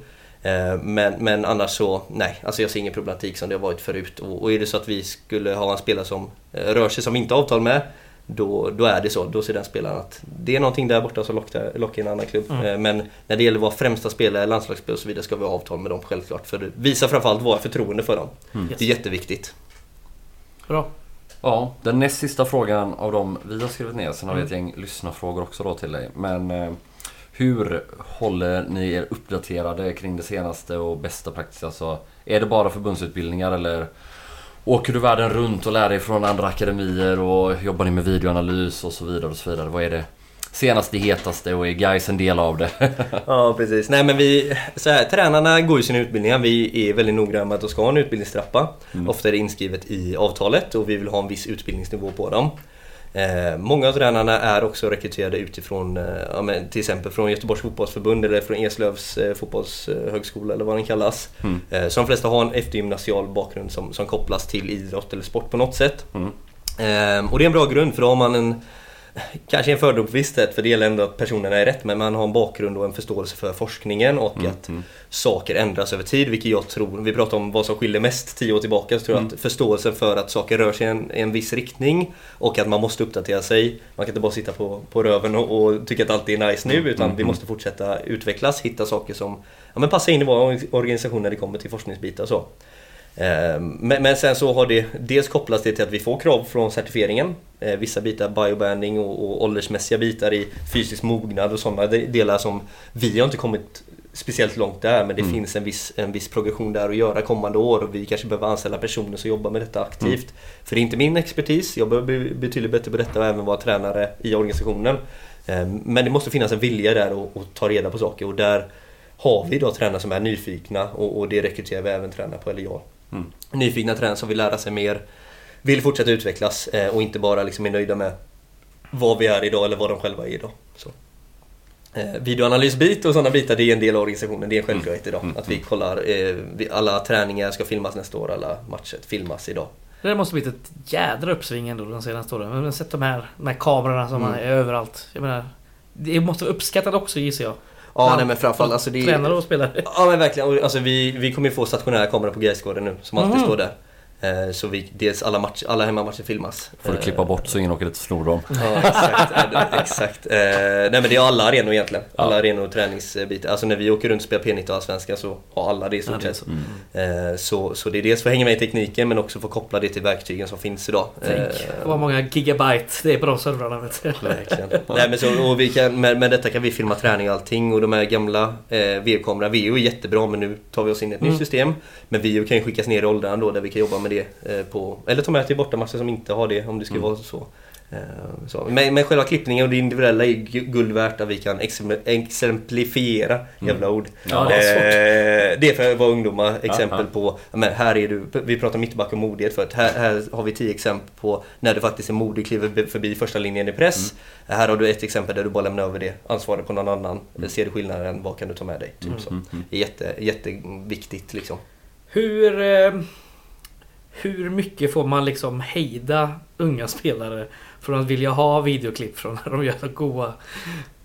Eh, Men, men annars så, nej, alltså jag ser ingen problematik som det har varit förut. Och, och är det så att vi skulle ha en spelare som eh, rör sig som vi inte har avtal med, då, då är det så. Då ser den spelaren att det är någonting där borta som lockar, lockar en annan klubb. Mm. Eh, Men när det gäller att vara främsta spelare, landslagsspelare och så vidare ska vi ha avtal med dem självklart. För det visar framförallt våra förtroende för dem. Mm. Det är jätteviktigt. Bra. Ja, den näst sista frågan av dem vi har skrivit ner. Sen har vi ett gäng lyssnarfrågor också då till dig. Men eh, hur håller ni er uppdaterade kring det senaste och bästa praktiskt? Alltså, är det bara förbundsutbildningar eller åker du världen runt och lär dig från andra akademier och jobbar ni med videoanalys och så vidare och så vidare? Vad är det senaste, hetaste och är guys en del av det? Ja precis. Nej men vi, så här, tränarna går ju sina utbildningar. Vi är väldigt noggranna med att de ska ha en utbildningstrappa. Ofta är det inskrivet i avtalet och vi vill ha en viss utbildningsnivå på dem. Eh, många av tränarna är också rekryterade utifrån, eh, ja, men till exempel från Göteborgs fotbollsförbund eller från Eslövs eh, fotbollshögskola eller vad den kallas. Mm. Eh, så de flesta har en eftergymnasial bakgrund som, som kopplas till idrott eller sport på något sätt. Mm. Eh, och det är en bra grund för då har man en Kanske en fördom på visst sätt för det gäller ändå att personerna är rätt men man har en bakgrund och en förståelse för forskningen och Mm, att saker ändras över tid vilket jag tror, vi pratar om vad som skiljer mest tio år tillbaka så tror jag att förståelsen för att saker rör sig i en, i en viss riktning och att man måste uppdatera sig. Man kan inte bara sitta på, på röven och, och tycka att allt är nice nu utan vi måste fortsätta utvecklas, hitta saker som ja, men passar in i vår organisation när det kommer till forskningsbitar och så. Eh, Men, men sen så har det dels kopplats det till att vi får krav från certifieringen. Eh, Vissa bitar biobanding och, och åldersmässiga bitar i fysisk mognad och sådana delar som vi har inte kommit speciellt långt där men det finns en viss, en viss progression där att göra kommande år och vi kanske behöver anställa personer som jobbar med detta aktivt. För det är inte min expertis, jag behöver bli betydligt bättre på detta och även vara tränare i organisationen. Eh, Men det måste finnas en vilja där att att ta reda på saker och där har vi då tränare som är nyfikna och, och det rekryterar vi även tränare på, eller jag. Mm. Nyfikna tränare som vill lära sig mer, vill fortsätta utvecklas eh, och inte bara liksom är nöjda med vad vi är idag eller vad de själva är idag. Så. Eh, videoanalysbit och sådana bitar, det är en del av organisationen, det är en självklarhet idag. Att vi kollar, eh, vi, alla träningar ska filmas nästa år, alla matcher filmas idag. Det måste blivit ett jädra uppsving ändå de senaste åren. Men sett de här, de här kamerorna som är överallt. Jag menar, det måste vara uppskattat också gissar jag. Ja, nej men framförallt alltså det Tränare och spelare. Ja men verkligen, och, alltså, vi, vi kommer ju få stationära kameror på Gaisgården nu som alltid står där. Eh, så vi, dels alla, match, alla hemmamatcher filmas. Får du Eh, klippa bort så ingen åker dit och snor dem. Ja, exakt. Exakt. Eh, nej men det är alla arenor egentligen. Alla Ja. arenor och träningsbitar. Alltså när vi åker runt och spelar P19 och Allsvenskan så har alla det i stort sett. så. Eh, så, det är dels för att hänga med i tekniken men också för att koppla det till verktygen som finns idag. Tänk Eh, vad många gigabyte det är på de servrarna vet du. Verkligen. Nej, men så, och vi kan, med, med detta kan vi filma träning och allting och de här gamla eh, VO-kamerorna, VO är jättebra men nu tar vi oss in i ett Mm. nytt system. Men VO kan ju skickas ner i åldrarna då där vi kan jobba med det eh, på, eller ta med till bortamatcher som inte har det om det skulle Mm. vara så. Eh, så. Men, men själva klippningen och det individuella är gu- guld värt att vi kan exempl- exemplifiera, jävla ord. Ja, det är. Eh, det är för att vara ungdomar, exempel ja. på, men här är du, vi pratar mittback och modighet förut. Här, här har vi tio exempel på när du faktiskt är modig, kliver be- förbi första linjen i press. Här har du ett exempel där du bara lämnar över det ansvaret på någon annan. Ser du skillnaden, vad kan du ta med dig? Typ så. Det är jätte, jätteviktigt liksom. Hur... Hur mycket får man liksom hejda unga spelare från att vilja ha videoklipp från när de gör goa,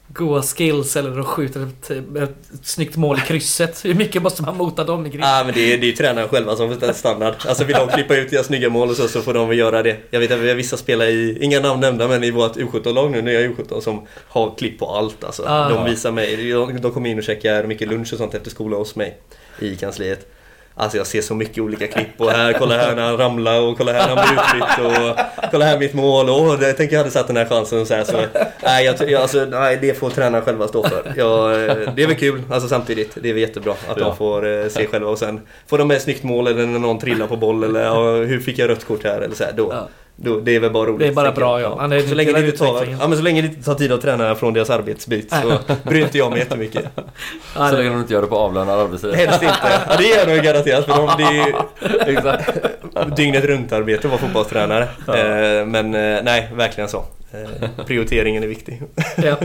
goa skills eller de skjuter ett, ett snyggt mål i krysset? Hur mycket måste man mota dem i grind? Ah, men det är, det är tränaren själva som bestämmer standard. Alltså vill de klippa ut deras snygga mål och så, så får de väl göra det. Jag vet att vi har vissa spelare i, inga namn nämnda, men i vårt U17-lag nu, nya U17 som har klipp på allt. Alltså. Ah. De visar mig, de, de kommer in och käkar mycket lunch och sånt efter skolan hos mig i kansliet. Alltså jag ser så mycket olika klipp och här, kolla här när han ramlar och kolla här när han blir utbytt och kolla här mitt mål och jag tänker jag hade satt den här chansen och så här. Så, nej, jag, jag, alltså, nej, det får tränaren själva stå för. Jag, eh, det är väl kul, alltså samtidigt. Det är väl jättebra att Ja. de får eh, se själva och sen får de med ett snyggt mål eller när någon trillar på boll eller hur fick jag rött kort här eller så här. Då, Ja. Då, det är väl bara roligt. Det är bara bra, ja. Han är så, länge det inte tar, ja, men så länge det inte tar tid att träna från deras arbetsbit så bryr inte jag mig jättemycket. Ja, Så det- länge de inte gör det på avlönad arbetstid. Helst inte. Ja, det gör de ju garanterat för de, det är Exakt. dygnet runt arbete att vara fotbollstränare. Eh, Men eh, nej, verkligen så. Eh, Prioriteringen är viktig. ja.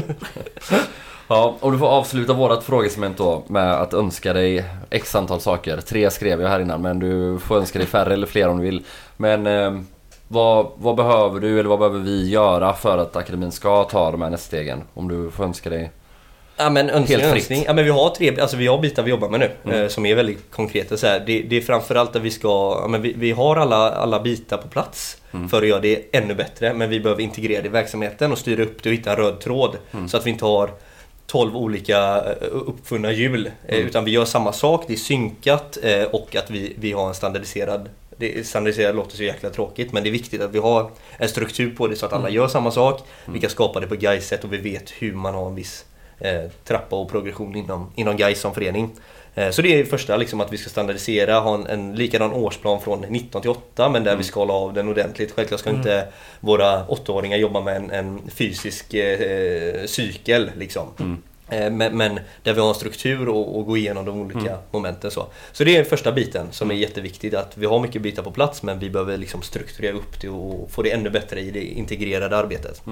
Ja, och du får avsluta vårat frågesegment då med att önska dig x antal saker. Tre skrev jag här innan men du får önska dig färre eller fler om du vill. Men eh, vad, vad behöver du eller vad behöver vi göra för att akademin ska ta de här nästa stegen? Om du får önska dig. Ja men önskning, Helt fritt. önskning. Ja men vi har tre, alltså vi har bitar vi jobbar med nu Mm. eh, som är väldigt konkreta så här. Det, det är framförallt att vi ska, ja, men vi, vi har alla, alla bitar på plats Mm. för att göra det ännu bättre men vi behöver integrera det i verksamheten och styra upp det och hitta en röd tråd Mm. så att vi inte har 12 olika eh, uppfunna hjul eh, Mm. utan vi gör samma sak, det är synkat eh, och att vi, vi har en standardiserad Det, standardiserat låter så jäkla tråkigt men det är viktigt att vi har en struktur på det så att alla gör samma sak. Vi kan skapa det på Gais-sätt och vi vet hur man har en viss eh, trappa och progression inom, inom Gais som förening. Eh, Så det är det första, liksom att vi ska standardisera, ha en, en likadan årsplan från 19 till 8 men där vi skalar av den ordentligt. Självklart ska inte våra åttaåringar jobba med en, en fysisk eh, cykel liksom. Eh, Men, men där vi har en struktur och, och gå igenom de olika momenten. Så. så det är första biten som är jätteviktig. Att vi har mycket bitar på plats men vi behöver liksom strukturera upp det och få det ännu bättre i det integrerade arbetet.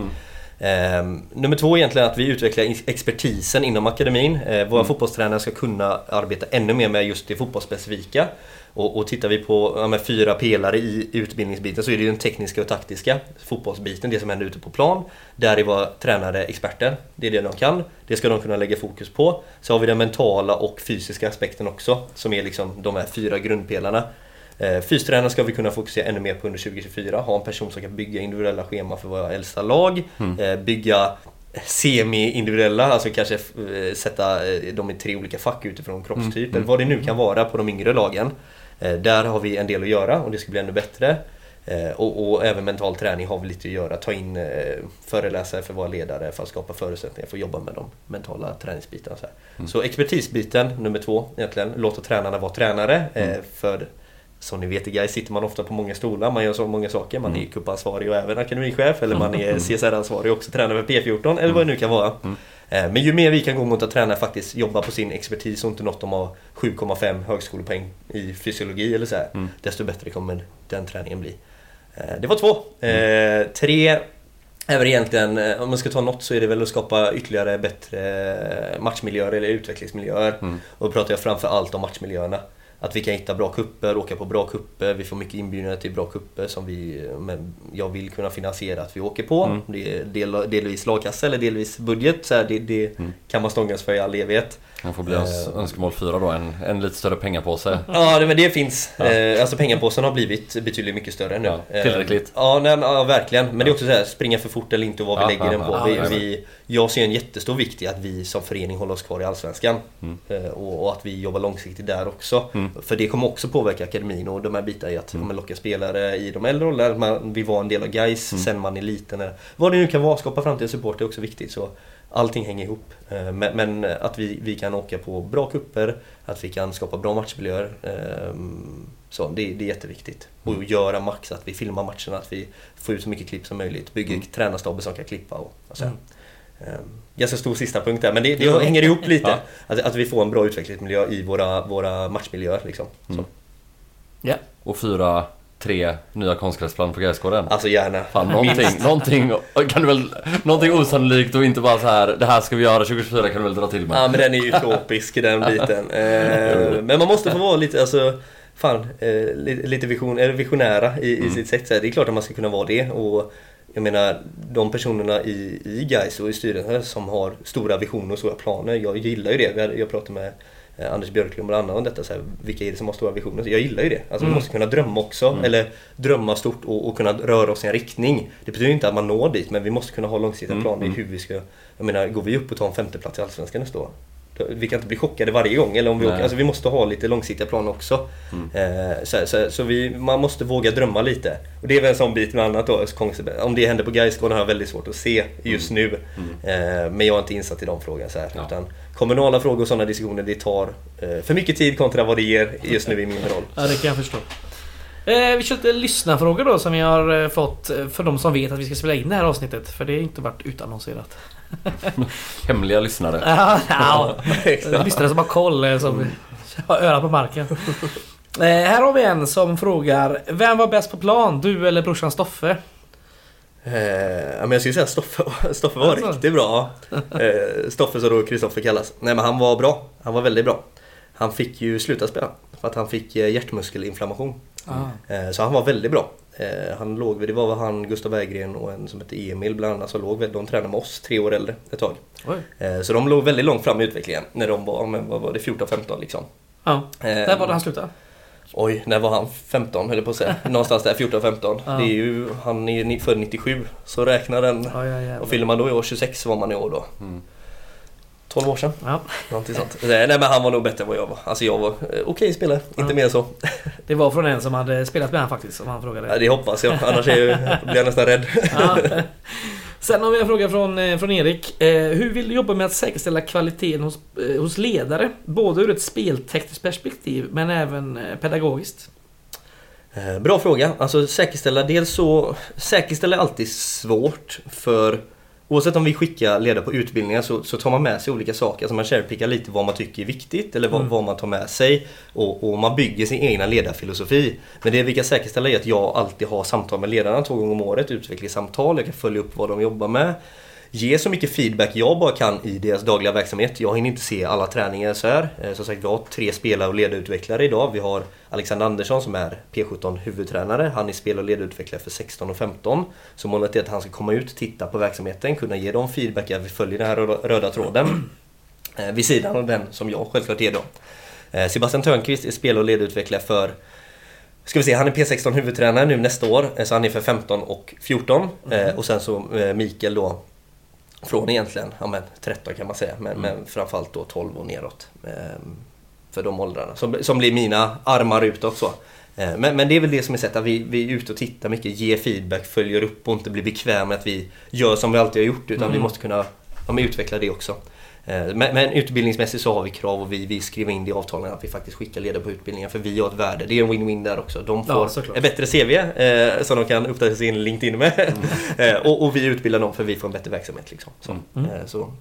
Ehm, nummer två är egentligen att vi utvecklar ex- expertisen inom akademin. Eh, våra fotbollstränare ska kunna arbeta ännu mer med just det fotbollsspecifika. Och, och tittar vi på ja, fyra pelare i utbildningsbiten så är det ju den tekniska och taktiska fotbollsbiten, det som händer ute på plan. Där är våra tränare experter. Det är det de kan. Det ska de kunna lägga fokus på. Så har vi den mentala och fysiska aspekten också, som är liksom de här fyra grundpelarna. Eh, Fystränaren ska vi kunna fokusera ännu mer på under 2024. Ha en person som kan bygga individuella scheman för våra äldsta lag. Eh, Bygga semi-individuella, alltså kanske eh, sätta dem i tre olika fack utifrån kroppstyp eller vad det nu kan vara på de yngre lagen. Eh, Där har vi en del att göra och det ska bli ännu bättre. Eh, Och, och även mental träning har vi lite att göra. Ta in eh, föreläsare för våra ledare för att skapa förutsättningar för att jobba med de mentala träningsbitarna. Så, här. så expertisbiten, nummer två egentligen. Låta tränarna vara tränare. eh, För som ni vet i Gais sitter man ofta på många stolar, man gör så många saker. Man är cupansvarig och även akademichef eller man är CSR-ansvarig och också tränare för P14 eller vad det nu kan vara. Eh, Men ju mer vi kan gå mot att tränare faktiskt jobbar på sin expertis och inte något de har 7,5 högskolepoäng i fysiologi eller så här, desto bättre kommer den träningen bli. Eh, Det var två. Eh, Tre är väl egentligen, eh, om man ska ta något så är det väl att skapa ytterligare bättre matchmiljöer eller utvecklingsmiljöer. Och då pratar jag framför allt om matchmiljöerna. Att vi kan hitta bra kupper, åka på bra kupper. Vi får mycket inbjudningar till bra kupper som vi, men jag vill kunna finansiera att vi åker på. Det är del, delvis lagkassa eller delvis budget. Så här, det det kan man stångas för i all evighet. Det får bli ens önskemål fyra då, en, en lite större pengapåse. Ja, men det finns. Eh, alltså pengapåsen har blivit betydligt mycket större nu. Ja, tillräckligt. Eh, ja, nej, ja, verkligen. Men det är också så här, springa för fort eller inte och vad Ja, vi lägger ja, den på. ja, vi, ja, vi, jag ser en jättestor vikt i att vi som förening håller oss kvar i Allsvenskan. Mm. Eh, och, och att vi jobbar långsiktigt där också. För det kommer också påverka akademin och de här bitarna i att Mm. mm. locka spelare i de äldre åldrarna. Man vill vara en del av guys Mm. sen man är liten. Vad det nu kan vara, skapa framtida support är också viktigt. Så allting hänger ihop. Eh, Men, men att vi, vi kan åka på bra kupper, att vi kan skapa bra matchmiljöer. ehm, Så det, det är jätteviktigt. Och göra max, att vi filmar matcherna, att vi får ut så mycket klipp som möjligt. Bygger tränarstaber som kan klippa och, och så. här. Ehm, Ganska stor sista punkt där, men det, det hänger ihop lite. Ja. Att, att vi får en bra utvecklingsmiljö i våra, våra matchmiljöer. Liksom. Så. Ja. Och fyra, tre nya konstgräsplan på Gaisgården. Alltså gärna. Fan, någonting, någonting, kan du väl, någonting osannolikt och inte bara så här det här ska vi göra 2024 kan du väl dra till med. Ja men den är ju utopisk den biten. Eh, men man måste få vara lite, alltså Fan, eh, lite, vision, eller visionära i, i sitt sätt. Så här, Det är klart att man ska kunna vara det. Och jag menar, de personerna i, i Gais och i styrelsen som har stora visioner och stora planer. Jag gillar ju det. Jag pratade med eh, Anders Björklund och andra om detta. Så här, vilka är det som har stora visioner? Så jag gillar ju det. Alltså, Vi måste kunna drömma också. Eller drömma stort och, och kunna röra oss i en riktning. Det betyder inte att man når dit, men vi måste kunna ha långsiktiga planer i hur vi ska... Jag menar, går vi upp och tar en femteplats i Allsvenskan nästa år? Vi kan inte bli chockade varje gång. Eller om vi, åker, alltså vi måste ha lite långsiktiga planer också. Eh, så så, så vi, man måste våga drömma lite. Och det är väl en sån bit med annat då. Om det händer på Gaisgården har jag väldigt svårt att se just nu. Eh, men jag är inte insatt i de frågorna. Så här, Ja. utan kommunala frågor och sådana diskussioner, det tar eh, för mycket tid kontra vad det ger just nu i min roll. Ja, det kan jag förstå. Eh, vi kör lite lyssnarfrågor då som vi har eh, fått för de som vet att vi ska spela in det här avsnittet. För det har inte varit utannonserat. Hemliga lyssnare. Ja, ja. Lyssnare som har koll, som har örat på marken. Eh, här har vi en som frågar Vem var bäst på plan? Du eller brorsan Stoffe? Eh, men jag skulle säga Stoffe, Stoffe var Alltså. riktigt bra. Eh, Stoffe som då Kristoffer kallas. Nej men han var bra. Han var väldigt bra. Han fick ju sluta spela för att han fick eh, hjärtmuskelinflammation. Ah. Eh, Så han var väldigt bra. Eh, Han låg, det var han, Gustav Berggren och en som hette Emil bland annat som låg, de tränade med oss tre år äldre ett tag. Eh, Så de låg väldigt långt fram i utvecklingen när de var, men vad var det, 14-15 liksom. Ja. Eh, Där var det han slutade. Oj, när var han? 15 höll jag på att säga. Någonstans där, 14-15. Ja. Det är ju, han är ju född 97, så räknar den. Ja, ja, ja. Och fyller man då i år 26 var man i år då. 12 år sedan. Ja, Någonting sånt. Nej men han var nog bättre än vad jag var. Alltså jag var eh, okej spelare, inte Ja. mer så. det var från en som hade spelat med han faktiskt, som han Ja, frågade. det hoppas jag, annars är jag, blir jag nästan rädd. Sen har vi en fråga från, eh, från Erik. Eh, hur vill du jobba med att säkerställa kvaliteten hos, eh, hos ledare? Både ur ett speltekniskt perspektiv men även pedagogiskt. Bra fråga. Alltså säkerställa, dels så... Säkerställa är alltid svårt för Oavsett om vi skickar ledare på utbildningar så, så tar man med sig olika saker. Alltså man cherrypickar lite vad man tycker är viktigt eller vad, Mm. vad man tar med sig. Och, och man bygger sin egna ledarfilosofi. Men det vi kan säkerställa är att jag alltid har samtal med ledarna två gånger om året. Utvecklingssamtal, jag kan följa upp vad de jobbar med. Ge så mycket feedback jag bara kan i deras dagliga verksamhet. Jag hinner inte se alla träningar så här. Eh, Som sagt, vi har tre spelare och ledarutvecklare idag. Vi har Alexander Andersson som är P17 huvudtränare. Han är spel och ledarutvecklare för 16 och 15. Så målet är att han ska komma ut, titta på verksamheten, kunna ge dem feedback. Vi följer den här röda- tråden. Eh, Vid sidan av den som jag självklart ger dem. Eh, Sebastian Törnqvist är spel och ledarutvecklare för Ska vi se, han är P16 huvudtränare nu nästa år, så han är för 15 och 14. Eh, och sen så eh, Mikael då från egentligen ja, men 13 kan man säga, men, men framförallt då 12 och neråt. ehm, för de åldrarna. Som, som blir mina armar utåt så. Eh, Men, men det är väl det som är sättet, att vi, vi är ute och tittar mycket, ger feedback, följer upp och inte blir bekväma med att vi gör som vi alltid har gjort. Utan Mm. vi måste kunna ja, utveckla det också. Eh, Men, men utbildningsmässigt så har vi krav och vi, vi skriver in det i avtalen att vi faktiskt skickar ledare på utbildningar för vi har ett värde. Det är en win-win där också. De Ja, får såklart. ett bättre CV eh, som de kan uppdatera sin LinkedIn med. eh, och, och vi utbildar dem för vi får en bättre verksamhet. Liksom. Så, Mm. eh, så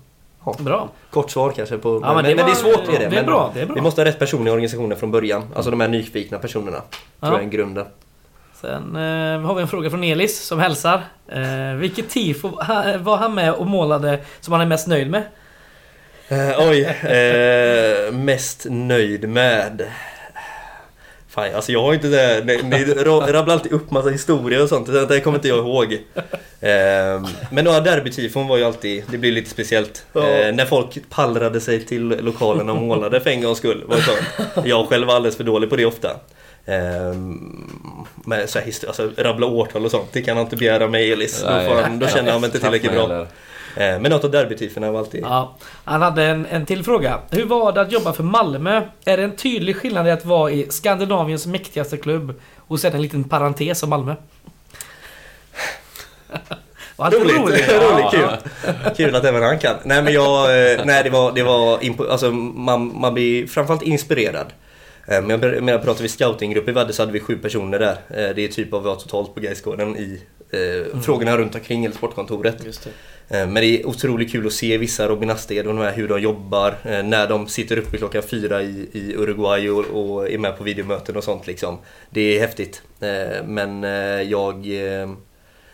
ja. Bra. Kort svar kanske på... Ja, men, men men, det det, är svårt är det. det är bra, det är bra. Vi måste ha rätt personer i organisationen från början. Alltså de här nyfikna personerna. Tror Ja. jag är grunden. Sen eh, har vi en fråga från Elis som hälsar. Eh, vilket tifo var han med och målade som han är mest nöjd med? Eh, oj, eh, mest nöjd med... Fan, alltså jag har inte det. Ni, ni ra- rabblar alltid upp massa historier och sånt. Det, kommer inte jag ihåg. Eh, men några derbytifon var ju alltid, det blir lite speciellt. Ja. Eh, när folk pallrade sig till lokalen och målade för en gångs skull. Var det. Jag själv var alldeles för dålig på det ofta. Eh, men så här, alltså, rabbla årtal och sånt, det kan han inte begära mig Elis. Då, får han, då känner han mig inte tillräckligt bra. Eh, men något av derbytiforna var alltid... Ja, han hade en, en till fråga. Hur var det att jobba för Malmö? Är det en tydlig skillnad i att vara i Skandinaviens mäktigaste klubb och sen en liten parentes om Malmö? Roligt, roligt? roligt, kul. Kul att även han kan. Nej men jag, eh, nej det var, det var alltså man, man blir framförallt inspirerad. Eh, Men jag menar, pratar vi scoutinggrupp i Vadde så hade vi sju personer där. Eh, Det är typ vad vi har totalt på Gaisgården i eh, frågorna runt omkring eller sportkontoret. Eh, men det är otroligt kul att se vissa Robin Asted och de här, hur de jobbar eh, när de sitter uppe klockan fyra i, i Uruguay och, och är med på videomöten och sånt liksom. Det är häftigt. Eh, men jag...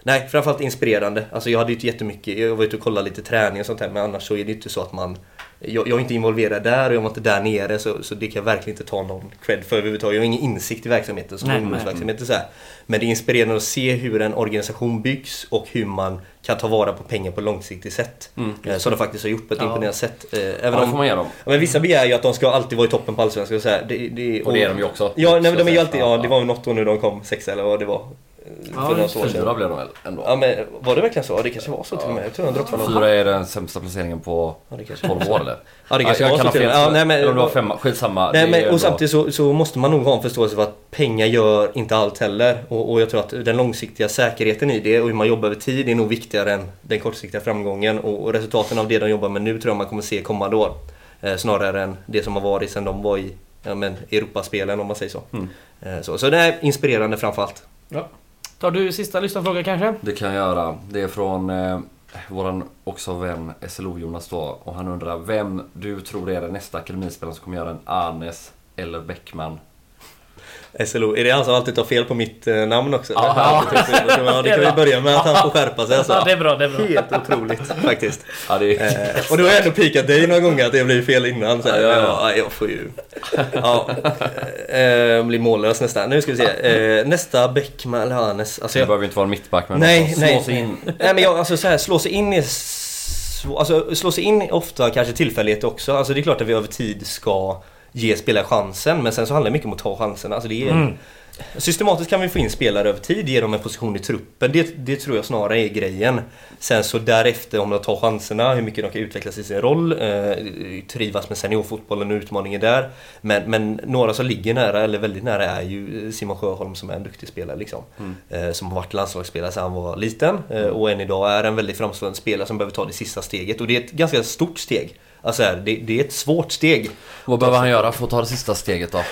Nej, framförallt inspirerande. Alltså jag hade ju inte jättemycket, jag var ute och kollade lite träning och sånt här men annars så är det inte så att man jag, jag är inte involverad där och jag var inte där nere så, så det kan jag verkligen inte ta någon cred för överhuvudtaget. Jag har ingen insikt i verksamheten som ungdomsverksamhet. och Så här. Men det är inspirerande att se hur en organisation byggs och hur man kan ta vara på pengar på långsiktigt sätt. Mm. Eh, Som de faktiskt har gjort på ett Ja. imponerande sätt. Eh, Även Ja, om, får man ge dem. Men vissa begär ju att de ska alltid vara i toppen på Allsvenskan. och Så här. Det, det, Och det är de ju också. Ja, nej, de är ju alltid, ja, det var något år nu de kom sexa eller vad det var. Eh, Ja, För några just år sedan. Fyra blev de väl ändå? Ja men var det verkligen så? Ja det kanske var så till och med. Jag tror de droppade någon. Fyra är den sämsta placeringen på Ja, det kanske 12 år eller? Ja det kanske jag var kan så ha till och med. Ja, nej, men, eller om det var femma, skitsamma. Nej, Det men, och bra. samtidigt så, så måste man nog ha en förståelse för att pengar gör inte allt heller. Och, och jag tror att den långsiktiga säkerheten i det och hur man jobbar över tid är nog viktigare än den kortsiktiga framgången. Och, och resultaten av det de jobbar med nu tror jag man kommer se kommande år. Eh, snarare än det som har varit sedan de var i ja, men, Europaspelen om man säger så. Mm. Eh, så. Så det är inspirerande framförallt. Tar du sista lyssnarfråga kanske? Det kan jag göra. Det är från eh, våran också vän SLO Jonas då. Och han undrar vem du tror är den nästa akademispelaren som kommer göra en Arnes eller Bäckman? SLO, är det han som alltid tar fel på mitt eh, namn också? Ja. ja, det kan vi börja med att han får skärpa sig alltså. Ja, det är bra, det är bra. Helt otroligt faktiskt. Ja, det är... Eh, och då har ändå pikat dig några gånger att det blir fel innan. Så här, Ja, ja, ja, ja. jag får ju... Ja, eh, blir mållös nästan. Nu ska vi se. Nästa Bäckman eller Hannes. Alltså Det jag, behöver inte vara en mittback men Nej, också nej. slå sig in. nej men jag, alltså så här, slå sig in svå- Alltså slå sig in ofta kanske tillfällighet också. Alltså det är klart att vi över tid ska ge spelare chansen. Men sen så handlar det mycket om att ta chansen. Alltså det är Mm. Systematiskt kan vi få in spelare över tid, ge dem en position i truppen. Det, det tror jag snarare är grejen. Sen så därefter om de tar chanserna, hur mycket de kan utvecklas i sin roll, eh, trivas med seniorfotbollen och utmaningen där. Men, men några som ligger nära, eller väldigt nära, är ju Simon Sjöholm som är en duktig spelare. Liksom. Mm. Eh, som har varit landslagsspelare sedan han var liten eh, och än idag är en väldigt framstående spelare som behöver ta det sista steget. Och det är ett ganska stort steg. Alltså det, det, är ett svårt steg. Vad behöver han göra för att ta det sista steget då?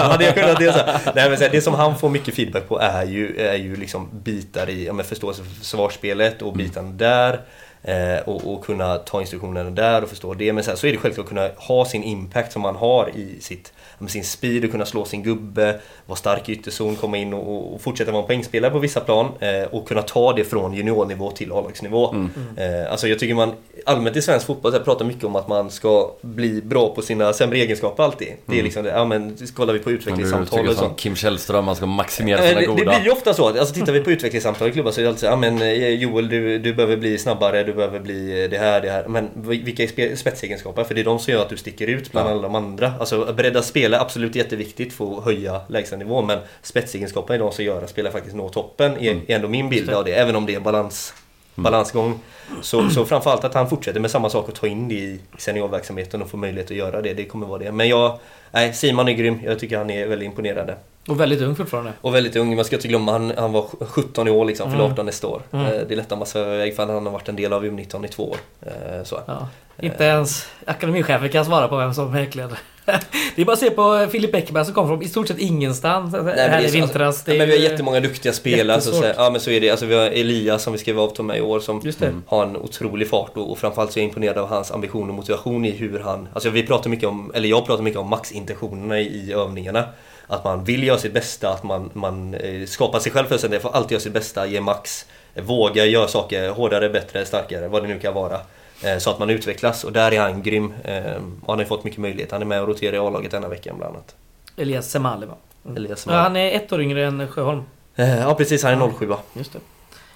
hade jag kunnat det, så Nej, men så här, det som han får mycket feedback på är ju, är ju liksom bitar i ja, förståelse för försvarsspelet och bitarna mm. där. Eh, och, och, kunna ta instruktionerna där och förstå det. Men sen så är det självklart att kunna ha sin impact som man har i sitt sin speed och kunna slå sin gubbe, vara stark i ytterzon, komma in och, och fortsätta vara en poängspelare på vissa plan eh, och kunna ta det från juniornivå till A-lagsnivå. Mm. Eh, alltså jag tycker man allmänt i svensk fotboll pratar mycket om att man ska bli bra på sina sämre egenskaper alltid. Det är mm. liksom det, ja men kollar vi på utvecklingssamtal och så. Kim Källström, man ska maximera sina eh, goda. Det blir ju ofta så. Alltså tittar vi på utvecklingssamtal i klubbar så är det alltid så ja men eh, Joel du, du behöver bli snabbare, du behöver bli det här, det här. Men vilka är spetsegenskaper? För det är de som gör att du sticker ut bland ja. alla de andra. Alltså bredda spel är absolut jätteviktigt för att höja lägstanivån men spetsegenskaperna är de som gör att spelare faktiskt når toppen. Är, mm. är ändå min bild av det, även om det är en balans Mm. balansgång. Så, så framförallt att han fortsätter med samma sak och tar in det i seniorverksamheten och får möjlighet att göra det. Det kommer vara det. Men jag, nej, Simon är grym. Jag tycker han är väldigt imponerande. Och väldigt ung fortfarande. Och väldigt ung. Man ska inte glömma han, han var 17 i år liksom, mm. fyller 18 nästa år. Mm. Eh, det lättar man sväva iväg för han har varit en del av U19 i två år. Eh, så. Ja. Inte ens akademichefen kan svara på vem som verkligen det är bara att se på Filip Bäckberg som kom från i stort sett ingenstans Nej, här i vintras. Alltså, men vi har jättemånga duktiga spelare. Så, så, ja men så är det. Alltså, vi har Elias som vi skrev avtal med i år som har en otrolig fart och, och framförallt så är jag imponerad av hans ambition och motivation i hur han... Alltså vi pratar mycket om, eller jag pratar mycket om maxintentionerna i, i övningarna. Att man vill göra sitt bästa, att man, man eh, skapar sig själv förutsättningar för att alltid göra sitt bästa, ge max. Våga göra saker hårdare, bättre, starkare, vad det nu kan vara. Eh, så att man utvecklas och där är han grym. Eh, han har fått mycket möjlighet. Han är med och roterar i A-laget denna veckan bland annat. Elias Semali va? Mm. Elias Semali. Ja, han är ett år yngre än Sjöholm. Eh, ja precis, han är 07 va? Just det.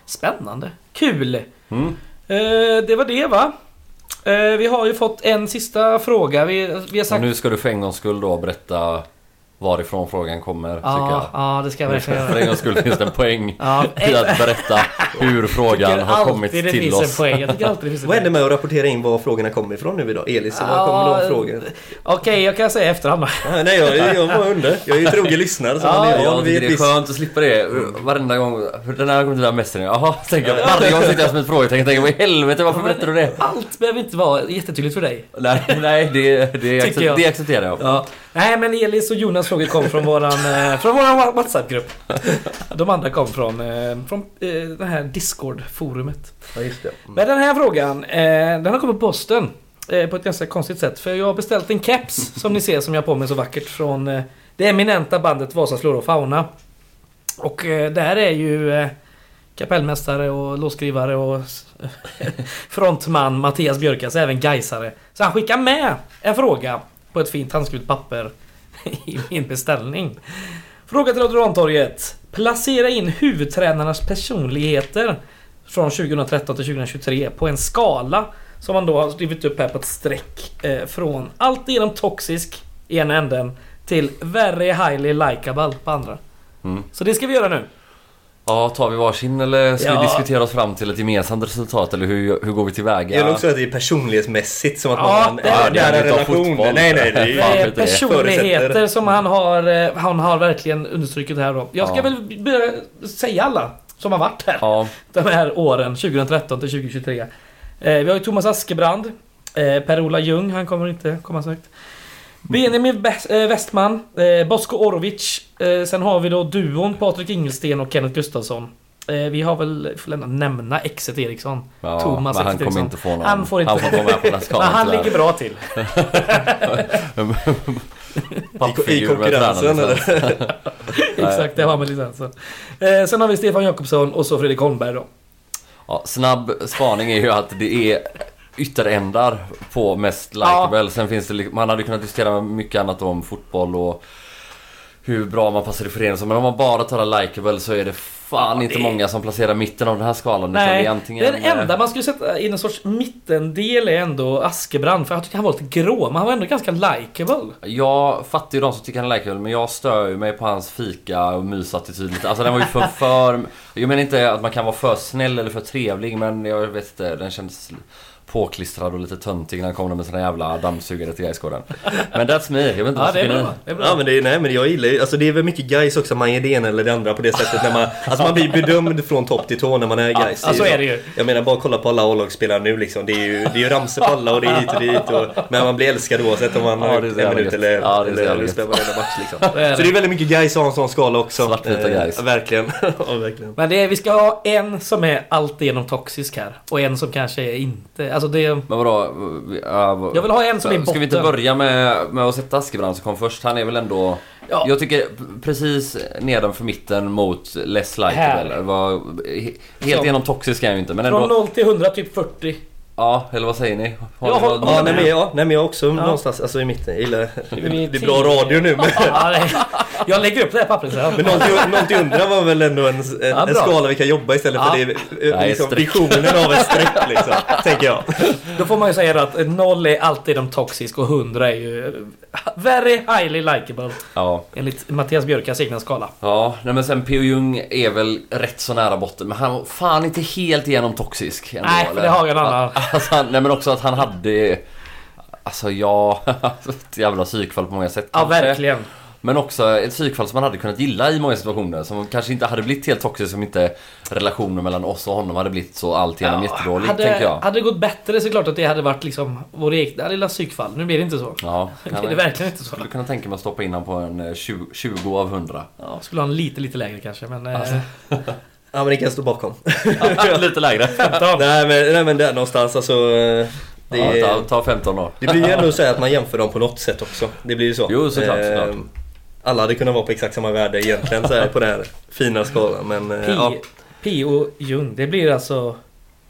Spännande. Kul! Mm. Det var det va? Vi har ju fått en sista fråga. Vi, vi har sagt... Och nu ska du för en gångs skull då berätta varifrån frågan kommer. Ja, ja det ska jag verkligen göra. För en gångs skull finns det en poäng ja, i att berätta hur frågan har kommit till det finns oss. En poäng. Jag tycker alltid det finns en Vad händer med att rapportera in var frågorna kommer ifrån nu idag? Elis, ja, var kommer de frågorna? Okej, okay, jag kan säga efterhand ja, Nej, jag, jag var under. Jag är ju trogen lyssnare. Så ja, är jag tycker det är skönt att slippa det. Varenda gång. Den här gången till mästaren. Jaha, tänker jag. Varje gång sitter jag som ett frågetecken. Tänker vad i helvete, varför berättar du det? Allt behöver inte vara jättetydligt för dig. Nej, nej det, det, accept, det accepterar jag. Ja. Nej, men Elis och Jonas frågor kom från våran, eh, från våran WhatsApp-grupp. De andra kom från, eh, från eh, det här Discord-forumet. Ja, just det. Mm. Men den här frågan, den har kommit på posten. På ett ganska konstigt sätt. För jag har beställt en keps, som ni ser, som jag har på mig så vackert. Från det eminenta bandet Vasas Flora och Fauna. Och där är ju kapellmästare och låtskrivare och frontman Mattias Björkas, även Gaisare. Så han skickar med en fråga på ett fint handskrivet papper i min beställning. Fråga till Odorantorget. Placera in huvudtränarnas personligheter från 2013 till 2023 på en skala som man då har skrivit upp här på ett streck. Eh, från allt igenom toxisk i ena änden till very highly likable på andra. Mm. Så det ska vi göra nu. Ja, tar vi varsin eller ska ja. vi diskutera oss fram till ett gemensamt resultat eller hur, hur går vi tillväga? Jag vill också att det är personlighetsmässigt som att ja, man det är, en relation. Fotboll. Nej, nej, det är, det är personligheter som han har, eh, han har verkligen understrukit här då. Jag ska ja. väl börja säga alla som har varit här. Ja. De här åren, 2013 till 2023. Eh, vi har ju Thomas Askebrand. Eh, Per-Ola Ljung, han kommer inte komma så högt. Benjamin eh, Westman, eh, Bosko Orovic. Eh, sen har vi då duon Patrik Ingelsten och Kenneth Gustafsson. Eh, vi har väl, får ändå nämna exet Eriksson. Ja, Thomas men han kommer inte få någon. Han får inte han får vara med på skalan. Men han ligger bra till. I, I konkurrensen eller? Exakt, det har med licensen. Eh, sen har vi Stefan Jakobsson och så Fredrik Holmberg då. Ja, snabb spaning är ju att det är ytterändar på mest likeable. Ja. Sen finns det, man hade kunnat diskutera mycket annat om fotboll och hur bra man passar i föreningen. Men om man bara tar likeable så är det fan Ja, inte det- många som placerar mitten av den här skalan. Nej, det är antingen, den enda eh, man skulle sätta i någon sorts mittendel är ändå Askebrand. För jag tycker han var lite grå, men han var ändå ganska likeable. Jag fattar ju de som tycker han är likeable men jag stör ju mig på hans fika och mysattityd lite. Alltså den var ju för, för... Jag menar inte att man kan vara för snäll eller för trevlig men jag vet inte, den kändes påklistrad och lite töntig när han kom med sina jävla dammsugare till Gaisgården. Men that's me, jag vet inte Ja, det är bra. Det är bra. Ja men, det är, nej, men jag gillar ju, alltså det är väl mycket guys också, man ger det ena eller det andra på det sättet när man, alltså man blir bedömd från topp till tå när man är guys. ja, så är det ju. Jag menar bara kolla på alla A-lagsspelare nu liksom, det är ju, det är ju ramsor på alla och det är hit och dit och, men man blir älskad oavsett om man Ja, har det är gjort en minut eller, Ja, det är eller, eller spelar varenda match liksom. Det är Så det är väldigt mycket guys att ha en sån skala också. Svartvita Eh, guys. Verkligen. ja, verkligen. Men det är, vi ska ha en som är alltigenom toxisk här. Och en som kanske är inte. Alltså det... Men vadå? Ja, vad- Jag vill ha en som är botten. Ska vi inte börja med, med att sätta Askebrand som kom först? Han är väl ändå... Ja. Jag tycker precis nedanför mitten mot less he- helt igenom toxisk är han ju inte men Från ändå... 0 till 100, typ 40. Ja, eller vad säger ni? Har Jag ni håller- någon- Ja, nej, men jag, nej men jag också någonstans, alltså i mitten. Jag gillar, Vi- det är bra radio nu men Ja, det, jag lägger upp det här pappret sen. Men 0 till, 0 till 100 var väl ändå en, en, Ja, en skala vi kan jobba istället för Ja. det är eh, liksom, visionen av ett streck liksom, tänker jag. Då får man ju säga att 0 är alltid de toxisk och 100 är ju very highly likeable. Ja. Enligt Mattias Björkas egna skala. Ja, nej men sen P.O. Jung är väl rätt så nära botten men han var fan inte helt igenom toxisk ändå, Nej, för eller? det har jag en annan. Alltså, han- nej men också att han hade... Alltså ja, ett jävla psykfall på många sätt Ja, kanske. verkligen. Men också ett psykfall som man hade kunnat gilla i många situationer. Som kanske inte hade blivit helt toxisk om inte relationen mellan oss och honom hade blivit så alltigenom jättedålig, hade, tänker jag. hade det gått bättre så klart att det hade varit liksom vår egna lilla psykfall. Nu blir det inte så. Ja, Det jag verkligen inte så. skulle kunna tänka mig att stoppa in honom på en eh, 20, 20 av 100. Ja, skulle ha en lite, lite lägre kanske, men... Alltså. Ja men det kan jag stå bakom. Lite lägre. 15. nej, men, nej men där någonstans alltså. eh, Det, Ja, ta, ta 15 då. det blir ju ändå så att man jämför dem på något sätt också. Det blir ju så. Jo, såklart, Eh, såklart. Alla hade kunnat vara på exakt samma värde egentligen så här, på den här fina skalan men eh, P, ja. P och Jung, det blir alltså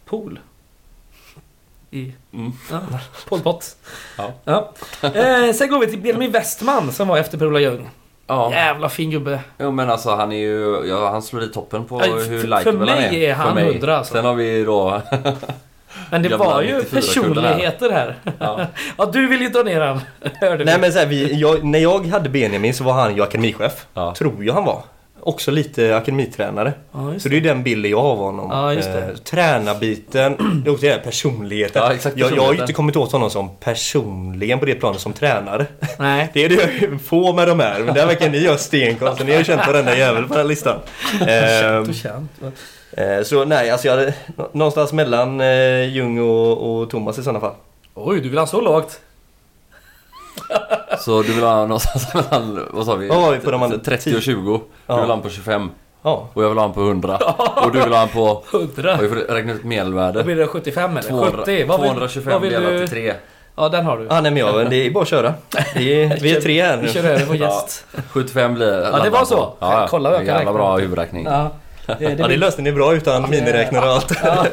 Pool. I... Mm. Ja, Pol Pot. Ja. Ja. Eh, sen går vi till Benjamin Westman som var efter Per-Ola Ljung. Ja. Jävla fin gubbe. Jo men alltså han är ju, ja, han slår i toppen på Ja, hur för likeable han är. mig är han 100 alltså. Sen har vi då... Men det var ju 94-kullen här. personligheter här. Ja. Ja, du vill ju dra ner han. Hörde Nej vi. men så här, vi, jag, när jag hade Benjamin så var han ju akademichef. Ja. Tror jag han var. Också lite akademitränare. Ja, Så det är den bilden jag har av honom. Ja, just det. Eh, tränarbiten, det är också det här personligheten. Ja, exakt, jag, jag har inte kommit åt honom som personligen på det planet som tränare. Nej. Det är det få med de här, men där verkar ni göra stenkoll. Så ni har ju känt varenda jävel på den här listan. Känt och känt. eh, så nej, alltså jag hade nå- någonstans mellan eh, Jung och, och Thomas i sådana fall. Oj, du vill ha så lågt? Så du vill ha någonstans mellan, vad sa vi? Vad var vi på de andra? 30 och 20. Du Ja. vill ha han på 25. Ja. Och jag vill ha han på 100. Och du vill ha han på... 100? Och vi får räkna ut medelvärde. Då blir det 75 eller? 200, 70? Vad vill, 225 vad vill delat du? till 3. Ja, den har du. Ah, nej men jag, det är bara att köra. Vi är, vi är tre här Vi kör nu. över vår gäst. 75 blir Ja, det var så. Ja, ja. Kolla vad jag kan räkna. bra huvudräkning. Ja. Det, det Ja, det löste ni bra utan miniräknare och allt. ja.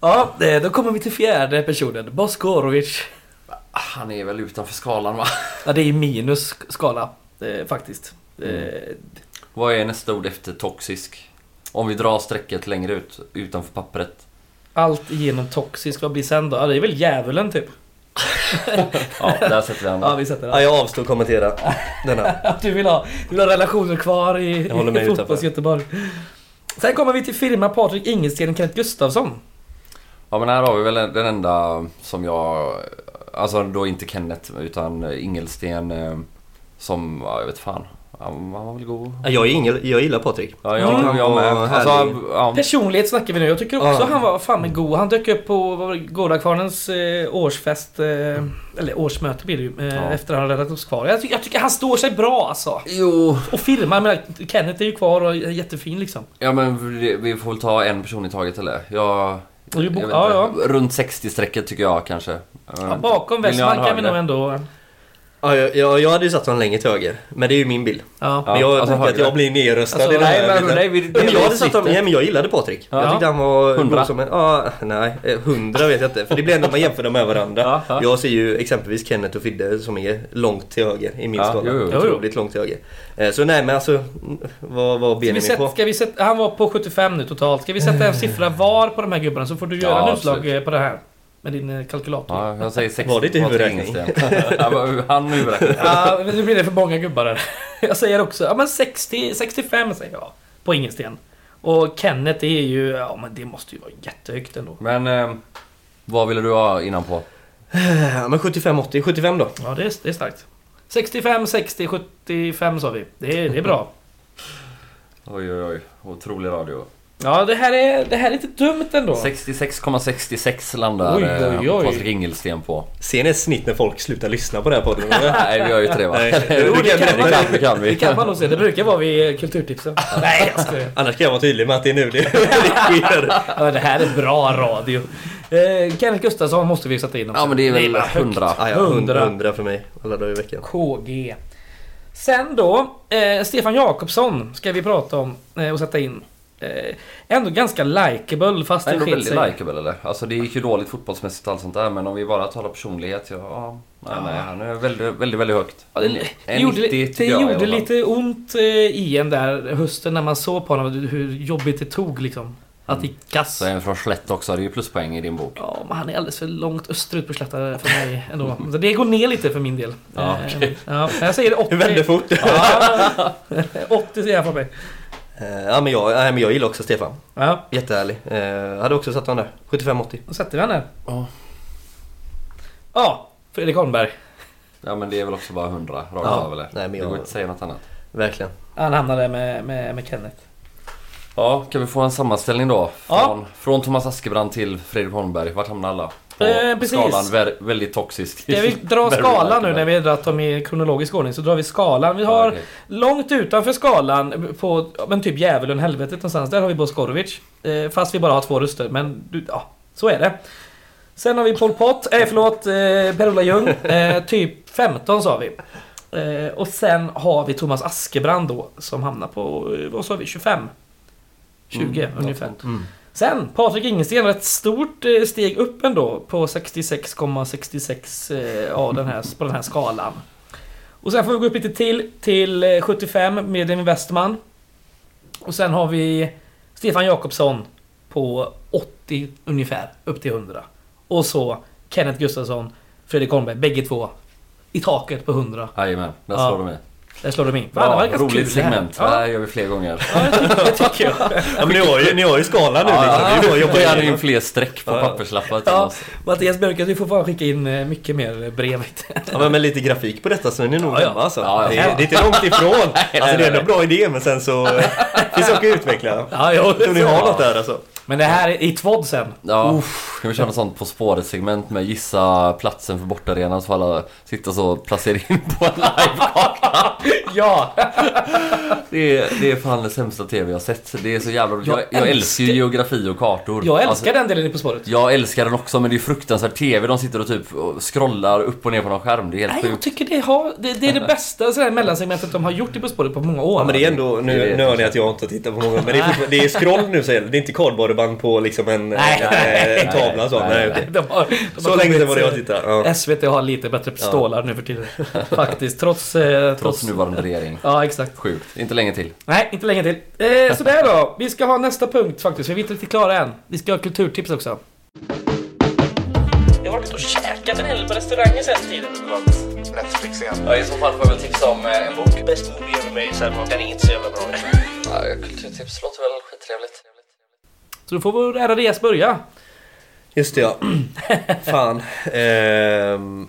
ja, det- då kommer vi till fjärde personen. Boskorovic. Han är väl utanför skalan va? Ja, det är minus skala. Eh, faktiskt. Eh, Vad är nästa ord efter toxisk? Om vi drar strecket längre ut, utanför pappret. allt igenom toxisk, vad blir sen då? Ja, det är väl djävulen typ. Ja, där sätter vi Ja, honom. vi sätter Ja, det. jag avstår att kommentera denna. Du vill ha, du vill ha relationer kvar i, i fotbolls-Göteborg. Sen kommer vi till firma Patrik Ingelsten och Kenneth Gustafsson. Ja men här har vi väl den enda som jag... Alltså då inte Kenneth utan Ingelsten eh, som, ja, jag vet fan. Han, var väl god. Ja, Jag, är ingen, jag gillar Patrik. Ja, Jag tycker jag, med. Alltså, ja. Personlighet snackar vi nu. Jag tycker också Ja. han var fan med god. Han dök upp på Gårdakvarnens eh, årsfest. Eh, eller årsmöte blir det ju. Eh, Ja. Efter att han räddat oss kvar. Jag, tycker- jag tycker han står sig bra alltså. Jo. Och firma, men Kenneth är ju kvar och är jättefin liksom. Ja men vi- vi får väl ta en person i taget eller? Jag... Ja, inte. Runt 60-strecket tycker jag kanske. Ja, bakom Westman kan vi nog ändå... Ja, jag, jag, jag hade ju satt honom längre till höger. Men det är ju min bild. Ja. Men jag alltså tänker att jag blir nerröstad Alltså, i den nej, här men- nej, vi- Nej, men jag hade satt honom, sitter. nej, men jag gillade Patrik. Ja. Jag tyckte han var Hundra. god som en... Ja, nej. eh, Hundra vet jag inte. För det blir ändå man jämför dem med varandra. Ja, ja. Jag ser ju exempelvis Kenneth och Fidde som är långt till höger i min Ja, skala. jo, jo. Otroligt långt till höger. Eh, Så nej men alltså, vad var Ska vi Benjamin sätta, på? ska vi sätta, han var på 75 nu totalt. Ska vi sätta en siffra var på de här gubbarna så får du göra Ja, en utslag eh, på det här. Med din eh, kalkylator. Ja, jag säger 60 Var det inte huvudräkning? Han huvudräkning. Ja, nu blir det för många gubbar där. Jag säger också, ja men 60, 65 säger jag. På Ingelsten. Och Kenneth det är ju, ja men det måste ju vara jättehögt ändå. Men eh, vad ville du ha innan på? Ja, men 75-80, 75 då. Ja det är, det är starkt. 65, 60, 75 sa vi. Det är, det är bra. Oj, oj, oj. Otrolig radio. Ja det här är, det här är inte dumt ändå. 66,66 landar Oj, eh, oj, oj. Patrik Ingelsten på. Ser ni ett snitt när folk slutar lyssna på den här podden? Nej, vi gör ju inte det va? Nej. Jo, det kan- det kan, det kan vi. Det kan man nog se. Det brukar vara vid kulturtipsen. Nej jag skojar. Annars kan jag vara tydlig med att det är nu det, det sker. Ja, det här är bra radio. Eh, Kenneth Gustafsson måste vi sätta in också. Ja men det är väl högt. 100. Ah, ja, 100. 100 för mig alla dagar i veckan. KG. Sen då, eh, Stefan Jakobsson ska vi prata om eh, och sätta in. Eh, ändå ganska likeable fast det Ändå väldigt likeable eller? Alltså det gick ju dåligt fotbollsmässigt och allt sånt där men om vi bara talar personlighet, ja... ja nej, nej, han är väldigt, väldigt, väldigt högt. Ja, det, det gjorde, 90 det jag gjorde lite ont eh, i en där hösten när man såg på honom hur jobbigt det tog liksom. Att det gick kass. Så en från Skellefteå också, det är ju pluspoäng i din bok. Ja, men han är alldeles för långt österut på Slätta för mig ändå. Så det går ner lite för min del. Ja, Eh, okej. ja, jag säger 80. Du vände fort. Ja, 80 säger jag för mig. Eh, Ja men jag, nej, men jag gillar också Stefan. Ja, Jättehärlig. Eh, hade också satt honom där. 75-80. då sätter vi han där. Ja. Ja, Fredrik Holmberg. Ja men det är väl också bara 100 rakt Ja, av eller? nej, men Det jag- går inte att säga något annat. Verkligen. Han hamnade med, med, med Kenneth. Ja, kan vi få en sammanställning då? Ja. Från, från Thomas Askebrand till Fredrik Holmberg. Vart hamnar alla? På Eh, skalan vä- väldigt toxisk. Ska vi dra skalan nu när vi har dragit dem i kronologisk ordning? Så drar vi skalan. Vi har okej. långt utanför skalan på men typ djävulen helvetet någonstans. Där har vi Boskorovic. Eh, fast vi bara har två röster. Men du, ja, så är det. Sen har vi Pol Pot, eh, förlåt, eh, Per-Ola Ljung. Eh, typ 15 sa vi. Eh, och sen har vi Thomas Askebrand då som hamnar på, eh, vad sa vi, 25? 20 Mm, ungefär. Mm. Sen Patrik Ingesten, ett stort eh, steg upp ändå på 66,66 eh, ja, den här, på den här skalan. Och sen får vi gå upp lite till, till eh, 75 med Emil Westman. Och sen har vi Stefan Jakobsson på 80 ungefär, upp till 100. Och så Kenneth Gustafsson, Fredrik Holmberg, bägge två i taket på 100. Jajamän, där Ja. slår du med. Där slår de in. Fan, det var roligt det här. segment. Det Ja, här gör vi fler gånger. ja, det tycker- jag. Ja men ni har ju, ni har ju skalan nu liksom. Jobba Då gör ni igenom. in fler streck på Ja. papperslappar till Ja, oss. Mattias Björk, du får bara skicka in eh, mycket mer brev. Ja men med lite grafik på detta så är ni nog Ja, ja. alltså. Ja, ja. Det, är, det är inte långt ifrån. alltså det är en bra idé men sen så... finns saker att utveckla. Ja, Jag tror ni har något där alltså. Men det här är i tvådd sen. Ja, kan vi köra något sånt På spåret-segment med gissa platsen för bortarenan så alla sitta så och placera in på en livekarta. Ja! Det är, det är fan det sämsta TV jag har sett. Det är så jävla Jag, Jag jag älskar ju geografi och kartor. Jag älskar Alltså, den delen i På spåret. jag älskar den också men det är fruktansvärt TV. De sitter och typ och scrollar upp och ner på någon skärm. Det är helt Nej, jag tycker det, har, det, det är det bästa sådär mellansegmentet de har gjort i På spåret på många år. Ja men det är ändå, nu, hör ni att jag inte har tittat på många men det är, det är scroll nu är det. Är inte kardborreband på liksom en, Nej. en, en tavla så. Nej, Nej, nej, okej. De har, de Så har länge sedan var det jag eh, tittade. Ja. SVT har lite bättre pistolar nu för tiden. Faktiskt. Trots... Eh, Trots nuvarande regering. Ja, exakt. Sjukt. Inte länge till. Nej, inte länge till. Eh, sådär då. Vi ska ha nästa punkt faktiskt, för vi är inte riktigt klara än. Vi ska ha kulturtips också. Jag har varit och käkat en hel på restauranger sen tiden. Netflix igen. Ja, I så fall får jag väl tipsa om eh, en bok. Bäst movie ever made, sen den är inte så jävla bra. Ja, kulturtips låter väl skittrevligt. Så då får vår ärade gäst börja. Just det ja. Fan. Ehm.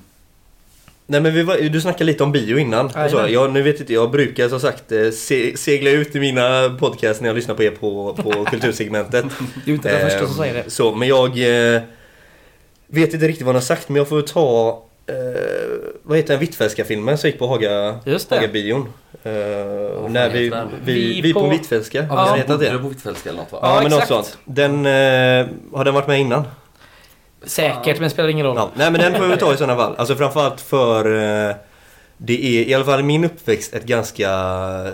Nej men var, du snackade lite om bio innan. Och så, Jajamän. jag, nu vet inte, jag brukar som sagt eh, se, segla ut i mina podcasts när jag lyssnar på er på, på kultursegmentet. Du är inte den första som Ehm, säger det. Så, men jag eh, vet inte riktigt vad han har sagt men jag får ta eh, vad heter den Hvitfeldtska filmen som gick på Haga, Just det. Hagabion. Eh, när vi, heter den? vi, Vi vi, på, på- Hvitfeldtska. Ja, Ja, vi heter bodde det? på Hvitfeldtska eller något va? Ja, Ja, men något exakt. sånt. Den, eh, har den varit med innan? Säkert, men spelar ingen roll. Ja, nej men den får vi ta i sådana fall. Alltså framförallt för... Eh, det är i alla fall i min uppväxt ett ganska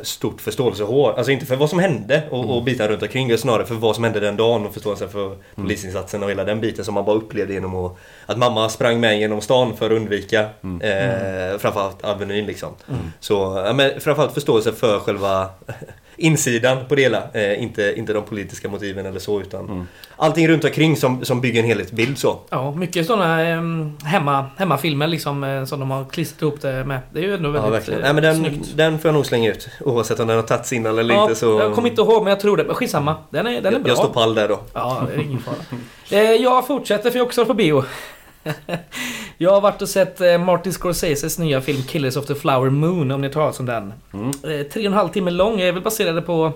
stort förståelsehår. Alltså inte för vad som hände och, och bitar runt omkring. utan Snarare för vad som hände den dagen och förståelse för polisinsatsen och hela den biten som man bara upplevde genom att, att mamma sprang med genom stan för att undvika eh, framförallt Avenyn liksom. Så ja, men framförallt förståelse för själva insidan på det hela. Eh, inte, inte de politiska motiven eller så utan allting runt omkring som, som bygger en helhetsbild så. Ja, mycket sådana um, hemma, hemmafilmer liksom eh, som de har klistrat ihop det med. Det är ju ändå Ja, väldigt verkligen. eh, Nej, men den, snyggt. den får jag nog slänga ut. Oavsett om den har tagits innan eller Ja, inte så... Jag kommer inte ihåg men jag tror det. Men skitsamma. Den är, den är jag, bra. jag står pall där då. Ja, det är ingen fara. Eh, jag fortsätter för jag också på bio. Jag har varit och sett eh, Martin Scorseses nya film Killers of the Flower Moon om ni tar om den. Mm. Eh, tre och en halv timme lång. Är väl baserade på...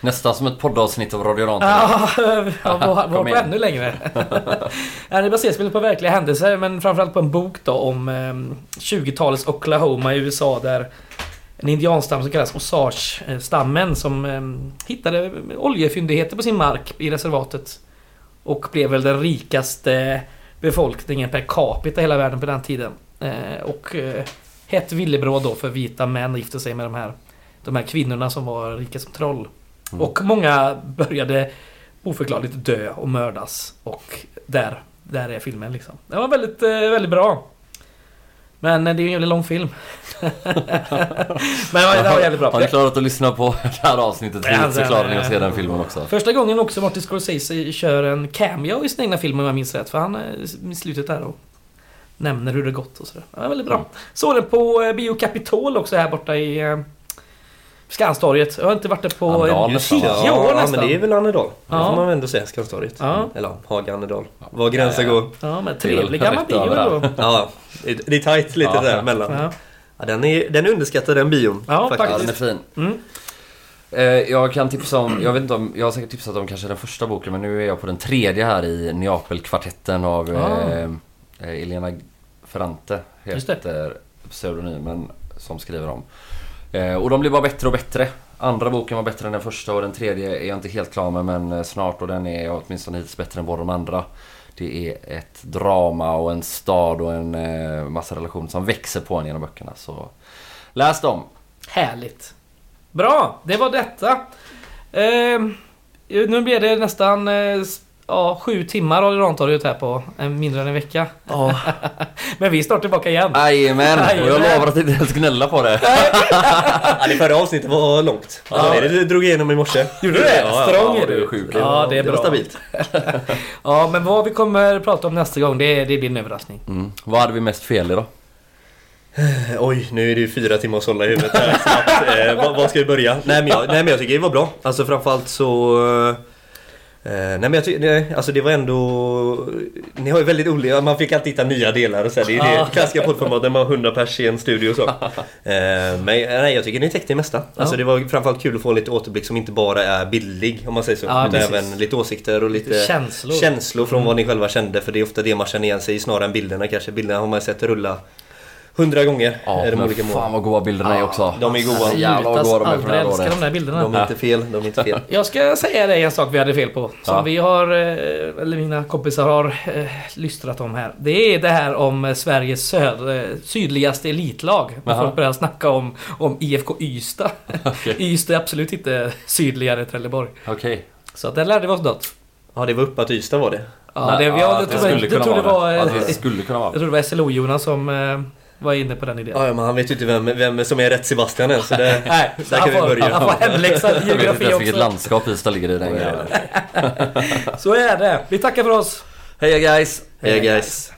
Nästan som ett poddavsnitt av Radio Rantorp. Ja, var, var på igen. ännu längre. ja, det baseras väl på verkliga händelser men framförallt på en bok då om eh, 20-talets Oklahoma i USA där en indianstam som kallas Osage-stammen som eh, hittade oljefyndigheter på sin mark i reservatet. Och blev väl den rikaste befolkningen per capita i hela världen på den tiden. Eh, och eh, hett villebråd då för vita män gifte sig med de här, de här kvinnorna som var rika som troll. Och många började oförklarligt dö och mördas. Och där, där är filmen liksom. Den var väldigt, eh, väldigt bra. Men eh, det är ju en jävligt lång film. Men den var jävligt bra. Har ni klarat att lyssna på det här avsnittet Ja, så den- klarar ni att se den filmen också. Första gången också Martin Scorsese kör en cameo i sin egna film om jag minns rätt. För han är i slutet där och nämner hur det gått och sådär. Ja, väldigt bra. Såg den på eh, Bio Capitol också här borta i eh, Skanstorget. Jag har inte varit där på Annedal nästan. 10 ja, år ja, nästan. men det är väl Annedal. Det Ja. får man väl ändå säga, Skanstorget. Ja. Eller Haga Annedal. Var gränsen Ja, ja. går. Ja, men Det trevlig gammal bio ändå. Ja, det är- det tajt lite Ja, där ja. mellan. Ja. Ja, den, är, den är underskattad den bion. Ja, Ja, den är fin. Mm. Eh, Jag kan tipsa om, jag vet inte om, jag har säkert tipsat om kanske den första boken men nu är jag på den tredje här i Neapelkvartetten av Ah. eh, eh, Elena Ferrante det. heter pseudonymen som skriver om. Eh, och de blir bara bättre och bättre. Andra boken var bättre än den första och den tredje är jag inte helt klar med men eh, snart och den är åtminstone hittills bättre än båda de andra. Det är ett drama och en stad och en eh, massa relationer som växer på en genom böckerna. Så läs dem! Härligt. Bra, det var detta. Eh, nu blir det nästan eh, ja, sju timmar Radio Rantorget här på en mindre än en vecka. Ja. Men vi är snart tillbaka igen. Jajamän! Och jag lovar att inte ens gnälla på det. ja, det förra avsnittet var långt. Ja. Det du drog igenom i morse. Gjorde du det? Ja, Strong ja, är du är du. sjuk. Ja, det är det var bra. stabilt. Ja, men vad vi kommer prata om nästa gång, det, det blir en överraskning. Mm. Vad hade vi mest fel i då? Eh, Oj, nu är det ju fyra timmar att sålla i huvudet här snabbt. Eh, var, var ska vi börja? Nej men, jag, nej men jag tycker det var bra. Alltså framförallt så... Eh, nej men jag tycker, alltså det var ändå... Ni har ju väldigt olika, man fick alltid hitta nya delar och så. här. Det är ju det klassiska poddformatet, man har 100 pers i en studio och så. Eh, men nej, jag tycker ni täckte det mesta. Alltså Ja. det var framförallt kul att få lite återblick som inte bara är bildlig om man säger så. Ja, utan även lite åsikter och lite... Känslor. känslor från vad ni själva kände för det är ofta det man känner igen sig i snarare än bilderna kanske. Bilderna har man sett rulla hundra gånger. Ja, i de olika fan målen. vad goda bilderna är också. De är goda. Jävlar vad goda de är från det här aldrig älskar året. de där bilderna. De är inte fel, de är inte fel. Jag ska säga dig en sak vi hade fel på. Som Ja. vi har, eh, eller mina kompisar har eh, lystrat om här. Det är det här om eh, Sveriges söd, sydligaste elitlag. När Jaha. folk börjar snacka om, om IFK Ystad. Okej. Ystad är absolut inte sydligare än Trelleborg. Okej. Så att där lärde vi oss något. Ja, det var uppe att Ystad var det. Ja, det, ja, jag, det jag, det det. eh, Att det skulle kunna vara. jag tror det var SLO-Jonas som eh, var inne på den idén. Ja, men han vet ju inte vem, vem som är rätt Sebastian än så det, Nej, så där han kan vi får, börja. han får hemläxa i geografi ens vilket också. landskap Ystad ligger i den grejen. Så är det. Vi tackar för oss. Heja guys! Hej guys!